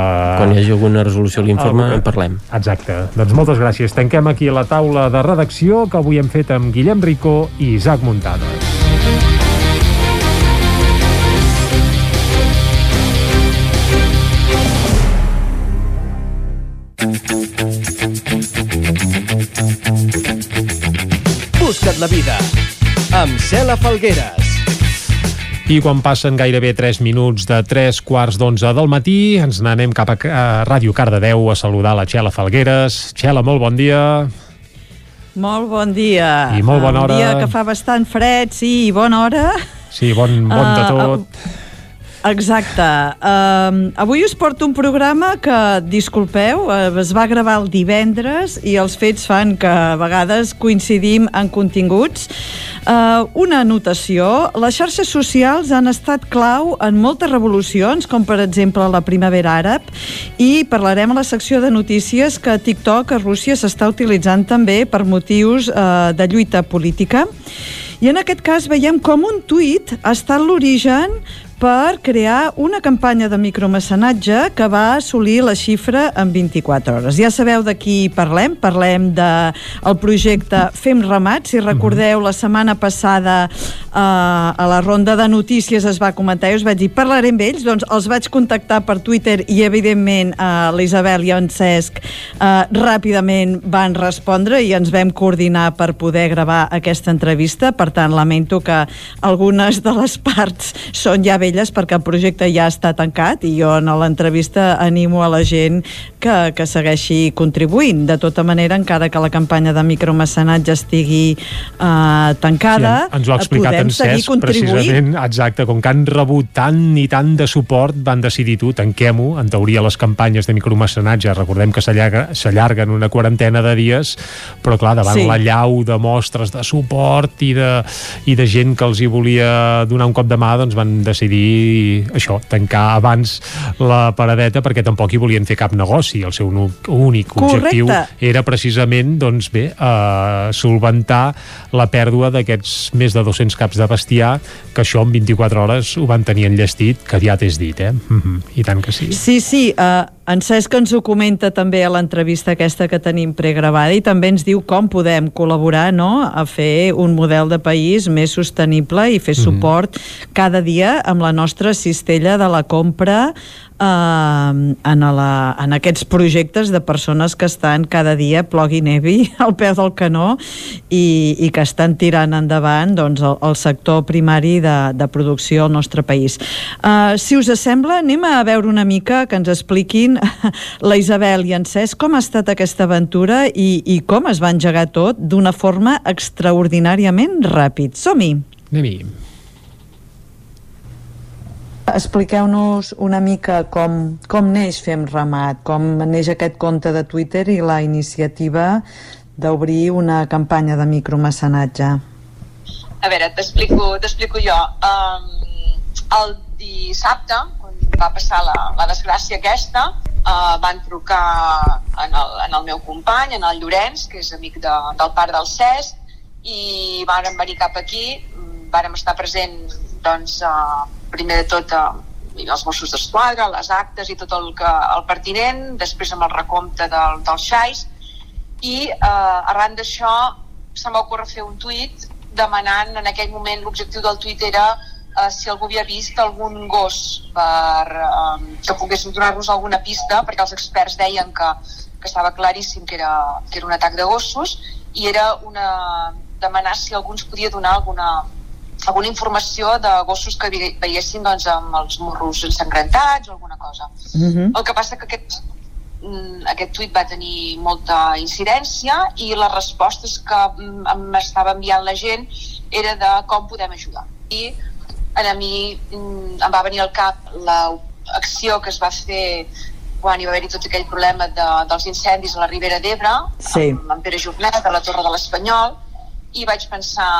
Quan hi hagi alguna resolució a l'informe en parlem. Exacte. Doncs moltes gràcies. Tanquem aquí la taula de redacció que avui hem fet amb Guillem Ricó i Isaac Muntades. Busca't la vida amb Cela Falgueres. I quan passen gairebé 3 minuts de 3 quarts d'11 del matí, ens n'anem cap a, a Ràdio Cardedeu a saludar la Txela Falgueres. Txela, molt bon dia. Molt bon dia. I molt bona hora. Un dia que fa bastant fred, sí, i bona hora. Sí, bon, bon de ah, tot. Uh, Exacte. Uh, avui us porto un programa que, disculpeu, uh, es va gravar el divendres i els fets fan que a vegades coincidim en continguts. Uh, una anotació, les xarxes socials han estat clau en moltes revolucions, com per exemple la primavera àrab, i parlarem a la secció de notícies que TikTok a Rússia s'està utilitzant també per motius uh, de lluita política. I en aquest cas veiem com un tuit ha estat l'origen per crear una campanya de micromecenatge que va assolir la xifra en 24 hores. Ja sabeu de qui parlem, parlem del de projecte Fem Ramat, si recordeu la setmana passada eh, a la ronda de notícies es va comentar i us vaig dir parlaré amb ells, doncs els vaig contactar per Twitter i evidentment eh, l'Isabel i en Cesc eh, ràpidament van respondre i ens vam coordinar per poder gravar aquesta entrevista, per tant lamento que algunes de les parts són ja velles perquè el projecte ja està tancat i jo en l'entrevista animo a la gent que, que segueixi contribuint. De tota manera, encara que la campanya de micromecenatge estigui uh, tancada, sí, ens ho ha explicat podem en Cesc, precisament, exacte, com que han rebut tant i tant de suport, van decidir tu, tanquem-ho, en teoria les campanyes de micromecenatge, recordem que s'allarguen una quarantena de dies, però clar, davant sí. la llau de mostres de suport i de, i de gent que els hi volia donar un cop de mà, doncs van decidir decidir això, tancar abans la paradeta perquè tampoc hi volien fer cap negoci. El seu únic objectiu Correcte. era precisament doncs bé, eh, solventar la pèrdua d'aquests més de 200 caps de bestiar que això en 24 hores ho van tenir enllestit, que aviat és dit, eh? Mm -hmm. I tant que sí. Sí, sí, uh, en Cesc ens ho comenta també a l'entrevista aquesta que tenim pregravada i també ens diu com podem col·laborar no? a fer un model de país més sostenible i fer Mhm. suport cada dia amb la nostra cistella de la compra eh, en, la, en aquests projectes de persones que estan cada dia plogui nevi al peu del canó i, i que estan tirant endavant doncs, el, el sector primari de, de producció al nostre país. Uh, si us sembla, anem a veure una mica que ens expliquin la Isabel i en Cesc com ha estat aquesta aventura i, i com es va engegar tot d'una forma extraordinàriament ràpid. Som-hi! Anem-hi. Expliqueu-nos una mica com, com neix Fem Ramat, com neix aquest compte de Twitter i la iniciativa d'obrir una campanya de micromecenatge. A veure, t'explico jo. Um, el dissabte, quan va passar la, la desgràcia aquesta, uh, van trucar en el, en el meu company, en el Llorenç, que és amic de, del pare del Cesc, i vàrem venir cap aquí, vàrem estar present, doncs, uh, primer de tot, uh, els Mossos d'Esquadra, les actes i tot el, que, el pertinent, després amb el recompte del, dels xais, i eh, arran d'això se'm va ocórrer fer un tuit demanant en aquell moment l'objectiu del tuit era eh, si algú havia vist algun gos per, eh, que pogués donar-nos alguna pista perquè els experts deien que, que estava claríssim que era, que era un atac de gossos i era una, demanar si algú ens podia donar alguna, alguna informació de gossos que ve- veiessin doncs, amb els morros ensangrentats o alguna cosa. El que passa que aquest, mm, aquest tuit va tenir molta incidència i les respostes que mm, m'estava enviant la gent era de com podem ajudar. I a mi mm, em va venir al cap l'acció que es va fer quan hi va haver-hi tot aquell problema de, dels incendis a la Ribera d'Ebre, Sí. amb, amb Pere Jornet, a la Torre de l'Espanyol, i vaig pensar,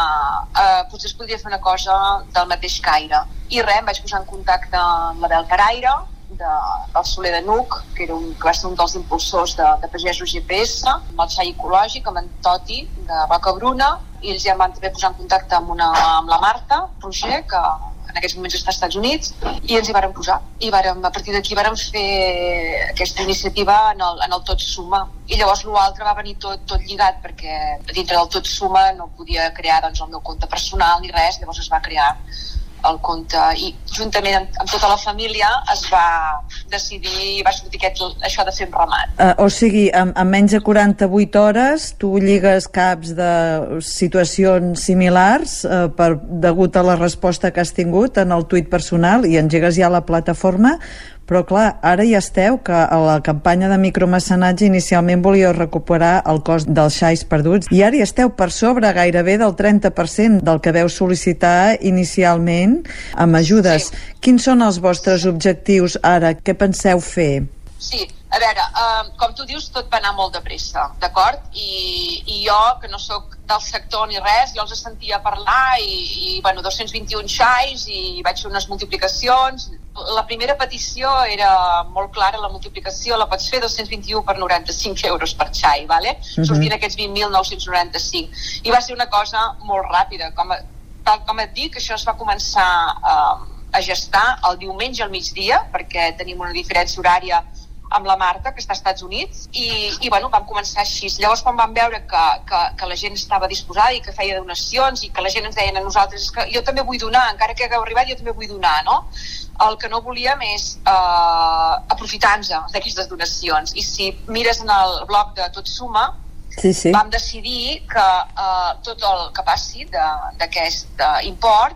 eh, potser es podria fer una cosa del mateix caire. I res, em vaig posar en contacte amb la Bel Caraire, de, del Soler de Nuc, que, era un, que va ser un dels impulsors de, de Pagesos GPS, amb el xai ecològic, amb en Toti, de Vaca Bruna, i ells ja em van també posar en contacte amb, una, amb la Marta Roger, que en aquests moments està als Estats Units, i ens hi vàrem posar. I vàrem, a partir d'aquí vàrem fer aquesta iniciativa en el, en el Tot Suma. I llavors l'altre va venir tot, tot lligat, perquè dintre del Tot Suma no podia crear doncs, el meu compte personal ni res, llavors es va crear el compte i juntament amb, amb tota la família es va decidir va sortir aquest, això de fer un ramat. Uh, o sigui, en, en menys de 48 hores tu lligues caps de situacions similars uh, per, degut a la resposta que has tingut en el tuit personal i engegues ja la plataforma però clar, ara ja esteu que a la campanya de micromecenatge inicialment volíeu recuperar el cost dels xais perduts i ara ja esteu per sobre gairebé del 30% del que veu sol·licitar inicialment amb ajudes. Sí. Quins són els vostres objectius ara? Què penseu fer? Sí, a veure, uh, com tu dius, tot va anar molt de pressa, d'acord? I, I jo, que no sóc del sector ni res, jo els sentia parlar i, i bueno, 221 xais i vaig fer unes multiplicacions. La primera petició era molt clara, la multiplicació la pots fer 221 per 95 euros per xai, vale? Mhm. Sortien aquests 20.995. I va ser una cosa molt ràpida, com, a, tal com et dic, això es va començar uh, a gestar el diumenge al migdia, perquè tenim una diferència horària amb la Marta, que està als Estats Units, i, i bueno, vam començar així. Llavors, quan vam veure que, que, que la gent estava disposada i que feia donacions i que la gent ens deien a nosaltres "És que jo també vull donar, encara que hagueu arribat, jo també vull donar, no? El que no volíem és eh, aprofitar-nos d'aquestes donacions. I si mires en el blog de Tot Suma, Sí, sí. vam decidir que eh, tot el que passi d'aquest eh, import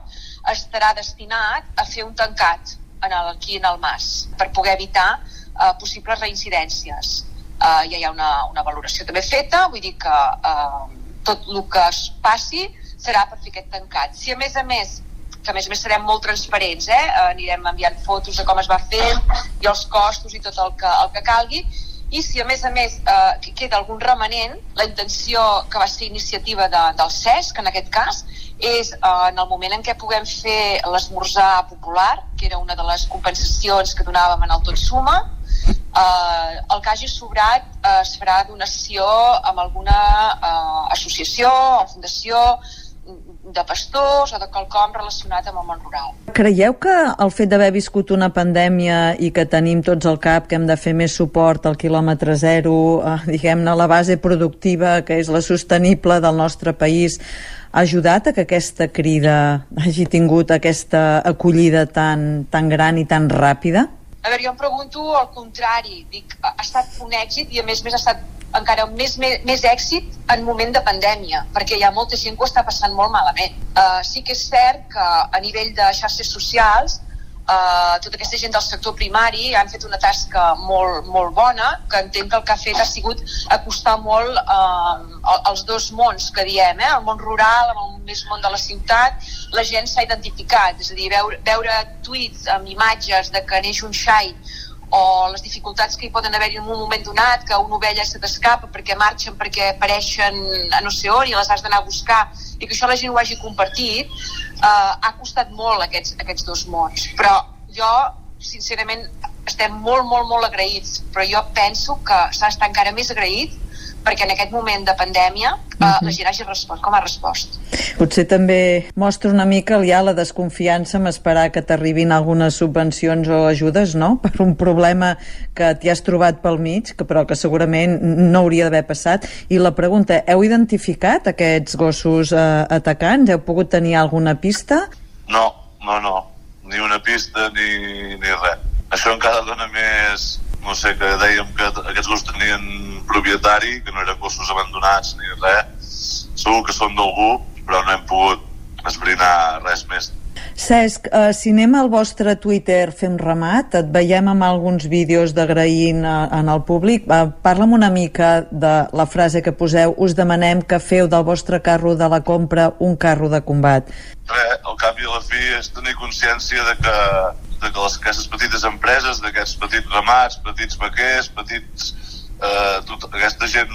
estarà destinat a fer un tancat en el, aquí en el MAS per poder evitar eh, possibles reincidències. Eh, ja hi ha una, una valoració també feta, vull dir que eh, tot el que es passi serà per fer aquest tancat. Si a més a més que a més a més serem molt transparents? Eh, anirem enviant fotos de com es va fer i els costos i tot el que, el que calgui, i si a més a més eh, que queda algun remanent, la intenció que va ser iniciativa de, del CESC en aquest cas és eh, en el moment en què puguem fer l'esmorzar popular, que era una de les compensacions que donàvem en el Tot Suma, eh, el que hagi sobrat eh, es farà donació amb alguna eh, associació o fundació de pastors o de quelcom relacionat amb el món rural. Creieu que el fet d'haver viscut una pandèmia i que tenim tots al cap que hem de fer més suport al quilòmetre zero, eh, diguem-ne, la base productiva, que és la sostenible del nostre país, ha ajudat a que aquesta crida hagi tingut aquesta acollida tan, tan gran i tan ràpida? A veure, jo em pregunto al contrari, dic, ha estat un èxit i a més més ha estat encara més, més, més èxit en moment de pandèmia, perquè hi ha molta gent que ho està passant molt malament. Uh, sí que és cert que a nivell de xarxes socials uh, tota aquesta gent del sector primari han fet una tasca molt, molt bona, que entenc que el que ha fet ha sigut acostar molt uh, els dos mons que diem, eh? el món rural amb el més món de la ciutat, la gent s'ha identificat, és a dir, veure, veure tuits amb imatges de que neix un xai o les dificultats que hi poden haver en un moment donat, que una ovella se t'escapa perquè marxen, perquè apareixen a no sé on i les has d'anar a buscar i que això la gent ho hagi compartit, eh, ha costat molt aquests, aquests dos mons. Però jo, sincerament, estem molt, molt, molt agraïts, però jo penso que s'ha d'estar encara més agraït perquè en aquest moment de pandèmia uh -huh. la gent hagi respost com ha respost. Potser també mostra una mica ja la desconfiança en esperar que t'arribin algunes subvencions o ajudes, no?, per un problema que t'hi has trobat pel mig, que però que segurament no hauria d'haver passat. I la pregunta, heu identificat aquests gossos eh, atacants? Heu pogut tenir alguna pista? No, no, no. Ni una pista ni, ni res. Això encara dona més, no sé, que dèiem que aquests gossos tenien propietari, que no eren gossos abandonats ni res. Segur que són d'algú, però no hem pogut esbrinar res més. Cesc, eh, si anem al vostre Twitter fem ramat, et veiem amb alguns vídeos d'agraint eh, en el públic. Eh, parla'm una mica de la frase que poseu, us demanem que feu del vostre carro de la compra un carro de combat. Res, al cap i a la fi és tenir consciència de que, de que les, aquestes petites empreses, d'aquests petits ramats, petits vaquers, petits... Eh, tot, aquesta gent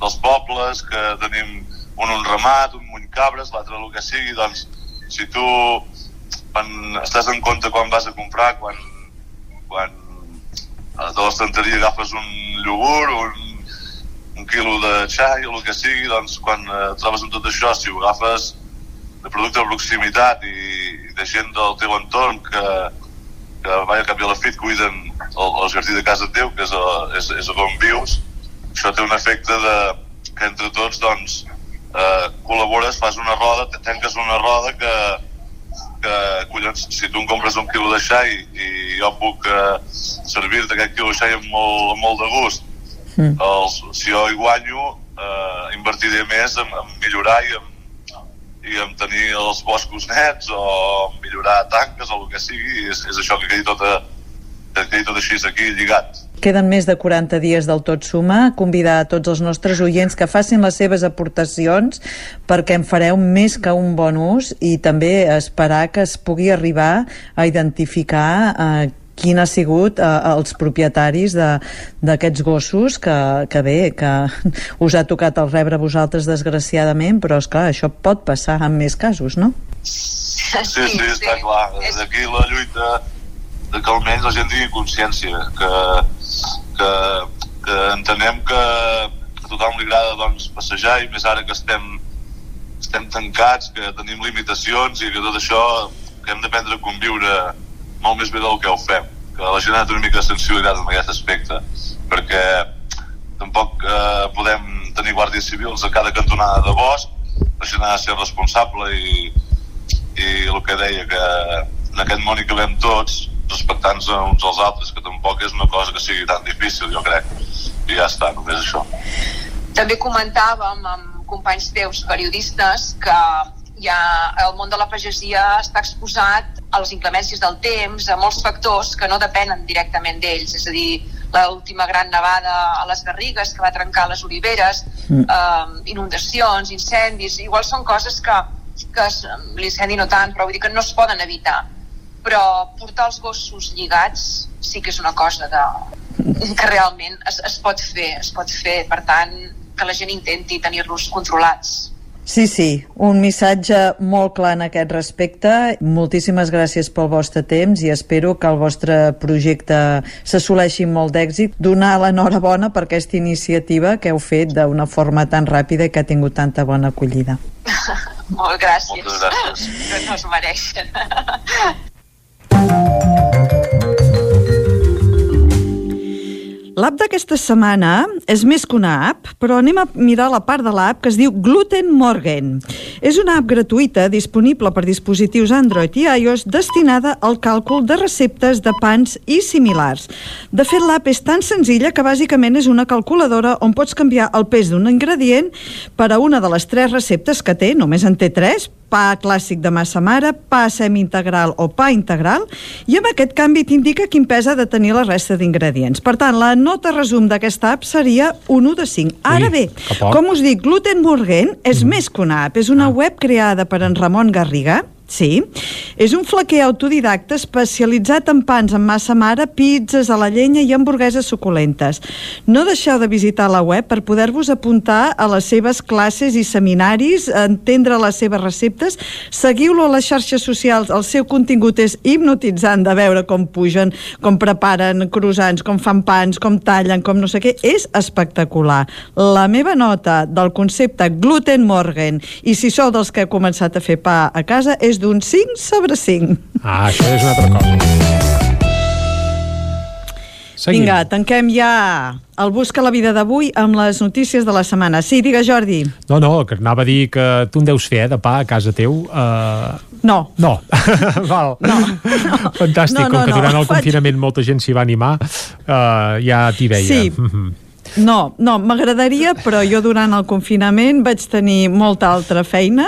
dels pobles, que tenim un un ramat, un muny cabres, l'altre el que sigui, doncs si tu quan estàs en compte quan vas a comprar, quan, quan a de l'estanteria agafes un iogurt, un, un quilo de xai o el que sigui, doncs quan eh, trobes amb tot això, si ho agafes de producte de proximitat i, i de gent del teu entorn que, que vaja cap i a la fit cuiden el, el jardí de casa teu, que és, a, és, és on vius, això té un efecte de, que entre tots doncs, eh, col·labores, fas una roda, tanques una roda que, que collons, si tu em compres un quilo de xai i jo puc eh, servir-te aquest quilo de xai amb molt, amb molt de gust, mm. els, si jo hi guanyo, eh, invertiré més en, en millorar i en, en tenir els boscos nets o millorar tanques o el que sigui, és, és això que quedi tot, a, que quedi tot així aquí lligat. Queden més de 40 dies del tot suma. Convidar a tots els nostres oients que facin les seves aportacions perquè en fareu més que un bon ús i també esperar que es pugui arribar a identificar eh, quin ha sigut eh, els propietaris d'aquests gossos que, que bé, que us ha tocat el rebre a vosaltres desgraciadament, però és clar, això pot passar en més casos, no? Sí, sí, sí està clar. Des d'aquí la lluita de que almenys la gent tingui consciència que, que, que entenem que a tothom li agrada doncs, passejar i més ara que estem, estem tancats, que tenim limitacions i que tot això que hem d'aprendre a conviure molt més bé del que ho fem que la gent ha una mica de sensibilitat en aquest aspecte perquè tampoc eh, podem tenir guàrdies civils a cada cantonada de bosc la gent ha de ser responsable i, i el que deia que en aquest món hi cabem tots respectant-nos uns als altres, que tampoc és una cosa que sigui tan difícil, jo crec. I ja està, només això. També comentàvem amb companys teus periodistes que ja el món de la pagesia està exposat a les inclemències del temps, a molts factors que no depenen directament d'ells, és a dir, l'última gran nevada a les Garrigues que va trencar les oliveres, mm. eh, inundacions, incendis, igual són coses que, que l'incendi no tant, però vull dir que no es poden evitar però portar els gossos lligats sí que és una cosa de, que realment es, es pot fer, es pot fer, per tant, que la gent intenti tenir-los controlats. Sí, sí, un missatge molt clar en aquest respecte. Moltíssimes gràcies pel vostre temps i espero que el vostre projecte s'assoleixi molt d'èxit. Donar l'enhorabona per aquesta iniciativa que heu fet d'una forma tan ràpida i que ha tingut tanta bona acollida. Molt gràcies. Moltes gràcies. Que no es mereixen. L'app d'aquesta setmana és més que una app, però anem a mirar la part de l'app que es diu Gluten Morgen. És una app gratuïta disponible per dispositius Android i iOS destinada al càlcul de receptes de pans i similars. De fet, l'app és tan senzilla que bàsicament és una calculadora on pots canviar el pes d'un ingredient per a una de les tres receptes que té, només en té tres, pa clàssic de massa mare, pa semi-integral o pa integral, i amb aquest canvi t'indica quin pes ha de tenir la resta d'ingredients. Per tant, la nota resum d'aquesta app seria un 1 de 5. Ara Ui, bé, com us dic, Glutenburgen és més que una app, és una web creada per en Ramon Garriga, Sí, és un flaquer autodidacta especialitzat en pans amb massa mare, pizzas a la llenya i hamburgueses suculentes. No deixeu de visitar la web per poder-vos apuntar a les seves classes i seminaris, entendre les seves receptes, seguiu-lo a les xarxes socials, el seu contingut és hipnotitzant de veure com pugen, com preparen croissants, com fan pans, com tallen, com no sé què, és espectacular. La meva nota del concepte Gluten Morgen i si sou dels que heu començat a fer pa a casa és d'un 5 sobre 5. Ah, això és una altra cosa. Seguim. Vinga, tanquem ja el Busca la Vida d'avui amb les notícies de la setmana. Sí, digue Jordi. No, no, que anava a dir que tu en deus fer, eh, de pa a casa teu. Uh... No. No. Val. No, Fantàstic, No, no, com que no, durant el faig- confinament molta gent s'hi va animar, uh, ja t'hi veia. Sí. No, no, m'agradaria, però jo durant el confinament vaig tenir molta altra feina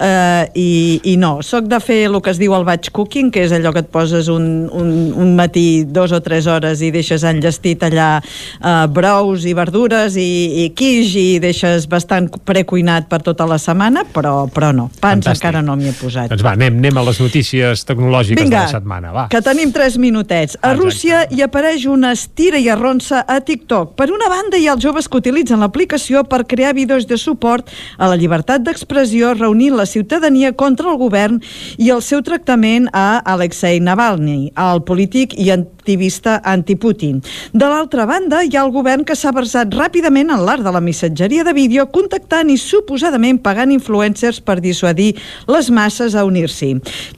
eh, i, i no. Soc de fer el que es diu el batch cooking, que és allò que et poses un, un, un matí dos o tres hores i deixes enllestit allà eh, brous i verdures i, i quiche i deixes bastant precuinat per tota la setmana, però, però no. Pans Fantàstic. encara no m'hi he posat. Doncs va, anem, anem a les notícies tecnològiques Vinga, de la setmana. Va. que tenim 3 minutets. A Exacte. Rússia hi apareix una estira i arronsa a TikTok. Per una banda, hi ha els joves que utilitzen l'aplicació per crear vídeos de suport a la llibertat d'expressió reunint la ciutadania contra el govern i el seu tractament a Alexei Navalny, el polític i activista anti-Putin. De l'altra banda, hi ha el govern que s'ha versat ràpidament en l'art de la missatgeria de vídeo, contactant i suposadament pagant influencers per dissuadir les masses a unir-s'hi.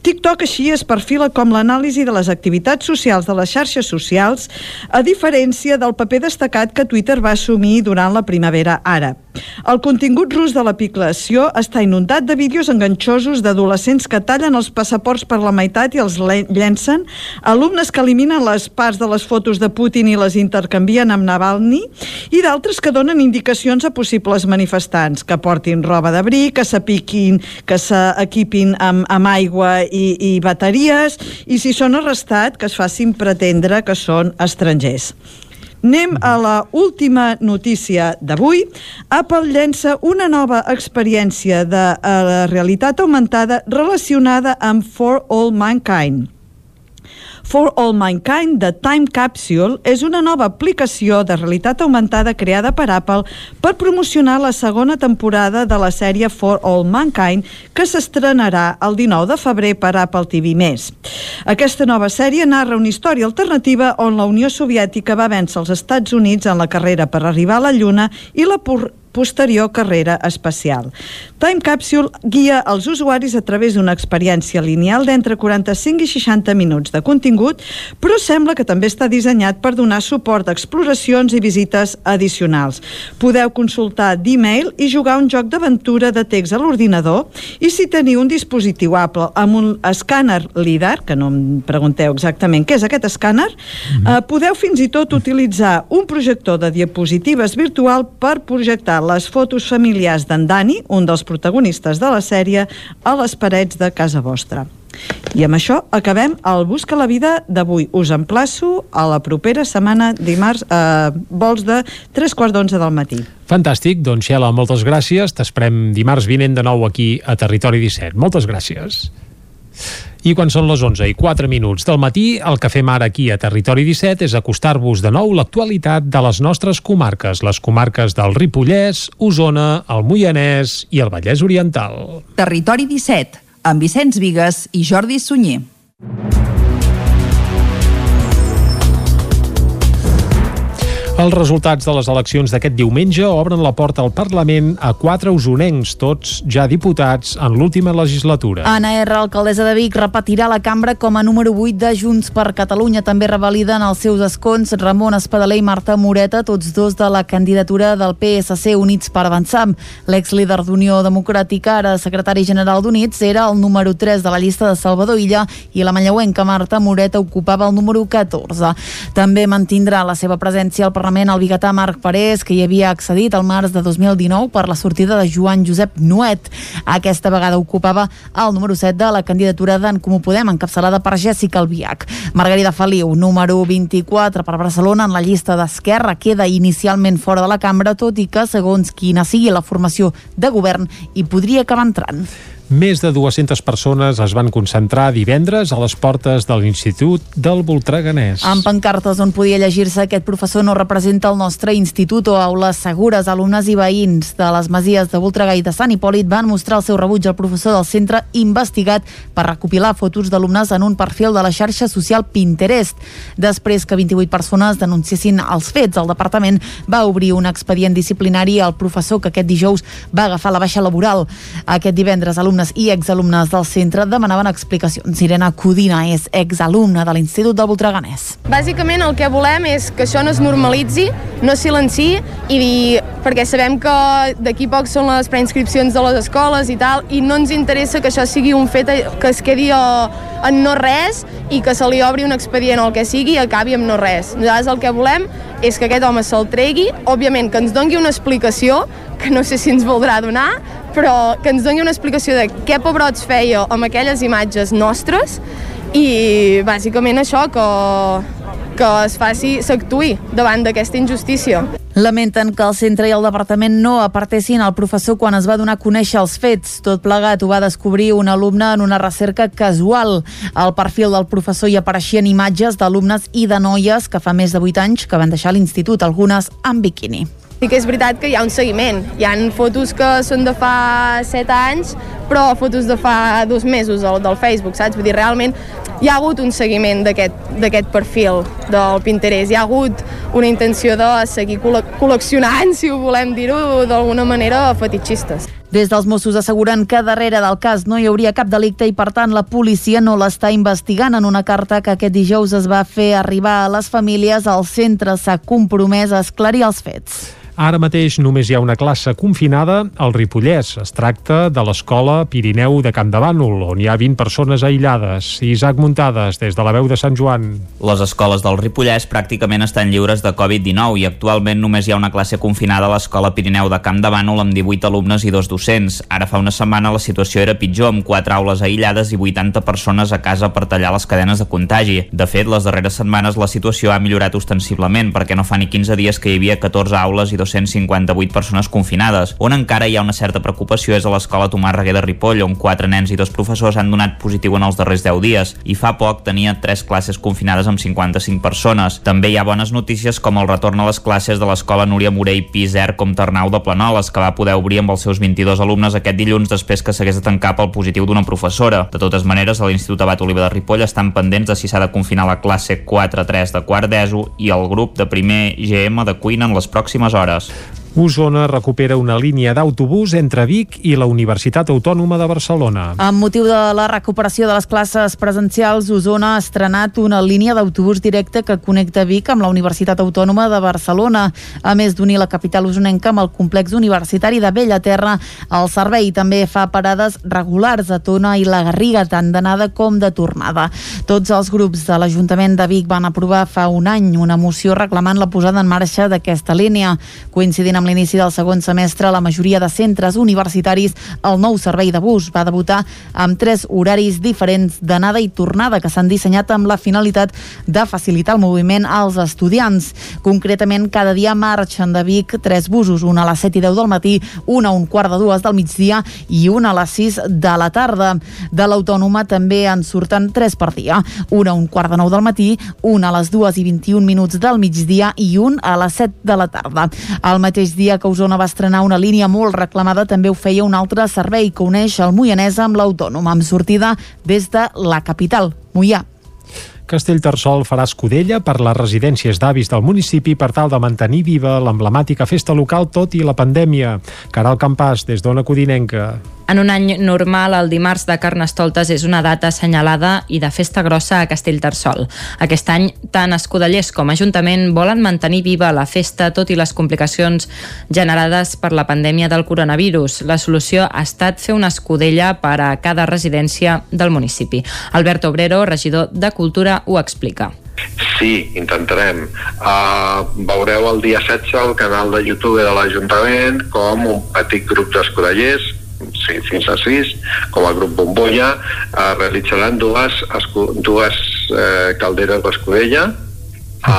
TikTok així es perfila com l'anàlisi de les activitats socials de les xarxes socials, a diferència del paper destacat que Twitter va assumir durant la primavera àrab. El contingut rus de l'aplicació està inundat de vídeos enganxosos d'adolescents que tallen els passaports per la meitat i els le- llencen, alumnes que eliminen les parts de les fotos de Putin i les intercanvien amb Navalny, i d'altres que donen indicacions a possibles manifestants, que portin roba d'abric, que s'apiquin, que s'equipin amb, amb aigua i, i bateries, i si són arrestats, que es facin pretendre que són estrangers. Anem a la última notícia d'avui. Apple llença una nova experiència de eh, realitat augmentada relacionada amb For All Mankind. For All Mankind, The Time Capsule, és una nova aplicació de realitat augmentada creada per Apple per promocionar la segona temporada de la sèrie For All Mankind, que s'estrenarà el 19 de febrer per Apple TV+. Aquesta nova sèrie narra una història alternativa on la Unió Soviètica va vèncer els Estats Units en la carrera per arribar a la Lluna i la posterior carrera espacial. Time Capsule guia els usuaris a través d'una experiència lineal d'entre 45 i 60 minuts de contingut, però sembla que també està dissenyat per donar suport a exploracions i visites addicionals. Podeu consultar d'e-mail i jugar un joc d'aventura de text a l'ordinador i si teniu un dispositiu Apple amb un escàner LIDAR, que no em pregunteu exactament què és aquest escàner, eh, podeu fins i tot utilitzar un projector de diapositives virtual per projectar les fotos familiars d'en Dani, un dels protagonistes de la sèrie, a les parets de casa vostra. I amb això acabem el Busca la Vida d'avui. Us emplaço a la propera setmana, dimarts, eh, vols de 3 quarts d'onze del matí. Fantàstic, doncs Xela, moltes gràcies. T'esperem dimarts vinent de nou aquí a Territori 17. Moltes gràcies. I quan són les 11 i 4 minuts del matí, el que fem ara aquí a Territori 17 és acostar-vos de nou l'actualitat de les nostres comarques, les comarques del Ripollès, Osona, el Moianès i el Vallès Oriental. Territori 17, amb Vicenç Vigues i Jordi Sunyer. Els resultats de les eleccions d'aquest diumenge obren la porta al Parlament a quatre usonencs, tots ja diputats en l'última legislatura. Anna R, alcaldessa de Vic, repetirà la cambra com a número 8 de Junts per Catalunya. També revaliden els seus escons Ramon Espadaler i Marta Moreta, tots dos de la candidatura del PSC Units per Avançar. L'ex-líder d'Unió Democràtica, ara secretari general d'Units, era el número 3 de la llista de Salvador Illa i la manlleuenca Marta Moreta ocupava el número 14. També mantindrà la seva presència al Parlament el biguetà Marc Parés, que hi havia accedit al març de 2019 per la sortida de Joan Josep Nuet. Aquesta vegada ocupava el número 7 de la candidatura d'en Comú Podem, encapçalada per Jessica Albiach. Margarida Feliu, número 24 per Barcelona en la llista d'Esquerra, queda inicialment fora de la cambra, tot i que, segons quina sigui la formació de govern, hi podria acabar entrant. Més de 200 persones es van concentrar divendres a les portes de l'Institut del Voltreganès. Amb pancartes on podia llegir-se aquest professor no representa el nostre institut o aules segures. Alumnes i veïns de les masies de Voltregà i de Sant Hipòlit van mostrar el seu rebuig al professor del centre investigat per recopilar fotos d'alumnes en un perfil de la xarxa social Pinterest. Després que 28 persones denunciessin els fets, el departament va obrir un expedient disciplinari al professor que aquest dijous va agafar la baixa laboral. Aquest divendres, alumnes i exalumnes del centre demanaven explicacions. Irene Codina és exalumna de l'Institut del Voltreganès. Bàsicament el que volem és que això no es normalitzi, no es silenci i perquè sabem que d'aquí poc són les preinscripcions de les escoles i tal i no ens interessa que això sigui un fet que es quedi a, en no res i que se li obri un expedient o el que sigui i acabi amb no res. Nosaltres el que volem és que aquest home se'l tregui, òbviament que ens dongui una explicació, que no sé si ens voldrà donar, però que ens doni una explicació de què pebrots feia amb aquelles imatges nostres i bàsicament això, que, que es faci, s'actuï davant d'aquesta injustícia. Lamenten que el centre i el departament no apartessin al professor quan es va donar a conèixer els fets. Tot plegat ho va descobrir un alumne en una recerca casual. Al perfil del professor hi apareixien imatges d'alumnes i de noies que fa més de 8 anys que van deixar l'institut, algunes amb biquini. Sí que és veritat que hi ha un seguiment. Hi han fotos que són de fa 7 anys, però fotos de fa dos mesos del, del Facebook, saps? Vull dir, realment hi ha hagut un seguiment d'aquest perfil del Pinterest. Hi ha hagut una intenció de seguir col col·leccionant, si ho volem dir-ho d'alguna manera, fetitxistes. Des dels Mossos asseguren que darrere del cas no hi hauria cap delicte i, per tant, la policia no l'està investigant. En una carta que aquest dijous es va fer arribar a les famílies, el centre s'ha compromès a esclarir els fets. Ara mateix només hi ha una classe confinada al Ripollès. Es tracta de l'escola Pirineu de Camp de Bànol, on hi ha 20 persones aïllades. Isaac Muntades, des de la veu de Sant Joan. Les escoles del Ripollès pràcticament estan lliures de Covid-19 i actualment només hi ha una classe confinada a l'escola Pirineu de Camp de Bànol amb 18 alumnes i dos docents. Ara fa una setmana la situació era pitjor, amb 4 aules aïllades i 80 persones a casa per tallar les cadenes de contagi. De fet, les darreres setmanes la situació ha millorat ostensiblement, perquè no fa ni 15 dies que hi havia 14 aules i 258 persones confinades. On encara hi ha una certa preocupació és a l'escola Tomàs Reguer de Ripoll, on quatre nens i dos professors han donat positiu en els darrers 10 dies, i fa poc tenia tres classes confinades amb 55 persones. També hi ha bones notícies com el retorn a les classes de l'escola Núria Morell Piser com Ternau de Planoles, que va poder obrir amb els seus 22 alumnes aquest dilluns després que s'hagués de tancar pel positiu d'una professora. De totes maneres, a l'Institut Abat Oliva de Ripoll estan pendents de si s'ha de confinar la classe 4-3 de quart d'ESO i el grup de primer GM de cuina en les pròximes hores. us. Osona recupera una línia d'autobús entre Vic i la Universitat Autònoma de Barcelona. Amb motiu de la recuperació de les classes presencials, Osona ha estrenat una línia d'autobús directe que connecta Vic amb la Universitat Autònoma de Barcelona. A més d'unir la capital usonenca amb el complex universitari de Bellaterra, el servei també fa parades regulars a Tona i la Garriga, tant d'anada com de tornada. Tots els grups de l'Ajuntament de Vic van aprovar fa un any una moció reclamant la posada en marxa d'aquesta línia. Coincidint amb l'inici del segon semestre, la majoria de centres universitaris, el nou servei de bus va debutar amb tres horaris diferents d'anada i tornada que s'han dissenyat amb la finalitat de facilitar el moviment als estudiants. Concretament, cada dia marxen de Vic tres busos, un a les 7 i 10 del matí, un a un quart de dues del migdia i un a les 6 de la tarda. De l'Autònoma també en surten tres per dia, un a un quart de nou del matí, un a les 2 i 21 minuts del migdia i un a les 7 de la tarda. El mateix dia que Osona va estrenar una línia molt reclamada, també ho feia un altre servei que uneix el Moianès amb l'Autònom, amb sortida des de la capital, Moià. Castellterçol farà escudella per les residències d'avis del municipi per tal de mantenir viva l'emblemàtica festa local tot i la pandèmia. Caral Campàs, des d'Ona Codinenca. En un any normal, el dimarts de Carnestoltes és una data assenyalada i de festa grossa a Castellterçol. Aquest any, tant Escudellers com Ajuntament volen mantenir viva la festa tot i les complicacions generades per la pandèmia del coronavirus. La solució ha estat fer una escudella per a cada residència del municipi. Albert Obrero, regidor de Cultura, ho explica. Sí, intentarem. Uh, veureu el dia 16 al canal de YouTube de l'Ajuntament com un petit grup d'escudellers sí, fins a 6, com a grup Bombolla, uh, realitzaran dues, escu- dues eh, calderes d'escudella a,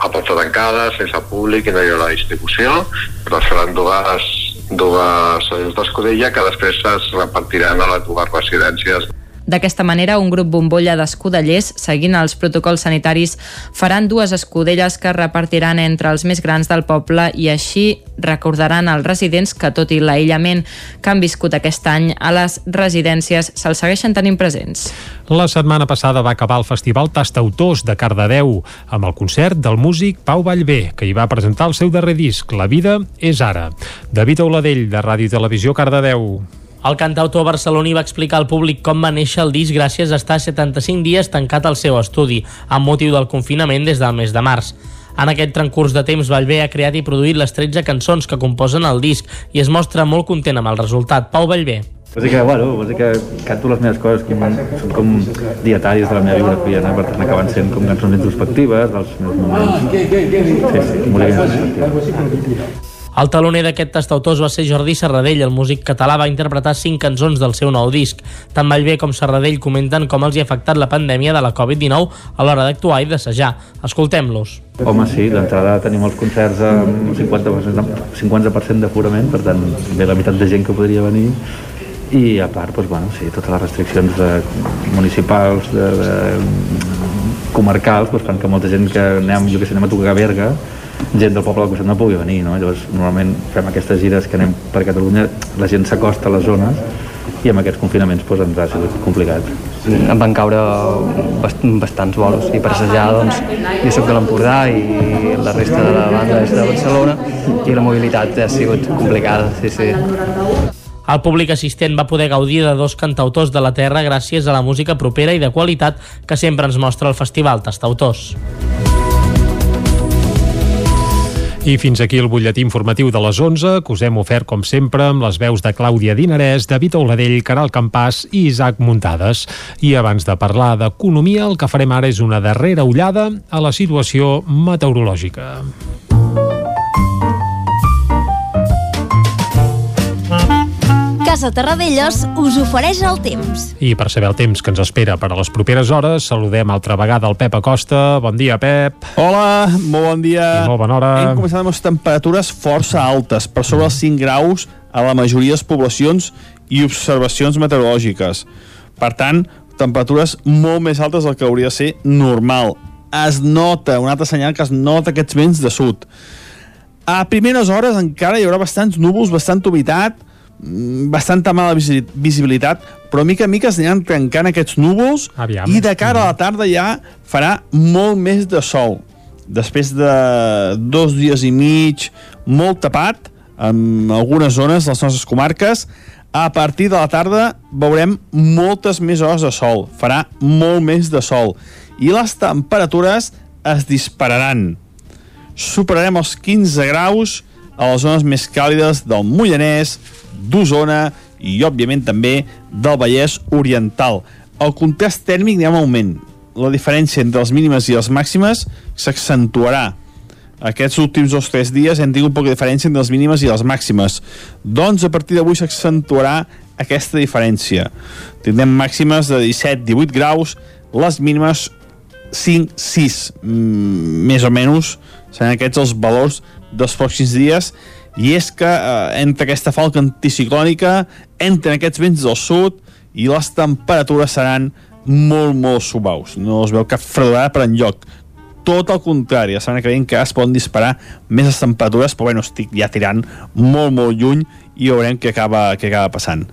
a porta tancada, sense públic i no hi haurà distribució, però seran dues, dues d'escudella que després es repartiran a les dues residències D'aquesta manera, un grup bombolla d'escudellers, seguint els protocols sanitaris, faran dues escudelles que repartiran entre els més grans del poble i així recordaran als residents que, tot i l'aïllament que han viscut aquest any, a les residències se'ls segueixen tenint presents. La setmana passada va acabar el Festival Tastautors de Cardedeu amb el concert del músic Pau Vallvé, que hi va presentar el seu darrer disc, La vida és ara. David Auladell, de Ràdio i Televisió Cardedeu. El cantautor barceloní va explicar al públic com va néixer el disc gràcies a estar 75 dies tancat al seu estudi, amb motiu del confinament des del mes de març. En aquest transcurs de temps, Vallvé ha creat i produït les 13 cançons que composen el disc i es mostra molt content amb el resultat. Pau Vallvé. Vols dir que, bueno, vols dir que canto les meves coses que són com dietaris de la meva biografia, no? per tant acaben sent com cançons introspectives dels meus moments. Sí, sí, molt introspectiva. El taloner d'aquest tastautor va ser Jordi Serradell. El músic català va interpretar cinc cançons del seu nou disc. Tant Vallvé com Serradell comenten com els hi ha afectat la pandèmia de la Covid-19 a l'hora d'actuar i d'assajar. Escoltem-los. Home, sí, d'entrada tenim els concerts amb 50%, 50 d'aforament, per tant, ve la meitat de gent que podria venir, i a part, doncs, bueno, sí, totes les restriccions de, municipals, de, de, comarcals, doncs, fan que molta gent que anem, jo que sé, anem a tocar a Berga, gent del poble del costat no pugui venir, no? Llavors, normalment fem aquestes gires que anem per Catalunya, la gent s'acosta a les zones i amb aquests confinaments doncs, ens ha sigut complicat. em van caure bast bastants bolos i per assajar doncs, jo sóc de l'Empordà i la resta de la banda és de Barcelona i la mobilitat ha sigut complicada, sí, sí. El públic assistent va poder gaudir de dos cantautors de la terra gràcies a la música propera i de qualitat que sempre ens mostra el Festival Tastautors. I fins aquí el butlletí informatiu de les 11, que us hem ofert, com sempre, amb les veus de Clàudia Dinarès, David Auladell, Caral Campàs i Isaac Muntades. I abans de parlar d'economia, el que farem ara és una darrera ullada a la situació meteorològica. Casa Terradellos us ofereix el temps. I per saber el temps que ens espera per a les properes hores, saludem altra vegada el Pep Acosta. Bon dia, Pep. Hola, molt bon dia. I molt bona hora. Hem començat amb les temperatures força altes, per sobre els 5 graus a la majoria de les poblacions i observacions meteorològiques. Per tant, temperatures molt més altes del que hauria de ser normal. Es nota, un altre senyal que es nota aquests vents de sud. A primeres hores encara hi haurà bastants núvols, bastanta humitat, bastanta mala visi- visibilitat, però mica en mica es aniran trencant aquests núvols Aviam. i de cara a la tarda ja farà molt més de sol. Després de dos dies i mig molt tapat, en algunes zones de les nostres comarques, a partir de la tarda veurem moltes més hores de sol, farà molt més de sol, i les temperatures es dispararan superarem els 15 graus a les zones més càlides del Mollanès, d'Osona i, òbviament, també del Vallès Oriental. El contrast tèrmic anirà en augment. La diferència entre les mínimes i les màximes s'accentuarà. aquests últims dos o tres dies hem tingut poca diferència entre les mínimes i les màximes. Doncs a partir d'avui s'accentuarà aquesta diferència. Tindrem màximes de 17-18 graus, les mínimes 5-6, mm, més o menys seran aquests els valors dels pròxims dies i és que eh, entre aquesta falca anticiclònica entren aquests vents del sud i les temperatures seran molt, molt suaus. No es veu cap fredorada per enlloc. Tot el contrari, la setmana que ve es poden disparar més les temperatures, però bueno, estic ja tirant molt, molt lluny i veurem què acaba, què acaba passant.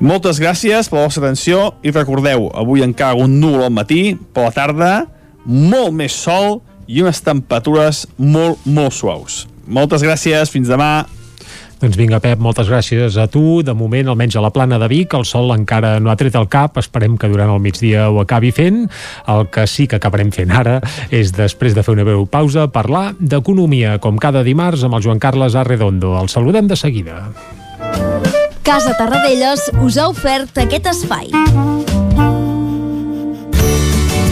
Moltes gràcies per la vostra atenció i recordeu, avui encara un núvol al matí, per la tarda molt més sol i unes temperatures molt, molt suaus. Moltes gràcies, fins demà. Doncs vinga, Pep, moltes gràcies a tu. De moment, almenys a la plana de Vic, el sol encara no ha tret el cap. Esperem que durant el migdia ho acabi fent. El que sí que acabarem fent ara és, després de fer una breu pausa, parlar d'economia, com cada dimarts amb el Joan Carles Arredondo. El saludem de seguida. Casa Tarradellas us ha ofert aquest espai.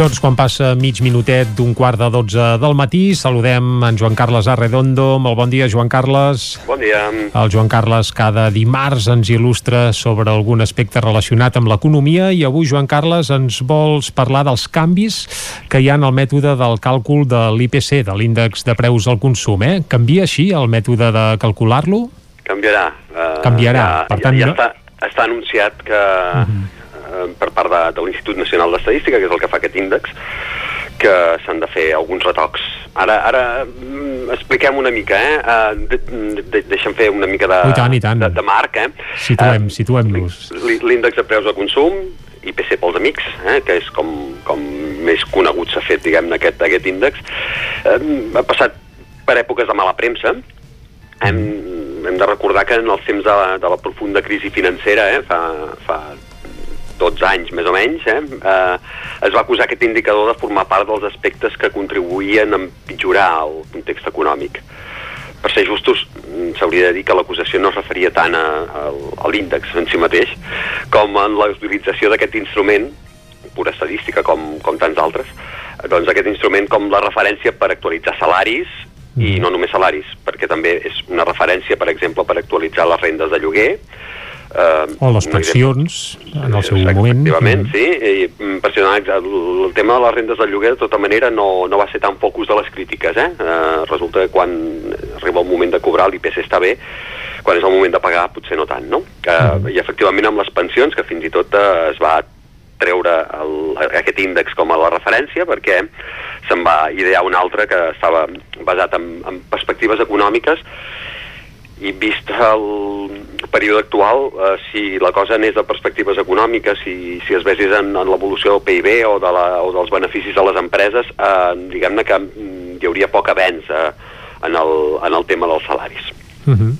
Doncs quan passa mig minutet d'un quart de dotze del matí, saludem en Joan Carles Arredondo. Molt bon dia, Joan Carles. Bon dia. El Joan Carles cada dimarts ens il·lustra sobre algun aspecte relacionat amb l'economia i avui, Joan Carles, ens vols parlar dels canvis que hi ha en el mètode del càlcul de l'IPC, de l'índex de preus al consum. Eh? Canvia així el mètode de calcular-lo? Canviarà. Uh, Canviarà, Ja, per tant, ja, no- ja està, està anunciat que uh -huh. Per part de, de l'Institut Nacional d'Estadística, que és el que fa aquest índex, que s'han de fer alguns retocs. Ara, ara mm, expliquem una mica, eh? Uh, de, de, deixa'm fer una mica de, I tant, i tant. de, de marc, eh? Situem, situem-nos. L'í- L'índex de preus de consum, IPC pels amics, eh, que és com, com més conegut s'ha fet, diguem-ne, aquest, aquest índex, eh, ha passat per èpoques de mala premsa, hem, hem de recordar que en els temps de la, de la profunda crisi financera, eh, fa, fa 12 anys més o menys, eh, eh, es va acusar aquest indicador de formar part dels aspectes que contribuïen a empitjorar el context econòmic. Per ser justos, mm, s'hauria de dir que l'acusació no es referia tant a, a, a l'índex en si mateix com en la utilització d'aquest instrument, pura estadística com, com tants altres, doncs aquest instrument com la referència per actualitzar salaris i no només salaris, perquè també és una referència, per exemple, per actualitzar les rendes de lloguer, eh, O les pensions, en el seu moment. Efectivament, sí. I, mm, per si no, el, el tema de les rendes del lloguer, de tota manera, no, no va ser tan focus de les crítiques. Eh? Eh, resulta que quan arriba el moment de cobrar l'IPC està bé, quan és el moment de pagar potser no tant, no? Eh, I efectivament amb les pensions, que fins i tot eh, es va treure el, aquest índex com a la referència perquè se'n va idear un altre que estava basat en, en perspectives econòmiques i vist el període actual, eh, si la cosa anés de perspectives econòmiques, si, si es vesés en, en l'evolució del PIB o, de la, o dels beneficis de les empreses, eh, diguem-ne que mm, hi hauria poc avenç eh, en, el, en el tema dels salaris. Uh -huh.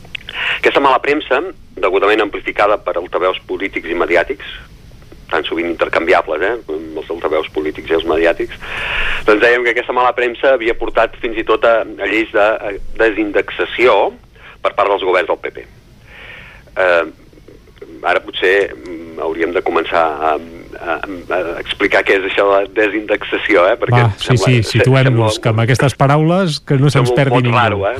Aquesta mala premsa, degudament amplificada per altaveus polítics i mediàtics, tan sovint intercanviables, eh, els altaveus polítics i els mediàtics, doncs dèiem que aquesta mala premsa havia portat fins i tot a, a lleis de a desindexació per part dels governs del PP. Eh, ara potser mm, hauríem de començar a, a, a explicar què és això de desindexació, eh? Perquè Va, sí, sí, situem-nos, que amb aquestes paraules que no se'ns sembla perdi ningú. raro, eh?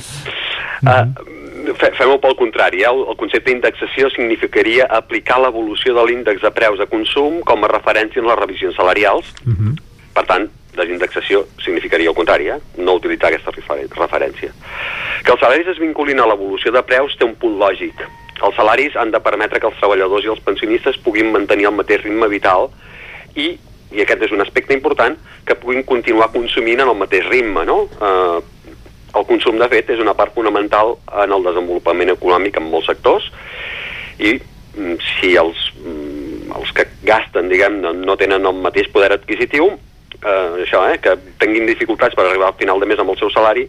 Uh, fe- Fem-ho pel contrari, eh? el, el concepte d'indexació significaria aplicar l'evolució de l'índex de preus de consum com a referència en les revisions salarials. Uh -huh. Per tant, desindexació significaria el contrari, eh? no utilitzar aquesta referència. Que els salaris es vinculin a l'evolució de preus té un punt lògic. Els salaris han de permetre que els treballadors i els pensionistes puguin mantenir el mateix ritme vital i, i aquest és un aspecte important, que puguin continuar consumint en el mateix ritme, no? Eh, el consum, de fet, és una part fonamental en el desenvolupament econòmic en molts sectors i mm, si els, mm, els que gasten, diguem, no, no tenen el mateix poder adquisitiu, eh, això, eh, que tinguin dificultats per arribar al final de mes amb el seu salari,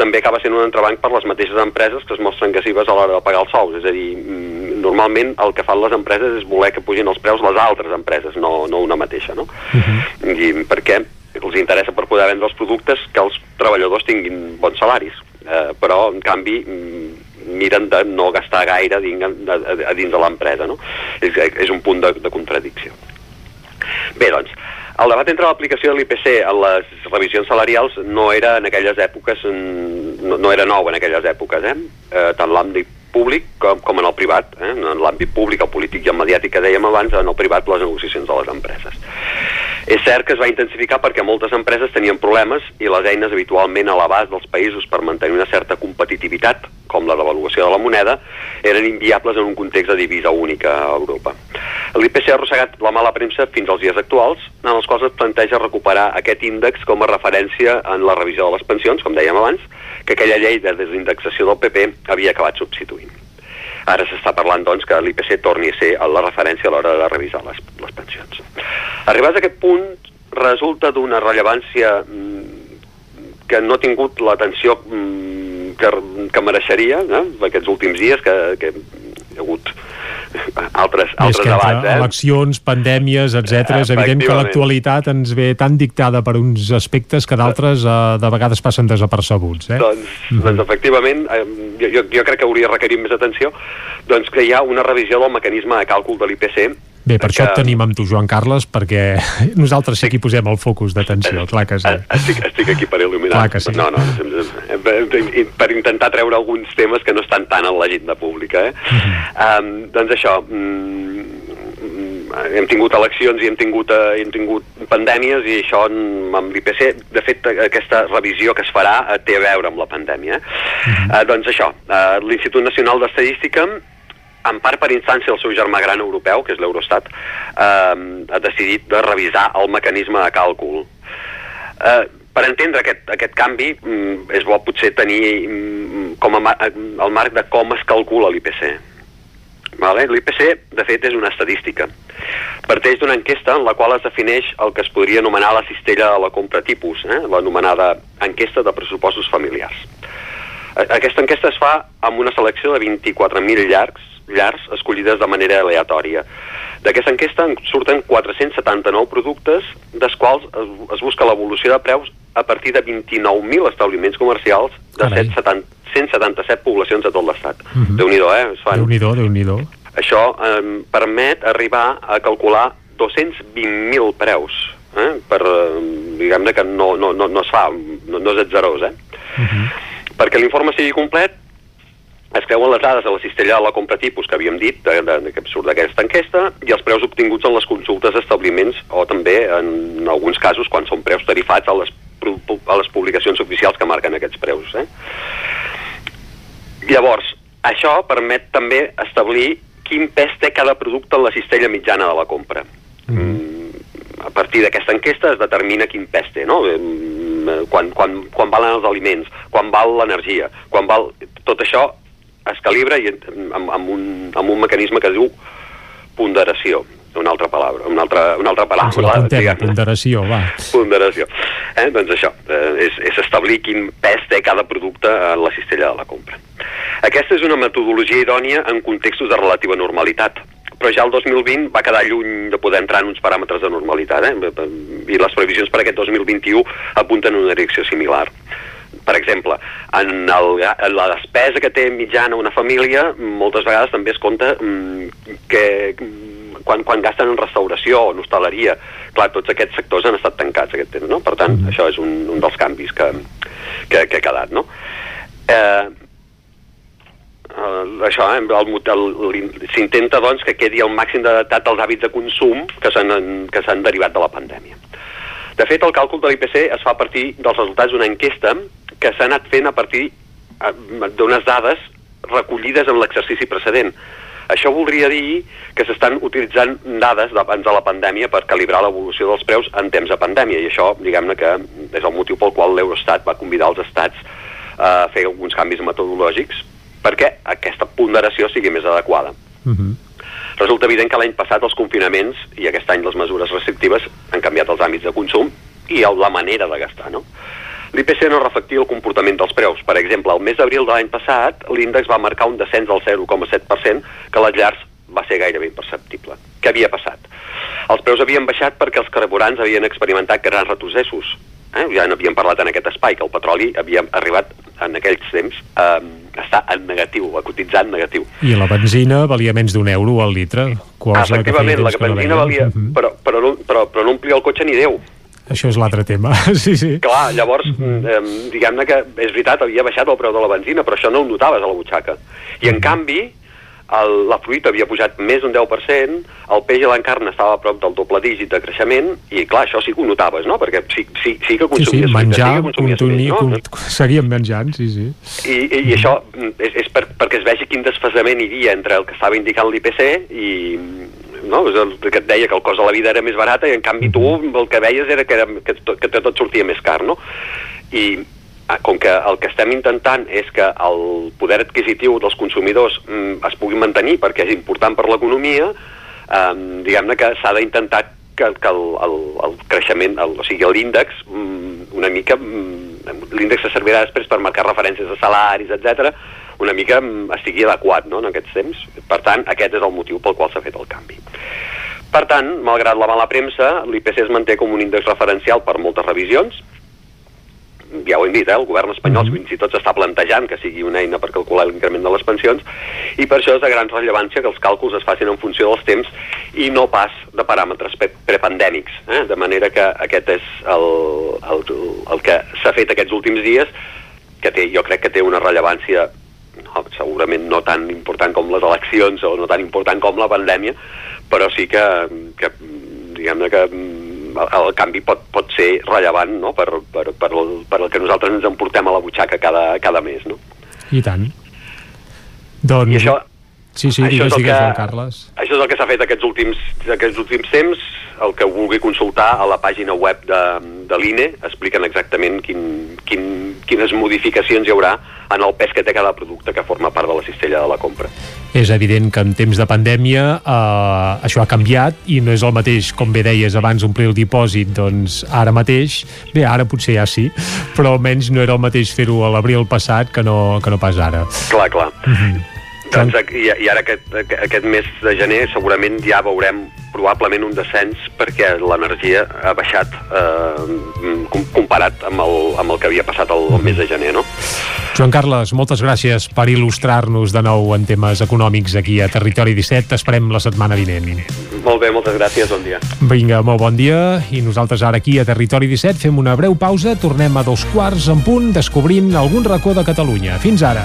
també acaba sent un entrebanc per les mateixes empreses que es mostren agressives a l'hora de pagar els sous. És a dir, mm, normalment el que fan les empreses és voler que pugin els preus les altres empreses, no, no una mateixa, no? Uh -huh. I perquè els interessa per poder vendre els productes que els treballadors tinguin bons salaris. Eh, però, en canvi, mm, miren de no gastar gaire dins, a, a, a dins de l'empresa, no? És, és un punt de, de contradicció. Bé, doncs, el debat entre l'aplicació de l'IPC en les revisions salarials no era en aquelles èpoques, no, no era nou en aquelles èpoques, eh? eh tant l'àmbit públic com, com en el privat. Eh? En l'àmbit públic, el polític i el mediàtic que dèiem abans, en el privat les negociacions de les empreses. És cert que es va intensificar perquè moltes empreses tenien problemes i les eines habitualment a l'abast dels països per mantenir una certa competitivitat, com la devaluació de la moneda, eren inviables en un context de divisa única a Europa. L'IPC ha arrossegat la mala premsa fins als dies actuals, en els quals es planteja recuperar aquest índex com a referència en la revisió de les pensions, com dèiem abans, que aquella llei de desindexació del PP havia acabat substituint. Ara s'està parlant, doncs, que l'IPC torni a ser la referència a l'hora de revisar les, les pensions. Arribats a aquest punt, resulta d'una rellevància mm, que no ha tingut l'atenció mm, que, que mereixeria eh, aquests últims dies, que, que hi ha hagut altres, altres que debats. Eh? eleccions, pandèmies, etc. És evident que l'actualitat ens ve tan dictada per uns aspectes que d'altres eh, de vegades passen desapercebuts. Eh? Doncs, mm -hmm. doncs efectivament, eh, jo, jo crec que hauria requerit més atenció, doncs que hi ha una revisió del mecanisme de càlcul de l'IPC Bé, per que... això et tenim amb tu, Joan Carles, perquè nosaltres sí que hi posem el focus d'atenció, clar que sí. Estic, estic aquí per il·luminar. Clar que sí. No, no, per intentar treure alguns temes que no estan tan en l'agenda pública. Eh? Uh -huh. um, doncs això, mm, hem tingut eleccions i hem tingut, uh, hem tingut pandèmies i això amb l'IPC, de fet aquesta revisió que es farà uh, té a veure amb la pandèmia. Eh? Uh -huh. uh, doncs això, uh, l'Institut Nacional d'Estadística en part per instància del seu germà gran europeu, que és l'Eurostat, eh, ha decidit de revisar el mecanisme de càlcul. Eh, per entendre aquest, aquest canvi mm, és bo potser tenir mm, com a, el marc de com es calcula l'IPC. Vale? L'IPC, de fet, és una estadística. Parteix d'una enquesta en la qual es defineix el que es podria anomenar la cistella de la compra tipus, eh? l'anomenada enquesta de pressupostos familiars. Aquesta enquesta es fa amb una selecció de 24.000 llargs, llars escollides de manera aleatòria. D'aquesta enquesta en surten 479 productes, dels quals es, es busca l'evolució de preus a partir de 29.000 establiments comercials de 770, 177 poblacions de tot l'estat. Uh Mhm. -huh. Déu-n'hi-do, eh? Fan. Déu-n'hi-do, déu nhi déu Això eh, permet arribar a calcular 220.000 preus, eh? per, eh, diguem-ne que no, no, no, no es fa, no, no és atzerós, eh? Perquè l'informe sigui complet, es creuen les dades de la cistella de la compra tipus que havíem dit, de, de, de, que surt d'aquesta enquesta, i els preus obtinguts en les consultes d'establiments o també, en alguns casos, quan són preus tarifats a les, a les publicacions oficials que marquen aquests preus. Eh? Llavors, això permet també establir quin pes té cada producte en la cistella mitjana de la compra. Mm, a partir d'aquesta enquesta es determina quin pes té, no? Em, Quan, quan, quan valen els aliments, quan val l'energia, quan val... Tot això es calibra i amb, amb, un, amb un mecanisme que es diu ponderació, una altra paraula, una altra, una altra Ens la paraula, apuntem, diguem-ne ponderació, va. ponderació. Eh? Doncs això, eh, és, és establir quin pes té cada producte en la cistella de la compra. Aquesta és una metodologia idònia en contextos de relativa normalitat, però ja el 2020 va quedar lluny de poder entrar en uns paràmetres de normalitat, eh? i les previsions per aquest 2021 apunten en una direcció similar. Per exemple, en, el, en la despesa que té mitjana una família, moltes vegades també es compta mm, que mm, quan, quan gasten en restauració o en hostaleria, clar, tots aquests sectors han estat tancats aquest temps, no? Per tant, mm. això és un, un dels canvis que, que, que ha quedat, no? Eh, eh, això, eh, s'intenta doncs, que quedi el màxim d'adaptat als hàbits de consum que s'han derivat de la pandèmia. De fet, el càlcul de l'IPC es fa a partir dels resultats d'una enquesta que s'ha anat fent a partir eh, d'unes dades recollides en l'exercici precedent. Això voldria dir que s'estan utilitzant dades d'abans de la pandèmia per calibrar l'evolució dels preus en temps de pandèmia, i això, diguem-ne que és el motiu pel qual l'Eurostat va convidar els estats eh, fer alguns canvis metodològics perquè aquesta ponderació sigui més adequada. Uh -huh. Resulta evident que l'any passat els confinaments i aquest any les mesures restrictives han canviat els àmbits de consum i la manera de gastar, no? L'IPC no reflectia el comportament dels preus. Per exemple, el mes d'abril de l'any passat, l'índex va marcar un descens del 0,7%, que a les llars va ser gairebé imperceptible. Què havia passat? Els preus havien baixat perquè els carburants havien experimentat grans retrocessos. Eh? Ja n'havíem parlat en aquest espai, que el petroli havia arribat en aquells temps a estar en negatiu, a cotitzar en negatiu. I la benzina valia menys d'un euro al litre. Cosa Efectivament, la no benzina veiem. valia... Mhm. Però, però, no, però, però no omplia el cotxe ni Déu. Això és l'altre tema, sí, sí. Clar, llavors, eh, diguem-ne que és veritat, havia baixat el preu de la benzina, però això no ho notaves a la butxaca. I en canvi, el, la fruita havia pujat més d'un 10%, el peix i la carn estava a prop del doble dígit de creixement, i clar, això sí que ho notaves, no? Perquè sí, sí, sí que Sí, consumies sí, fruita, menjar, sí que consumies peix, no? seguíem menjant, sí, sí. I, i, i això mm, és, és per, perquè es vegi quin desfasament hi havia entre el que estava indicant l'IPC i no? Que et deia que el cost de la vida era més barata i en canvi tu el que veies era que, era, que, tot, que tot sortia més car, no? I com que el que estem intentant és que el poder adquisitiu dels consumidors mm, es pugui mantenir perquè és important per l'economia, eh, diguem-ne que s'ha d'intentar que, que el, el, el creixement, el, o sigui, l'índex, mm, una mica, mm, l'índex se servirà després per marcar referències a salaris, etc una mica estigui adequat no, en aquests temps. Per tant, aquest és el motiu pel qual s'ha fet el canvi. Per tant, malgrat la mala premsa, l'IPC es manté com un índex referencial per moltes revisions, ja ho hem dit, eh? el govern espanyol mm -hmm. fins i tot s'està plantejant que sigui una eina per calcular l'increment de les pensions i per això és de gran rellevància que els càlculs es facin en funció dels temps i no pas de paràmetres pre- prepandèmics. Eh? De manera que aquest és el, el, el que s'ha fet aquests últims dies que té, jo crec que té una rellevància no, segurament no tan important com les eleccions o no tan important com la pandèmia, però sí que, que diguem-ne que mm, el, canvi pot, pot ser rellevant no? per, per, per, el, per el que nosaltres ens emportem a la butxaca cada, cada mes. No? I tant. Doncs... I això, Sí, sí, això digues, digues, que- Carles. Això és el que s'ha fet aquests últims, aquests últims temps. El que vulgui consultar a la pàgina web de, de l'INE expliquen exactament quin, quin, quines modificacions hi haurà en el pes que té cada producte que forma part de la cistella de la compra. És evident que en temps de pandèmia eh, això ha canviat i no és el mateix, com bé deies abans, omplir el dipòsit, doncs ara mateix, bé, ara potser ja sí, però almenys no era el mateix fer-ho a l'abril passat que no, que no pas ara. Clar, clar. Mhm. Doncs, i, I ara aquest, aquest mes de gener segurament ja veurem probablement un descens perquè l'energia ha baixat eh, com- comparat amb el, amb el que havia passat el, el mes de gener, no? Joan Carles, moltes gràcies per il·lustrar-nos de nou en temes econòmics aquí a Territori 17. Esperem la setmana vinent. Molt bé, moltes gràcies, bon dia. Vinga, molt bon dia. I nosaltres ara aquí a Territori 17 fem una breu pausa, tornem a dos quarts en punt, descobrint algun racó de Catalunya. Fins ara.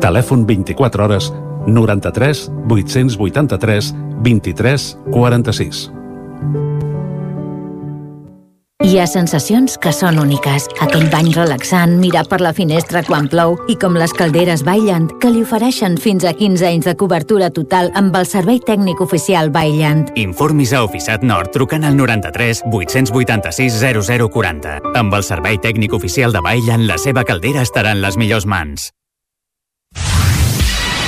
Telèfon 24 hores 93 883 23 46. Hi ha sensacions que són úniques. Aquell bany relaxant, mirar per la finestra quan plou i com les calderes Bailand, que li ofereixen fins a 15 anys de cobertura total amb el servei tècnic oficial Bailand. Informis a Oficiat Nord trucant al 93 886 0040. Amb el servei tècnic oficial de Bailan, la seva caldera estarà en les millors mans.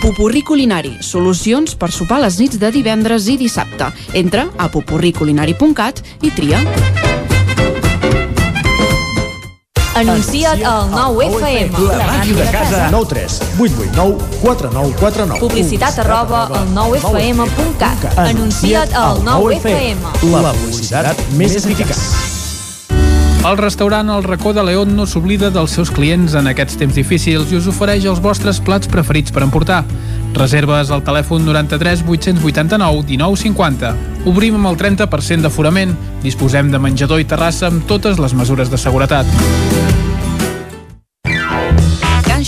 Pupurri Culinari, solucions per sopar les nits de divendres i dissabte. Entra a pupurriculinari.cat i tria. Anuncia't al 9FM. La màquina de casa. 9 3 8 8 9 4 9 4 9. Publicitat arroba al 9FM.cat. Anuncia't al 9FM. La publicitat més eficaç. El restaurant El Racó de León no s'oblida dels seus clients en aquests temps difícils i us ofereix els vostres plats preferits per emportar. Reserves al telèfon 93 889 1950. Obrim amb el 30% d'aforament. Disposem de menjador i terrassa amb totes les mesures de seguretat.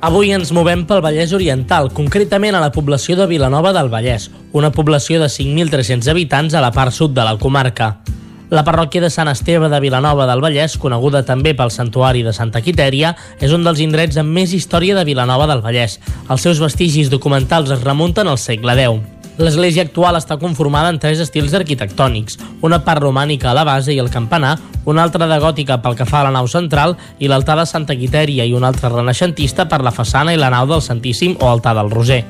Avui ens movem pel Vallès Oriental, concretament a la població de Vilanova del Vallès, una població de 5.300 habitants a la part sud de la comarca. La parròquia de Sant Esteve de Vilanova del Vallès, coneguda també pel santuari de Santa Quitèria, és un dels indrets amb més història de Vilanova del Vallès. Els seus vestigis documentals es remunten al segle X. L'església actual està conformada en tres estils arquitectònics, una part romànica a la base i el campanar, una altra de gòtica pel que fa a la nau central i l'altar de Santa Quitèria i una altra renaixentista per la façana i la nau del Santíssim o altar del Roser.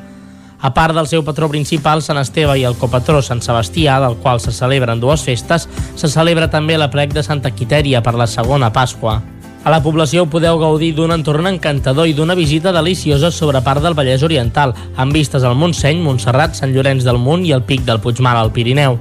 A part del seu patró principal, Sant Esteve i el copatró Sant Sebastià, del qual se celebren dues festes, se celebra també la plec de Santa Quitèria per la segona Pasqua. A la població podeu gaudir d'un entorn encantador i d'una visita deliciosa sobre part del Vallès Oriental, amb vistes al Montseny, Montserrat, Sant Llorenç del Munt i el Pic del Puigmal al Pirineu.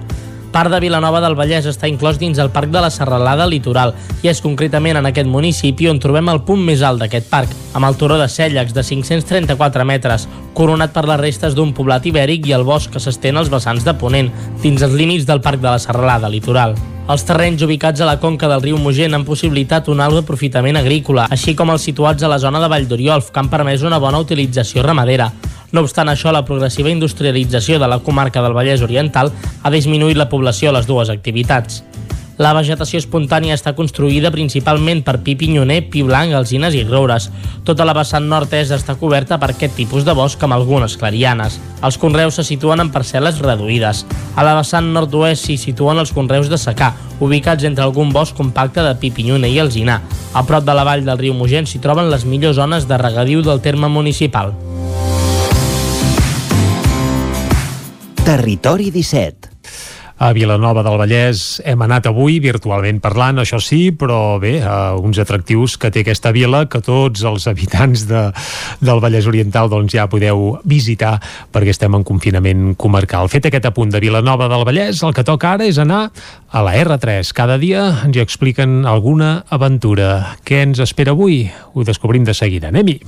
Part de Vilanova del Vallès està inclòs dins el Parc de la Serralada Litoral i és concretament en aquest municipi on trobem el punt més alt d'aquest parc, amb el turó de Cèllex de 534 metres, coronat per les restes d'un poblat ibèric i el bosc que s'estén als vessants de Ponent, dins els límits del Parc de la Serralada Litoral. Els terrenys ubicats a la conca del riu Mogent han possibilitat un alt aprofitament agrícola, així com els situats a la zona de Vall d'Oriolf, que han permès una bona utilització ramadera. No obstant això, la progressiva industrialització de la comarca del Vallès Oriental ha disminuït la població a les dues activitats. La vegetació espontània està construïda principalment per pi pinyoner, pi blanc, alzines i roures. Tota la vessant nord-est està coberta per aquest tipus de bosc amb algunes clarianes. Els conreus se situen en parcel·les reduïdes. A la vessant nord-oest s'hi situen els conreus de secà, ubicats entre algun bosc compacte de pi pinyoner i alzinar. A prop de la vall del riu Mogent s'hi troben les millors zones de regadiu del terme municipal. Territori 17 a Vilanova del Vallès hem anat avui virtualment parlant, això sí, però bé, uh, uns atractius que té aquesta vila que tots els habitants de, del Vallès Oriental doncs ja podeu visitar perquè estem en confinament comarcal. Fet aquest apunt de Vilanova del Vallès, el que toca ara és anar a la R3. Cada dia ens hi expliquen alguna aventura. Què ens espera avui? Ho descobrim de seguida. Anem-hi!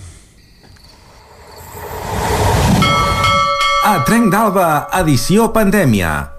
A Trenc d'Alba, edició pandèmia.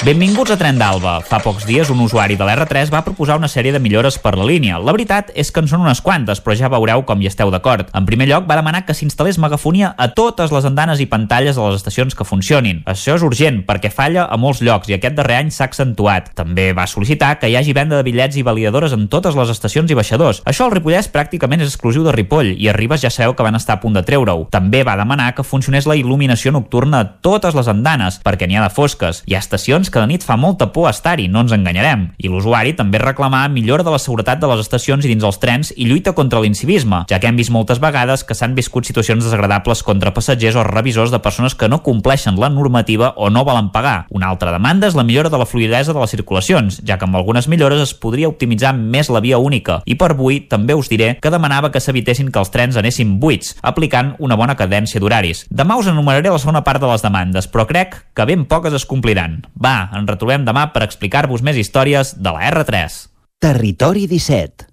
Benvinguts a Tren d'Alba. Fa pocs dies un usuari de l'R3 va proposar una sèrie de millores per la línia. La veritat és que en són unes quantes, però ja veureu com hi esteu d'acord. En primer lloc, va demanar que s'instal·lés megafonia a totes les andanes i pantalles de les estacions que funcionin. Això és urgent, perquè falla a molts llocs i aquest darrer any s'ha accentuat. També va sol·licitar que hi hagi venda de bitllets i validadores en totes les estacions i baixadors. Això al Ripollès pràcticament és exclusiu de Ripoll i a Ribes ja sabeu que van estar a punt de treure-ho. També va demanar que funcionés la il·luminació nocturna a totes les andanes, perquè n'hi ha de fosques. Hi ha estacions que de nit fa molta por estar-hi, no ens enganyarem. I l'usuari també reclamar millora de la seguretat de les estacions i dins els trens i lluita contra l'incivisme, ja que hem vist moltes vegades que s'han viscut situacions desagradables contra passatgers o revisors de persones que no compleixen la normativa o no volen pagar. Una altra demanda és la millora de la fluidesa de les circulacions, ja que amb algunes millores es podria optimitzar més la via única. I per avui també us diré que demanava que s'evitessin que els trens anessin buits, aplicant una bona cadència d'horaris. Demà us enumeraré la segona part de les demandes, però crec que ben poques es compliran. Va, ens retrobem demà per explicar-vos més històries de la R3. Territori 17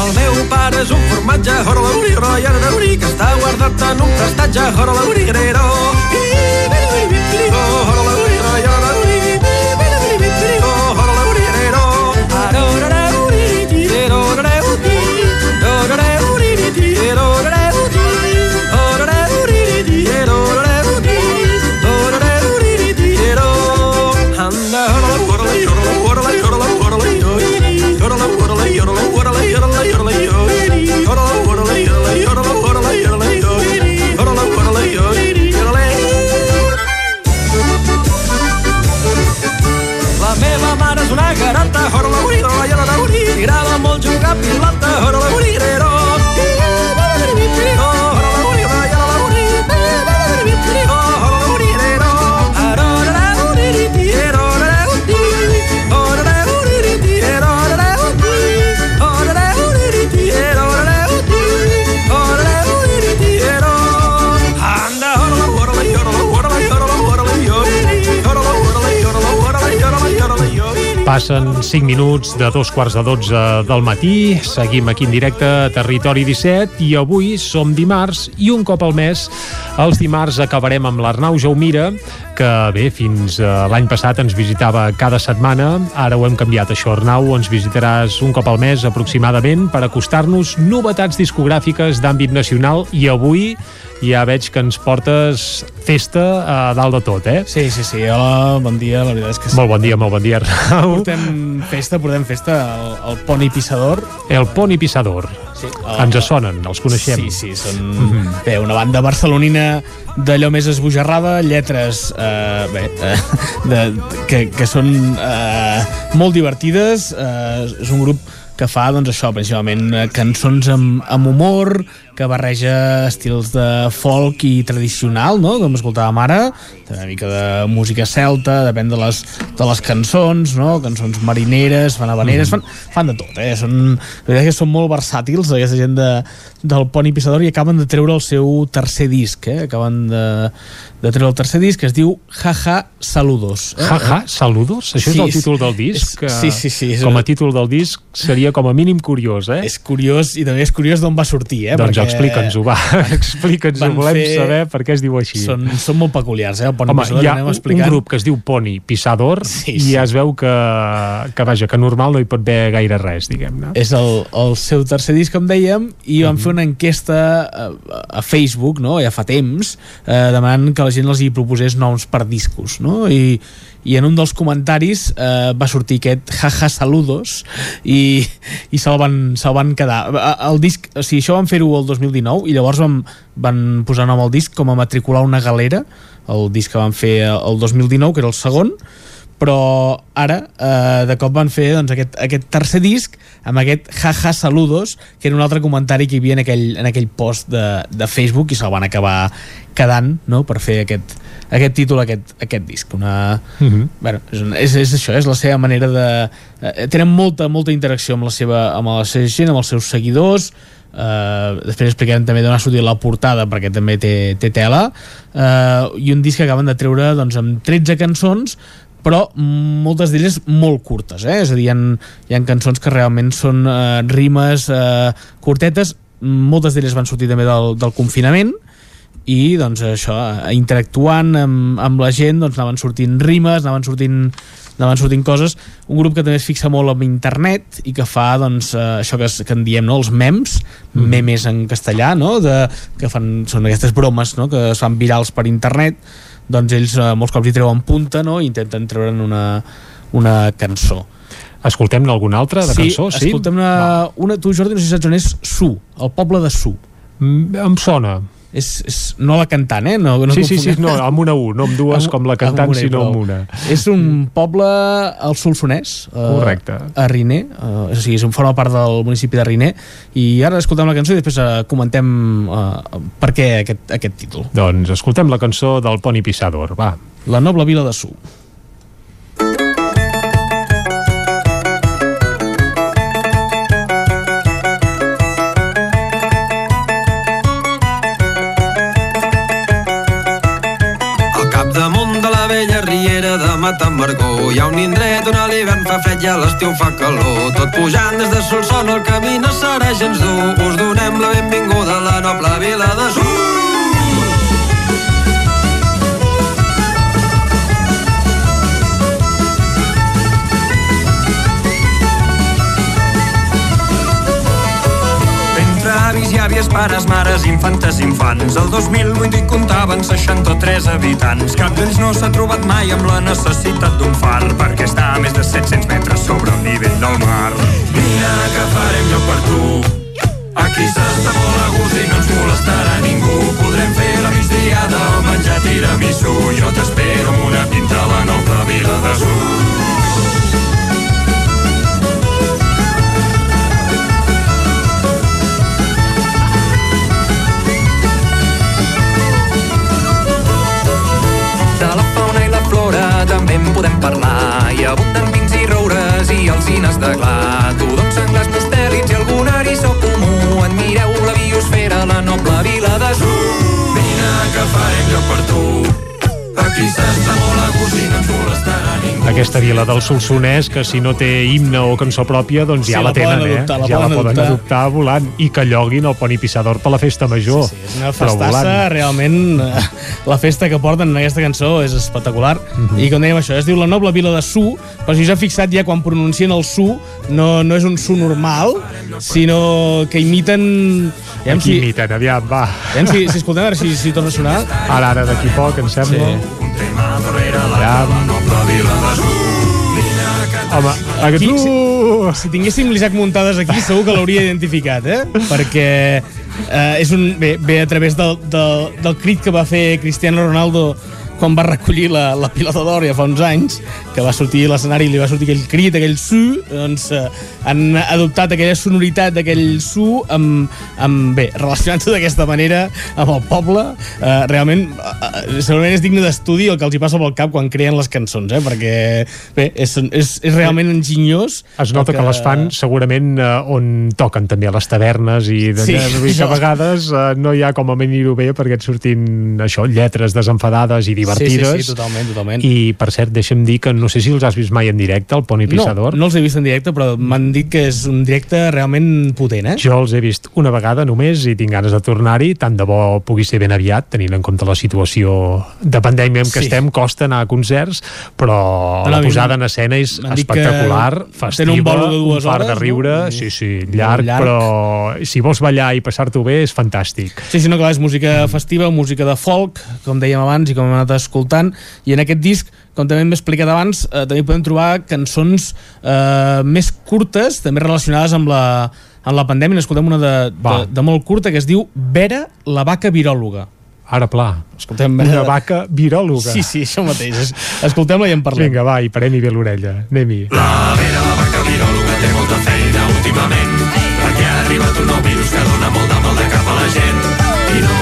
El meu pare és un formatge horolaburi, horolaburi, que està guardat en un prestatge horolaburi, grero. Horolaburi, happy life. Passen 5 minuts de dos quarts de 12 del matí. Seguim aquí en directe a Territori 17 i avui som dimarts i un cop al mes, els dimarts acabarem amb l'Arnau Jaumira, que bé, fins eh, l'any passat ens visitava cada setmana. Ara ho hem canviat, això, Arnau. Ens visitaràs un cop al mes aproximadament per acostar-nos novetats discogràfiques d'àmbit nacional i avui ja veig que ens portes festa a dalt de tot, eh? Sí, sí, sí. Hola, bon dia. La veritat és que sí. Molt bon dia, molt bon dia, Arnau. Portem festa, portem festa al, Poni Pissador. El Poni Pissador. Sí. Ens sonen, els coneixem. Sí, sí, són mm -hmm. bé, una banda barcelonina d'allò més esbojarrada, lletres eh, bé, eh, de, que, que són eh, molt divertides. Eh, és un grup que fa doncs, això, principalment eh, cançons amb, amb humor, que barreja estils de folk i tradicional, no? com escoltàvem ara, una mica de música celta, depèn de les, de les cançons, no? cançons marineres, fan habaneres, Mhm. fan, fan de tot, eh? són, que són molt versàtils, aquesta gent de, del Pony Pissador, i acaben de treure el seu tercer disc, eh? acaben de, de treure el tercer disc, que es diu Jaja Saludos. Eh? Jaja, saludos? Això Sí, és el títol del disc? és- sí, sí, sí, és- Com a títol del disc seria com a mínim curiós, eh? És curiós, i també és curiós d'on va sortir, eh? doncs perquè explica'ns-ho, va. Explica'ns-ho, volem fer- saber per què es diu així. Són, són molt peculiars, eh? El Pony Home, hi ha un, un grup que es diu Pony Pissador Sí, i sí. ja es veu que, que, vaja, que normal no hi pot haver gaire res, diguem-ne. És el, el seu tercer disc, com dèiem, i van fer una enquesta a, a Facebook, no?, ja fa temps, eh, demanant que la gent els hi proposés noms per discos, no?, i, i en un dels comentaris eh, va sortir aquest jaja saludos i, i se'l van, se van quedar el disc, o sigui, això van fer-ho el 2019 i llavors van, van posar nom al disc com a matricular una galera el disc que van fer el 2019 que era el segon però ara eh, de cop van fer doncs, aquest, aquest tercer disc amb aquest jaja saludos que era un altre comentari que hi havia en aquell, en aquell post de, de Facebook i se'l van acabar quedant no? per fer aquest, aquest títol, aquest, aquest disc una, Mm -hmm. bueno, és, és, és això, és la seva manera de... Eh, tenen molta, molta interacció amb la seva, amb la seva gent, amb els seus seguidors, Uh, després explicarem també d'on ha sortit la portada perquè també té, té tela uh, i un disc que acaben de treure doncs, amb 13 cançons però moltes d'elles molt curtes eh? és a dir, hi ha, hi ha cançons que realment són uh, rimes uh, curtetes, moltes d'elles van sortir també del, del confinament i doncs això, eh, interactuant amb, amb la gent, doncs anaven sortint rimes, anaven sortint, anaven sortint coses un grup que també es fixa molt en internet i que fa doncs eh, això que, es, que en diem no? els mems, Mhm. memes en castellà no? de, que fan, són aquestes bromes no? que es fan virals per internet doncs ells eh, molts cops hi treuen punta no? i intenten treure'n una, una cançó. Escoltem-ne alguna altra de sí, cançó? Sí, escoltem una, una, tu Jordi no sé si saps on és Su, el poble de Su. Mm, em sona és, és no la cantant, eh? No, no sí, sí, sí, no, amb una U, no amb dues Amb- com la cantant, amb una i sinó amb una. És un poble al Solsonès. eh, Correcte. A Riner. Uh, o sigui, és un forma part del municipi de Riner. I ara escoltem la cançó i després uh, comentem uh, per què aquest, aquest títol. Doncs escoltem la cançó del Poni Pissador, va. La noble vila de Su. Hi ha un indret on a l'hivern fa fred i a l'estiu fa calor. Tot pujant des de Solsona el camí no serà gens dur. Us donem la benvinguda a la noble vila de Sur. Àvies, pares, mares, infantes, infants. El 2008 hi comptaven 63 habitants. Cap d'ells no s'ha trobat mai amb la necessitat d'un far, perquè està a més de 700 metres sobre el nivell del mar. Vine que farem lloc per tu. Aquí s'està molt a gust i no ens molestarà ningú. Podrem fer la migdiada o menjar tiramisú. Jo t'espero amb una pinta a la noble vila de abunden vins i roures i alzines de gla. Tudons, senglars, mustèlids i algun eriçó comú. Admireu la biosfera, la noble vila de Sur. Vine que farem lloc per tu. Aquí s'està molt a gust i no ens molestarà ningú. Aquesta vila del Solsonès, que si no té himne o cançó pròpia, doncs Sí, ja la la tenen, eh? adoptar, la ja la poden adoptar. adoptar volant. I que lloguin el Poni Pissador per la festa major. Sí, És una festassa, realment, eh, la festa que porten en aquesta cançó és espectacular. Mhm. I com dèiem això, es diu la noble vila de Su, però si us heu fixat ja quan pronuncien el Su, no, no és un Su normal, sinó que imiten... Aquí si, imiten, aviam, va. aviam si, si escoltem, a veure si, si torna a sonar. Ara, ara, d'aquí poc, em sembla. Sí. Ja. Home, aquest... Aquí, si, si tinguéssim l'Isaac Muntades aquí, segur que l'hauria identificat, eh? Perquè eh, és un, bé, ve a través del, del, del crit que va fer Cristiano Ronaldo quan va recollir la, la pilota d'or ja fa uns anys, que va sortir a l'escenari i li va sortir aquell crit, aquell su, doncs eh, han adoptat aquella sonoritat d'aquell su amb, amb bé, relacionant-se d'aquesta manera amb el poble. Eh, realment, eh, segurament és digne d'estudi el que els hi passa pel cap quan creen les cançons, eh? perquè bé, és, és, és realment enginyós. Es nota que, les fan segurament eh, on toquen també a les tavernes i de, Sí, que a vegades eh, no hi ha com a venir-ho bé perquè et surtin això, lletres desenfadades i divertides Sí, sí, sí, totalment, totalment. i per cert deixa'm dir que no sé si els has vist mai en directe el Poni Pissador No, no els he vist en directe, però m'han dit que és un directe realment potent, eh? Jo els he vist una vegada només i tinc ganes de tornar-hi, tant de bo pugui ser ben aviat, tenint en compte la situació de pandèmia en què Sí. estem, costa anar a concerts, però la posada en escena és espectacular, festiva, tenen un bolo de dues un de hores, no? riure, I- sí, sí, llarg, llarg. però si vols ballar i passar-t'ho bé és fantàstic. Sí, sí, no, clar, és música festiva, música de folk, com dèiem abans i com hem anat escoltant, i en aquest disc, com també hem explicat abans, eh, també podem trobar cançons eh, més curtes, també relacionades amb la, amb la pandèmia. N'escoltem una de, de, de molt curta que es diu Vera, la vaca viròloga. Ara, pla. Escoltem Una vaca viròloga. Sí, sí, això mateix. Es- Escoltem-la i en parlem. Vinga, va, i parem-hi bé l'orella. Anem-hi. La Vera, la vaca viròloga, té molta feina últimament, perquè ha arribat un nou virus que dona molt de mal de cap a la gent. I no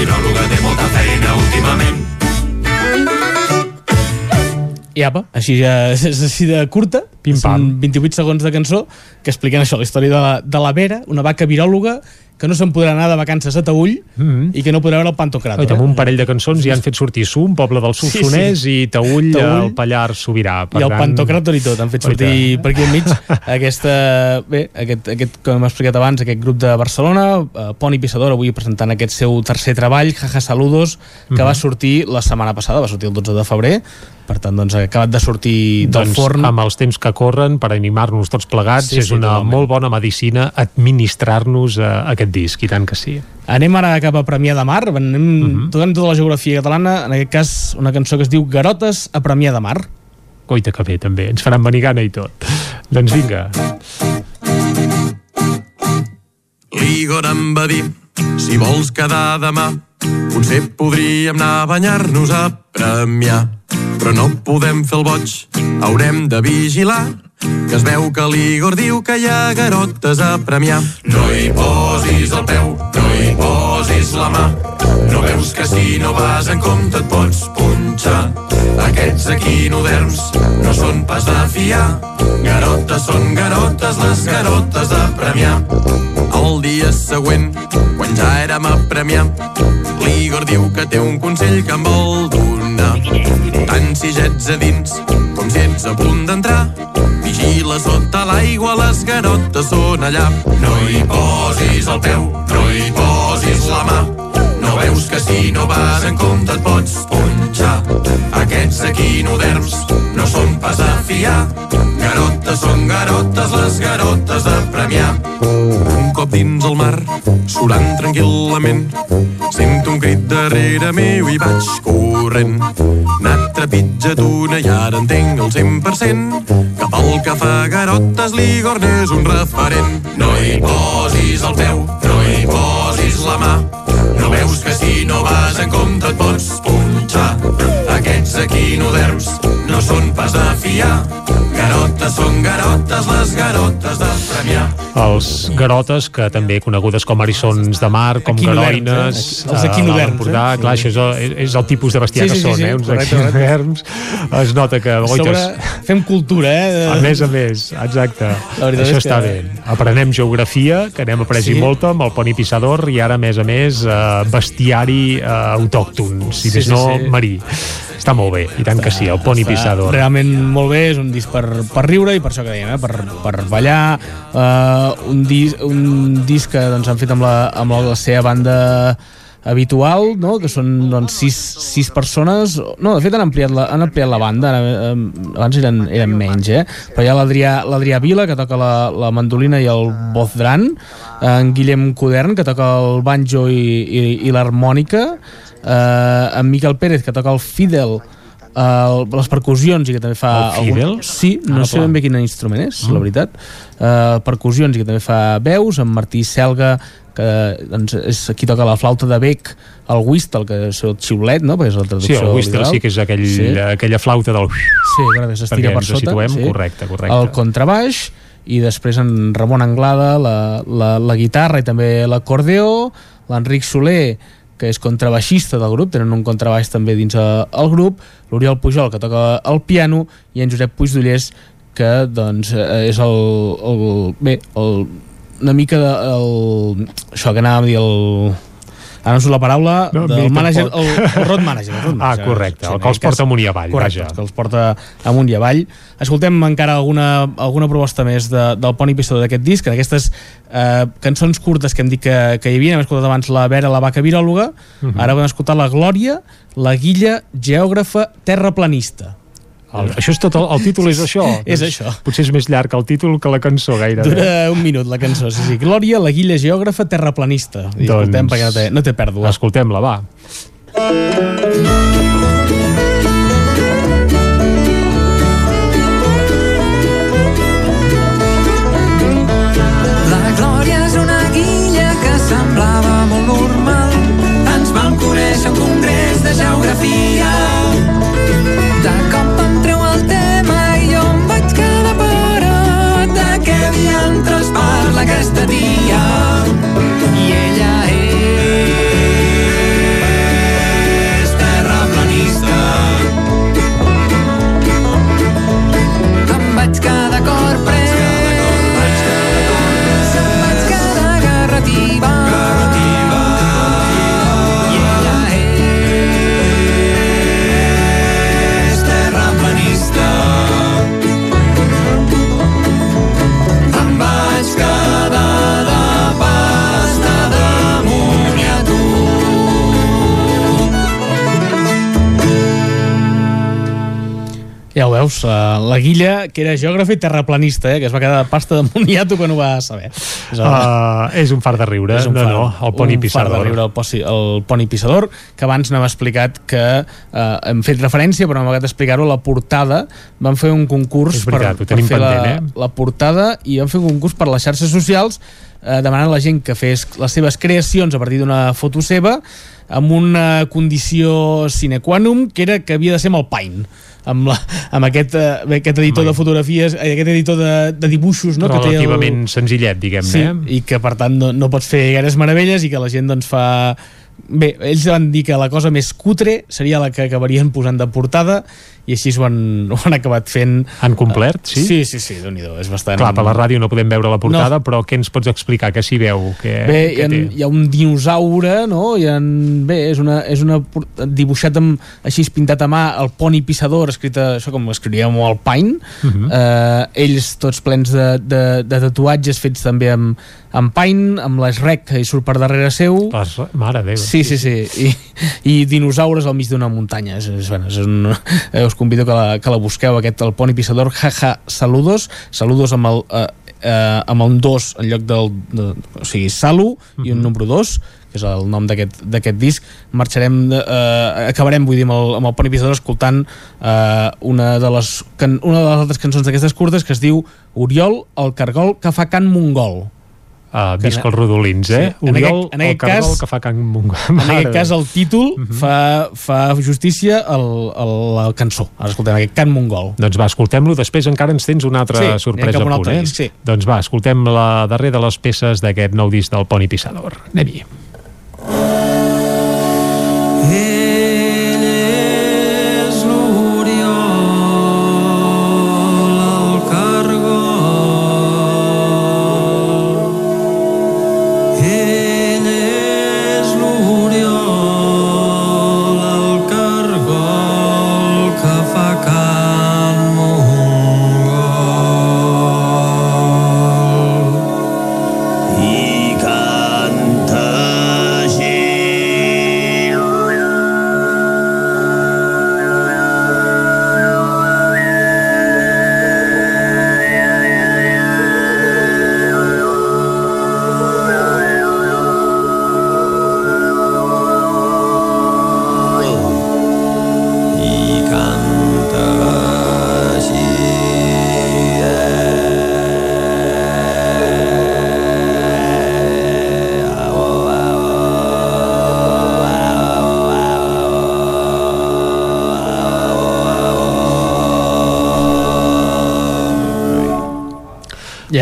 viròloga, té molta feina últimament. I apa, així ja és, així de curta, Pim, són pam. 28 segons de cançó que expliquen això, la història de la, de la Vera, una vaca viròloga que no se'n podrà anar de vacances a Taüll Mm -hmm. i que no podrà veure el Pantocràtor. Oi, amb un parell de cançons ja han fet sortir Su, un poble del Solsonès, Sí, sí. i Taüll, Taüll. el Pallars Sobirà. I el Pantocràtor i tot, han fet sortir tant. per aquí enmig aquesta, bé, aquest, aquest, com hem explicat abans, aquest grup de Barcelona, eh, Poni Pissador, avui presentant aquest seu tercer treball, Jaja Saludos, que Mhm. va sortir la setmana passada, va sortir el 12 de febrer, per tant, doncs, ha acabat de sortir del doncs, forn. amb els temps que corren per animar-nos tots plegats Sí, és sí, una totalment. molt bona medicina administrar-nos uh, aquest aquest disc, i tant que sí. Anem ara cap a Premià de Mar, anem uh Mhm. -huh. tocant tota la geografia catalana, en aquest cas una cançó que es diu Garotes a Premià de Mar. Coita que bé, també. Ens faran venir gana i tot. Doncs vinga. L'Igor em va dir, si vols quedar demà, potser podríem anar a banyar-nos a Premià. Però no podem fer el boig, haurem de vigilar, que es veu que l'Igor diu que hi ha garotes a Premià. No hi posis el peu, no hi posis la mà, no veus que si no vas en compte et pots punxar. Aquests equinoderms no són pas de fiar, garotes són garotes, les garotes de Premià. El dia següent, quan ja érem a Premià, l'Igor diu que té un consell que em vol donar. Tant si ja ets a dins com si ets a punt d'entrar, vigila sota l'aigua, les garotes són allà. No hi posis el peu, no hi posis la mà, veus que si no vas en compte et pots punxar. Aquests equinoderms no són pas a fiar, garotes són garotes, les garotes de Premià. Un cop dins el mar, surant tranquil·lament, sento un crit darrere meu i vaig corrent. N'ha trepitjat una i ara entenc el 100% que pel que fa garotes l'Igor n'és un referent. No hi posis el peu, no hi posis la mà, no veus que si no vas en compte et pots punxar. Aquests equinoderms no són pas a fiar, garotes són garotes, les garotes de Premià. Els garotes, que també conegudes com arissons de mar, com Equinoderms, garoines... eh? Els a equinoderms, l'Empordà. eh? Clar, això és el, és el tipus de bestiar Sí, sí, que són, sí, sí, eh? Uns correcte, correcte. equinoderms. Es nota que... Oites, sobre fem cultura, eh? A més a més, exacte. Això és que- està bé. Aprenem geografia, que n'hem après Sí. sí. molta amb el poni pissador, i ara, a més a més, eh, bestiari eh, autòcton, si Sí, més sí, no, sí. marí. Està molt bé, i tant que sí, el Està pissador. Realment molt bé, és un disc per, per riure i per això que dèiem, eh? per, per ballar, uh, un, dis, un disc que doncs, han fet amb la, amb la seva banda habitual, no? que són doncs, sis, sis persones no, de fet han ampliat la, han ampliat la banda ara, eh, abans eren, eren menys eh? però hi ha l'Adrià l'Adrià Vila que toca la, la mandolina i el bozdran en Guillem Codern que toca el banjo i, i, i l'harmònica eh, en Miquel Pérez que toca el fidel el, les percussions i que també fa... El fidel? Sí, no Ah, sé ben bé quin instrument és, Mm. la veritat. Uh, percussions i que també fa veus, en Martí Selga, que doncs, és qui toca la flauta de bec, el whistle, que és el xiulet, no? Perquè és la Sí, traducció el whistle literal. sí que és aquell, Sí. aquella flauta del... Sí, que s'estira per sota. situem, sí. correcte, correcte. El contrabaix, i després en Ramon Anglada, la, la, la guitarra i també l'acordeó, l'Enric Soler, que és contrabaixista del grup, tenen un contrabaix també dins eh, el grup, l'Oriol Pujol, que toca el piano, i en Josep Puigdollers, que doncs eh, és el, el bé, el, una mica de, el, això que anàvem a dir el ara no surt la paraula No, del manager, el, el road manager, el road Ah, manager correcte, el en que els porta amunt i avall, correcte, vaja. el que els porta amunt i avall escoltem encara alguna, alguna proposta més de, del Pony Pistol d'aquest disc en aquestes eh, cançons curtes que hem dit que, que hi havia, hem escoltat abans la Vera, la vaca viròloga, Mhm. ara vam escoltar la Glòria, la Guilla, geògrafa terraplanista El, això és tot, el, el títol és això. És Doncs això. Potser és més llarg el títol que la cançó, gairebé. Dura un minut la cançó, sí, sí. Glòria, la Guilla, geògrafa terraplanista. I Doncs- escoltem perquè no té, no té pèrdua. Escoltem-la, va. Parla veus, uh, la Guilla, que era geògrafa i terraplanista, eh, que es va quedar de pasta de moniato quan ho va saber. És, Uh, és un far de riure, és un no, far- no, el poni un far de pissador. riure, el, posi, el poni pissador, que abans n'hem explicat que eh, hem fet referència, però no hem acabat d'explicar-ho, la portada, van fer un concurs veritat, per, tenim fer la, pendent, eh? la portada i van fer un concurs per les xarxes socials eh, demanant a la gent que fes les seves creacions a partir d'una foto seva amb una condició sine qua non, que era que havia de ser amb el Paint amb, la, amb aquest, eh, aquest editor de fotografies eh, aquest editor de, de dibuixos no, que té el, senzillet, diguem-ne. Sí, eh? i que per tant no, no pots fer gaires meravelles i que la gent doncs fa... Bé, ells van dir que la cosa més cutre seria la que acabarien posant de portada i així ho han, ho han acabat fent. Han complert, sí? Sí, sí, sí, déu nhi és bastant... Clar, per la ràdio no podem veure la portada, no. però què ens pots explicar? Que s'hi veu? Que, Bé, hi que ha, té? hi ha un dinosaure, no? Hi ha, bé, és una, és una dibuixat amb, així pintat a mà, el poni pissador, escrit a, això com escrivíem al Paint, Mhm. eh, ells tots plens de, de, de tatuatges fets també amb, amb Paint, amb l'Srec que hi surt per darrere seu. Les, mare Déu. Sí, sí, sí. I, i dinosaures al mig d'una muntanya. És, és, bueno, és un, eh, us convido que la, que la busqueu, aquest, el poni pissador, jaja, saludos. Saludos amb el, eh, eh, amb el 2 en lloc del... De, o sigui, salu i un número 2 que és el nom d'aquest disc. Marxarem, de, eh, acabarem vull dir, amb el, amb el Poni Pissador escoltant eh, una, de les, can, una de les altres cançons d'aquestes curtes que es diu Oriol, el cargol que fa can mongol Uh, visc en- els rodolins, eh? Sí. En Oriol, aquest- en el aquest cargol cas- que fa Can Mongol. En aquest cas, el títol fa, fa justícia a la cançó. Ara escoltem aquest cant mongol. Doncs va, escoltem-lo, després encara ens tens una altra Sí, sorpresa a un a punt, altre eh? disc, sí. Doncs va, escoltem la darrera de les peces d'aquest nou disc del Poni Pissador. Anem-hi.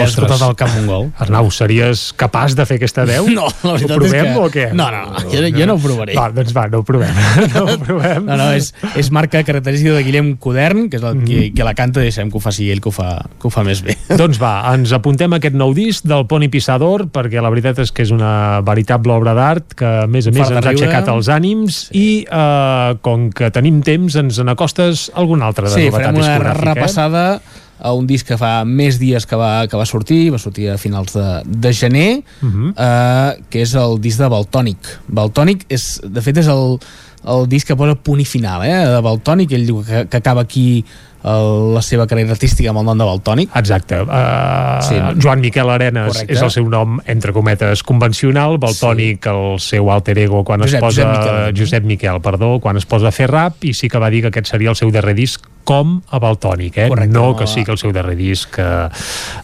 Has escoltat el Camp Mongol. Arnau, series capaç de fer aquesta veu? No, la veritat ho provem és que... o què? No, no, no, jo, jo no ho provaré. Va, doncs va, no ho provem. no ho provem. No, no, és, és marca característica de Guillem Codern, que és el que, que la canta, deixem que ho faci ell, que ho fa, que ho fa més bé. doncs va, ens apuntem aquest nou disc del Poni Pissador, perquè la veritat és que és una veritable obra d'art que, a més a més, ens ha aixecat els ànims i, eh, com que tenim temps, ens n'acostes alguna altra de Sí, novetat farem una discogràfica. eh? A un disc que fa més dies que va, que va sortir, va sortir a finals de, de gener, Mhm. eh, que és el disc de Baltònic. Baltònic, és, de fet, és el, el disc que posa punt i final, eh, de Baltònic, ell diu que, que acaba aquí el, la seva carrera artística amb el nom de Baltònic. Exacte. Uh, Sí. sí. Joan Miquel Arenas Correcte. és el seu nom, entre cometes, convencional, Baltònic, sí. el seu alter ego, quan Josep- es posa... Josep Miquel. Josep Miquel, perdó, quan es posa a fer rap, i sí que va dir que aquest seria el seu darrer disc com a Baltònic, eh? Correcte, no que sigui el seu darrer disc eh,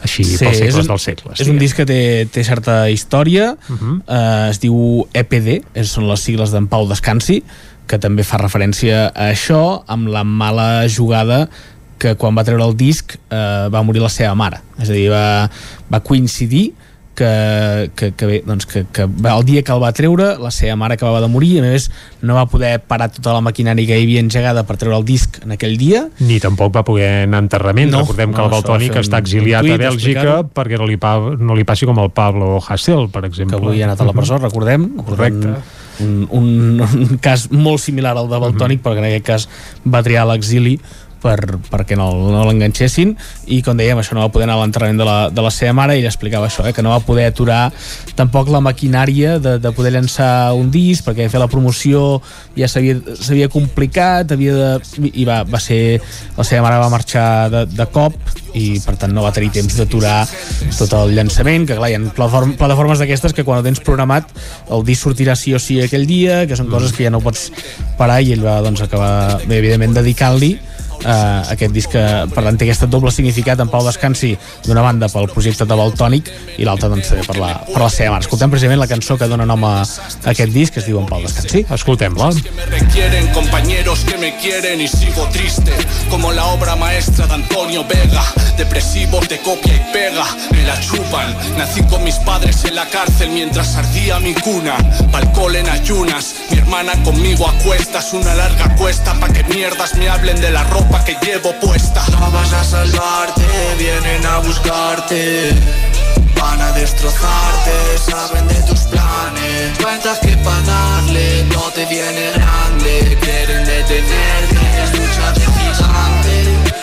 així Sí, pels segles un- dels segles. És un disc que té, té certa història, uh Mhm. eh, es diu EPD, són les sigles d'en Pau Descansi, que també fa referència a això, amb la mala jugada que quan va treure el disc eh, va morir la seva mare. És a dir, va, va coincidir que, que, que bé, doncs que, que el dia que el va treure la seva mare acabava de morir i a més no va poder parar tota la maquinària que hi havia engegada per treure el disc en aquell dia Ni tampoc va poder anar a enterrament. No, Recordem no, que el Baltònic està exiliat tuit a Bèlgica perquè no li, pa, no li passi com el Pablo Hasél, per exemple. que avui ha anat a la presó, recordem Correcte. Un, un, un cas molt similar al de Baltònic, Mhm. perquè en aquest cas va triar l'exili per, perquè no, no l'enganxessin. I com dèiem això no va poder anar a l'entrenament de, la, de la seva mare i ella explicava això, eh, que no va poder aturar tampoc la maquinària de, de poder llançar un disc perquè fer la promoció ja s'havia complicat havia de, i va, va ser la seva mare va marxar de, de cop i per tant no va tenir temps d'aturar tot el llançament, que clar, hi ha plataform, plataformes d'aquestes que quan ho tens programat el disc sortirà sí o sí aquell dia, que són coses que ja no pots parar i ell va doncs, acabar bé, evidentment dedicant-li uh, aquest disc que per tant té aquest doble significat en Pau Descansi d'una banda pel projecte de Baltònic i l'altra doncs per la, per la seva mare. Escoltem precisament la cançó que dona nom a aquest disc que es diu En Pau Descansi. Escoltem-la. Compañeros que me quieren y sigo triste, como la obra maestra de Antonio Vega, depresivos de copia y pega, me la chupan, nací con mis padres en la cárcel mientras ardía mi cuna, balcón en ayunas, mi hermana conmigo a cuestas, una larga cuesta pa' que mierdas me hablen de la ropa que llevo puesta. No vas a salvarte, vienen a buscarte. Van a destrozarte, saben de tus planes. Cuentas que pa' darle no te viene grande. Quieren detenerte, es lucha de gigante.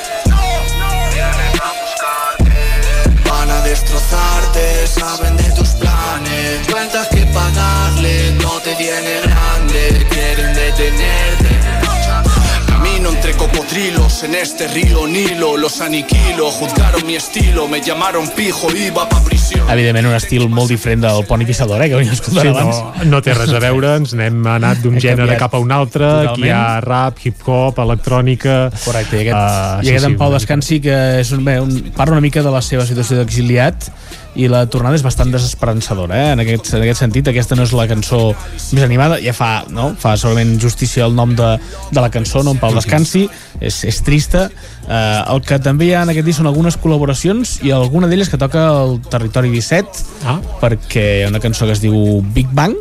Destrozarte, saben de tus planes. Cuentas que pa' darle no te viene cocodrilos en este río Nilo, los aniquilo, juzgaron mi estilo, me llamaron pijo, iba pa' prisión. evidentment un estil molt diferent del Poni Pissador, eh, que havíem escoltat Sí, abans. no, no té res a veure, ens n'hem anat d'un gènere cap a un altre, aquí hi ha rap, hip-hop, electrònica... Correcte, i aquest, uh, i aquest en Pau Descansi que és un, bé, un, parla una mica de la seva situació d'exiliat i la tornada és bastant desesperançadora eh? en, aquest, en aquest sentit, aquesta no és la cançó més animada, ja fa, no? fa segurament justícia el nom de, de la cançó no? en Pau Descansi, és, és trista eh, el que també hi ha en aquest disc són algunes col·laboracions i alguna d'elles que toca el Territori 17 ah. perquè hi ha una cançó que es diu Big Bang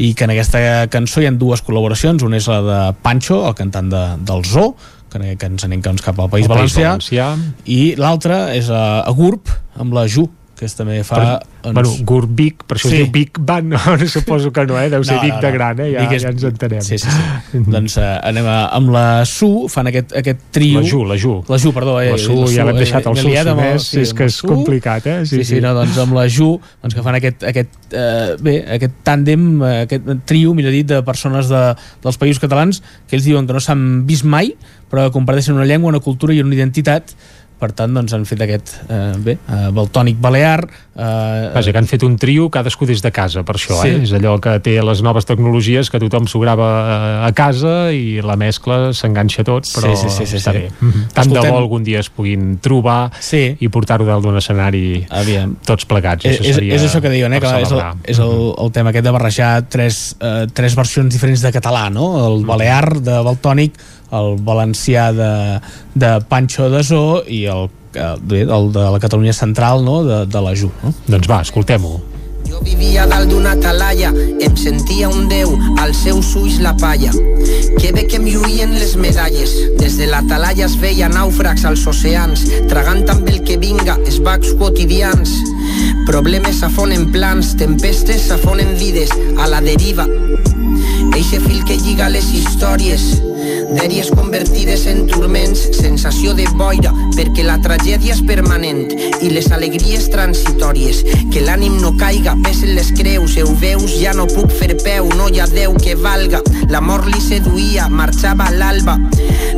i que en aquesta cançó hi ha dues col·laboracions una és la de Pancho, el cantant de, del Zoo que, que ens anem doncs, cap al País El País Valencià, Valencià. i l'altra és a, a GURB amb la Ju que és també fa... Per, bueno, Gurbic, per això sí. es diu Big Bang, no, suposo que no, eh? deu ser No, Vic no, de no. gran, eh? ja, Vic és- ja ens entenem. Sí, sí, sí. doncs uh, anem a, amb la Su, fan aquest, aquest trio... La Ju, la Ju. La Ju, perdó. Eh, La Su, ja l'hem deixat al liat amb el- Solsonès, és que la és Su. complicat, eh? Sí, sí, sí, no, doncs amb la Ju, doncs que fan aquest, aquest, eh, bé, aquest tàndem, eh, aquest trio, millor dit, de persones de, dels països catalans que ells diuen que no s'han vist mai, però que comparteixen una llengua, una cultura i una identitat per tant, doncs han fet aquest eh, bé, eh, baltònic balear eh, Vaja, que han fet un trio cadascú des de casa, per això, Sí. eh? És allò que té les noves tecnologies, que tothom s'ho grava eh, a casa i la mescla s'enganxa tot, però Sí, sí, sí, sí, està sí. bé. Mhm. Tant de Escoltem- bo algun dia es puguin trobar sí. i portar-ho dalt d'un escenari Aviam. tots plegats. és, això és, seria és això que diuen, eh, que és, el, és el, el tema aquest de barrejar tres, eh, tres versions diferents de català, no? El balear de Baltònic, el valencià de, de Pancho de Zoo i el, eh, el de la Catalunya Central, no?, de, de la Ju. No? Doncs va, escoltem-ho. Jo vivia dalt d'una talaia, em sentia un déu, als seus ulls la palla. Que bé que em lluïen les medalles, des de la talaia es veia nàufrags als oceans, tragant amb el que vinga, esbacs quotidians. Problemes s'afonen plans, tempestes s'afonen vides, a la deriva. Eixe fil que lliga les històries, dèries convertides en turments, sensació de boira, perquè la tragèdia és permanent i les alegries transitòries. Que l'ànim no caiga, pesen les creus, ho veus, ja no puc fer peu, no hi ha Déu que valga. La mort li seduïa, marxava a l'alba.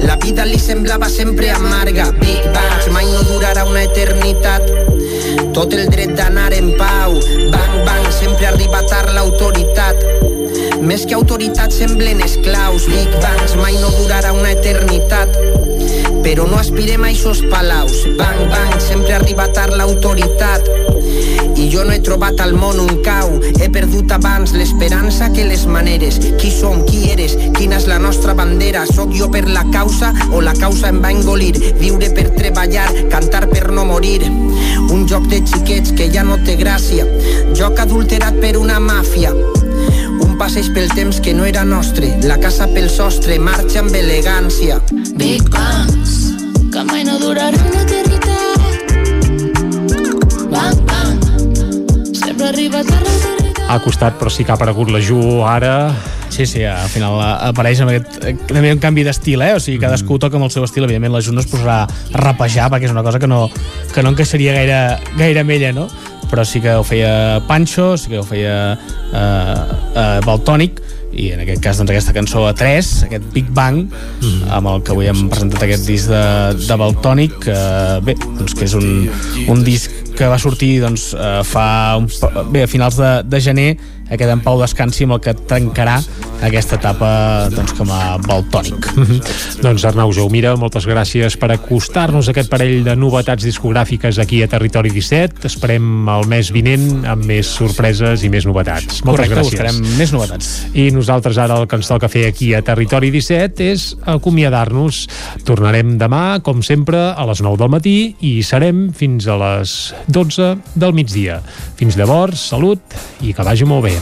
La vida li semblava sempre amarga. Big Bangs mai no durarà una eternitat. Tot el dret d'anar en pau. Bang, bang, sempre arriba tard l'autoritat. Més que autoritat semblen esclaus. Big Bangs mai no durarà una eternitat. Però no aspirem a eixos palaus. Bang, bang, sempre arriba tard l'autoritat. I jo no he trobat al món un cau. He perdut abans l'esperança que les maneres. Qui som, qui eres, quina és la nostra bandera? Soc jo per la causa o la causa em va engolir? Viure per treballar, cantar per no morir. Un joc de xiquets que ja no té gràcia. Joc adulterat per una màfia. Un passeig pel temps que no era nostre. La casa pel sostre marxa amb elegància. Big Bangs, que mai no durarà una eternitat. Bang, bang, sempre arriba tard l'eternitat. Ha costat, però sí que ha aparegut la Ju ara Sí, sí, al final apareix amb aquest, també un canvi d'estil, eh? O sigui, cadascú toca amb el seu estil, evidentment la Jun no es posarà a rapejar perquè és una cosa que no, que no encaixaria gaire, gaire amb ella, no? Però sí que ho feia Pancho, sí que ho feia eh, eh, Baltònic, i en aquest cas doncs, aquesta cançó a 3 aquest Big Bang amb el que avui hem presentat aquest disc de, de Baltònic que, bé, doncs que és un, un disc que va sortir doncs, eh, fa un, bé, a finals de, de gener aquest en Pau Descansi amb el que tancarà aquesta etapa doncs, com a Baltònic Doncs Arnau Jaumira, moltes gràcies per acostar-nos a aquest parell de novetats discogràfiques aquí a Territori 17. Esperem el mes vinent amb més sorpreses i més novetats. Moltes Correcte, gràcies. buscarem més novetats. I nosaltres ara el que ens toca fer aquí a Territori 17 és acomiadar-nos. Tornarem demà, com sempre, a les 9 del matí i serem fins a les 12 del migdia. Fins llavors, salut i que vagi molt bé.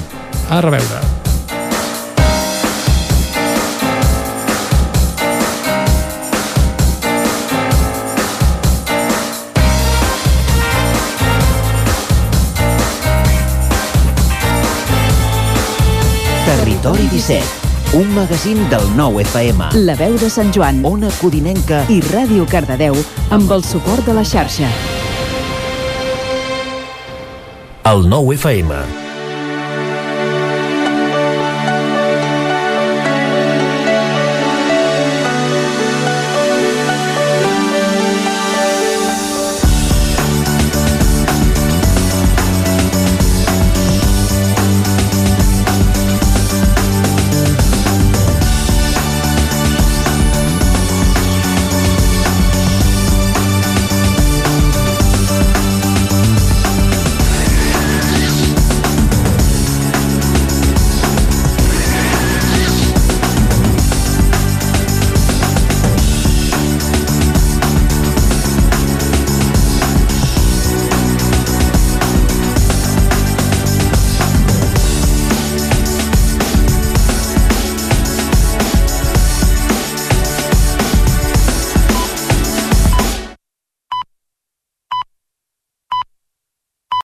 A reveure. Territori 17, un magazín del nou FM. La veu de Sant Joan. Ona Codinenca I Ràdio Cardedeu amb el suport de la xarxa. El nou FM.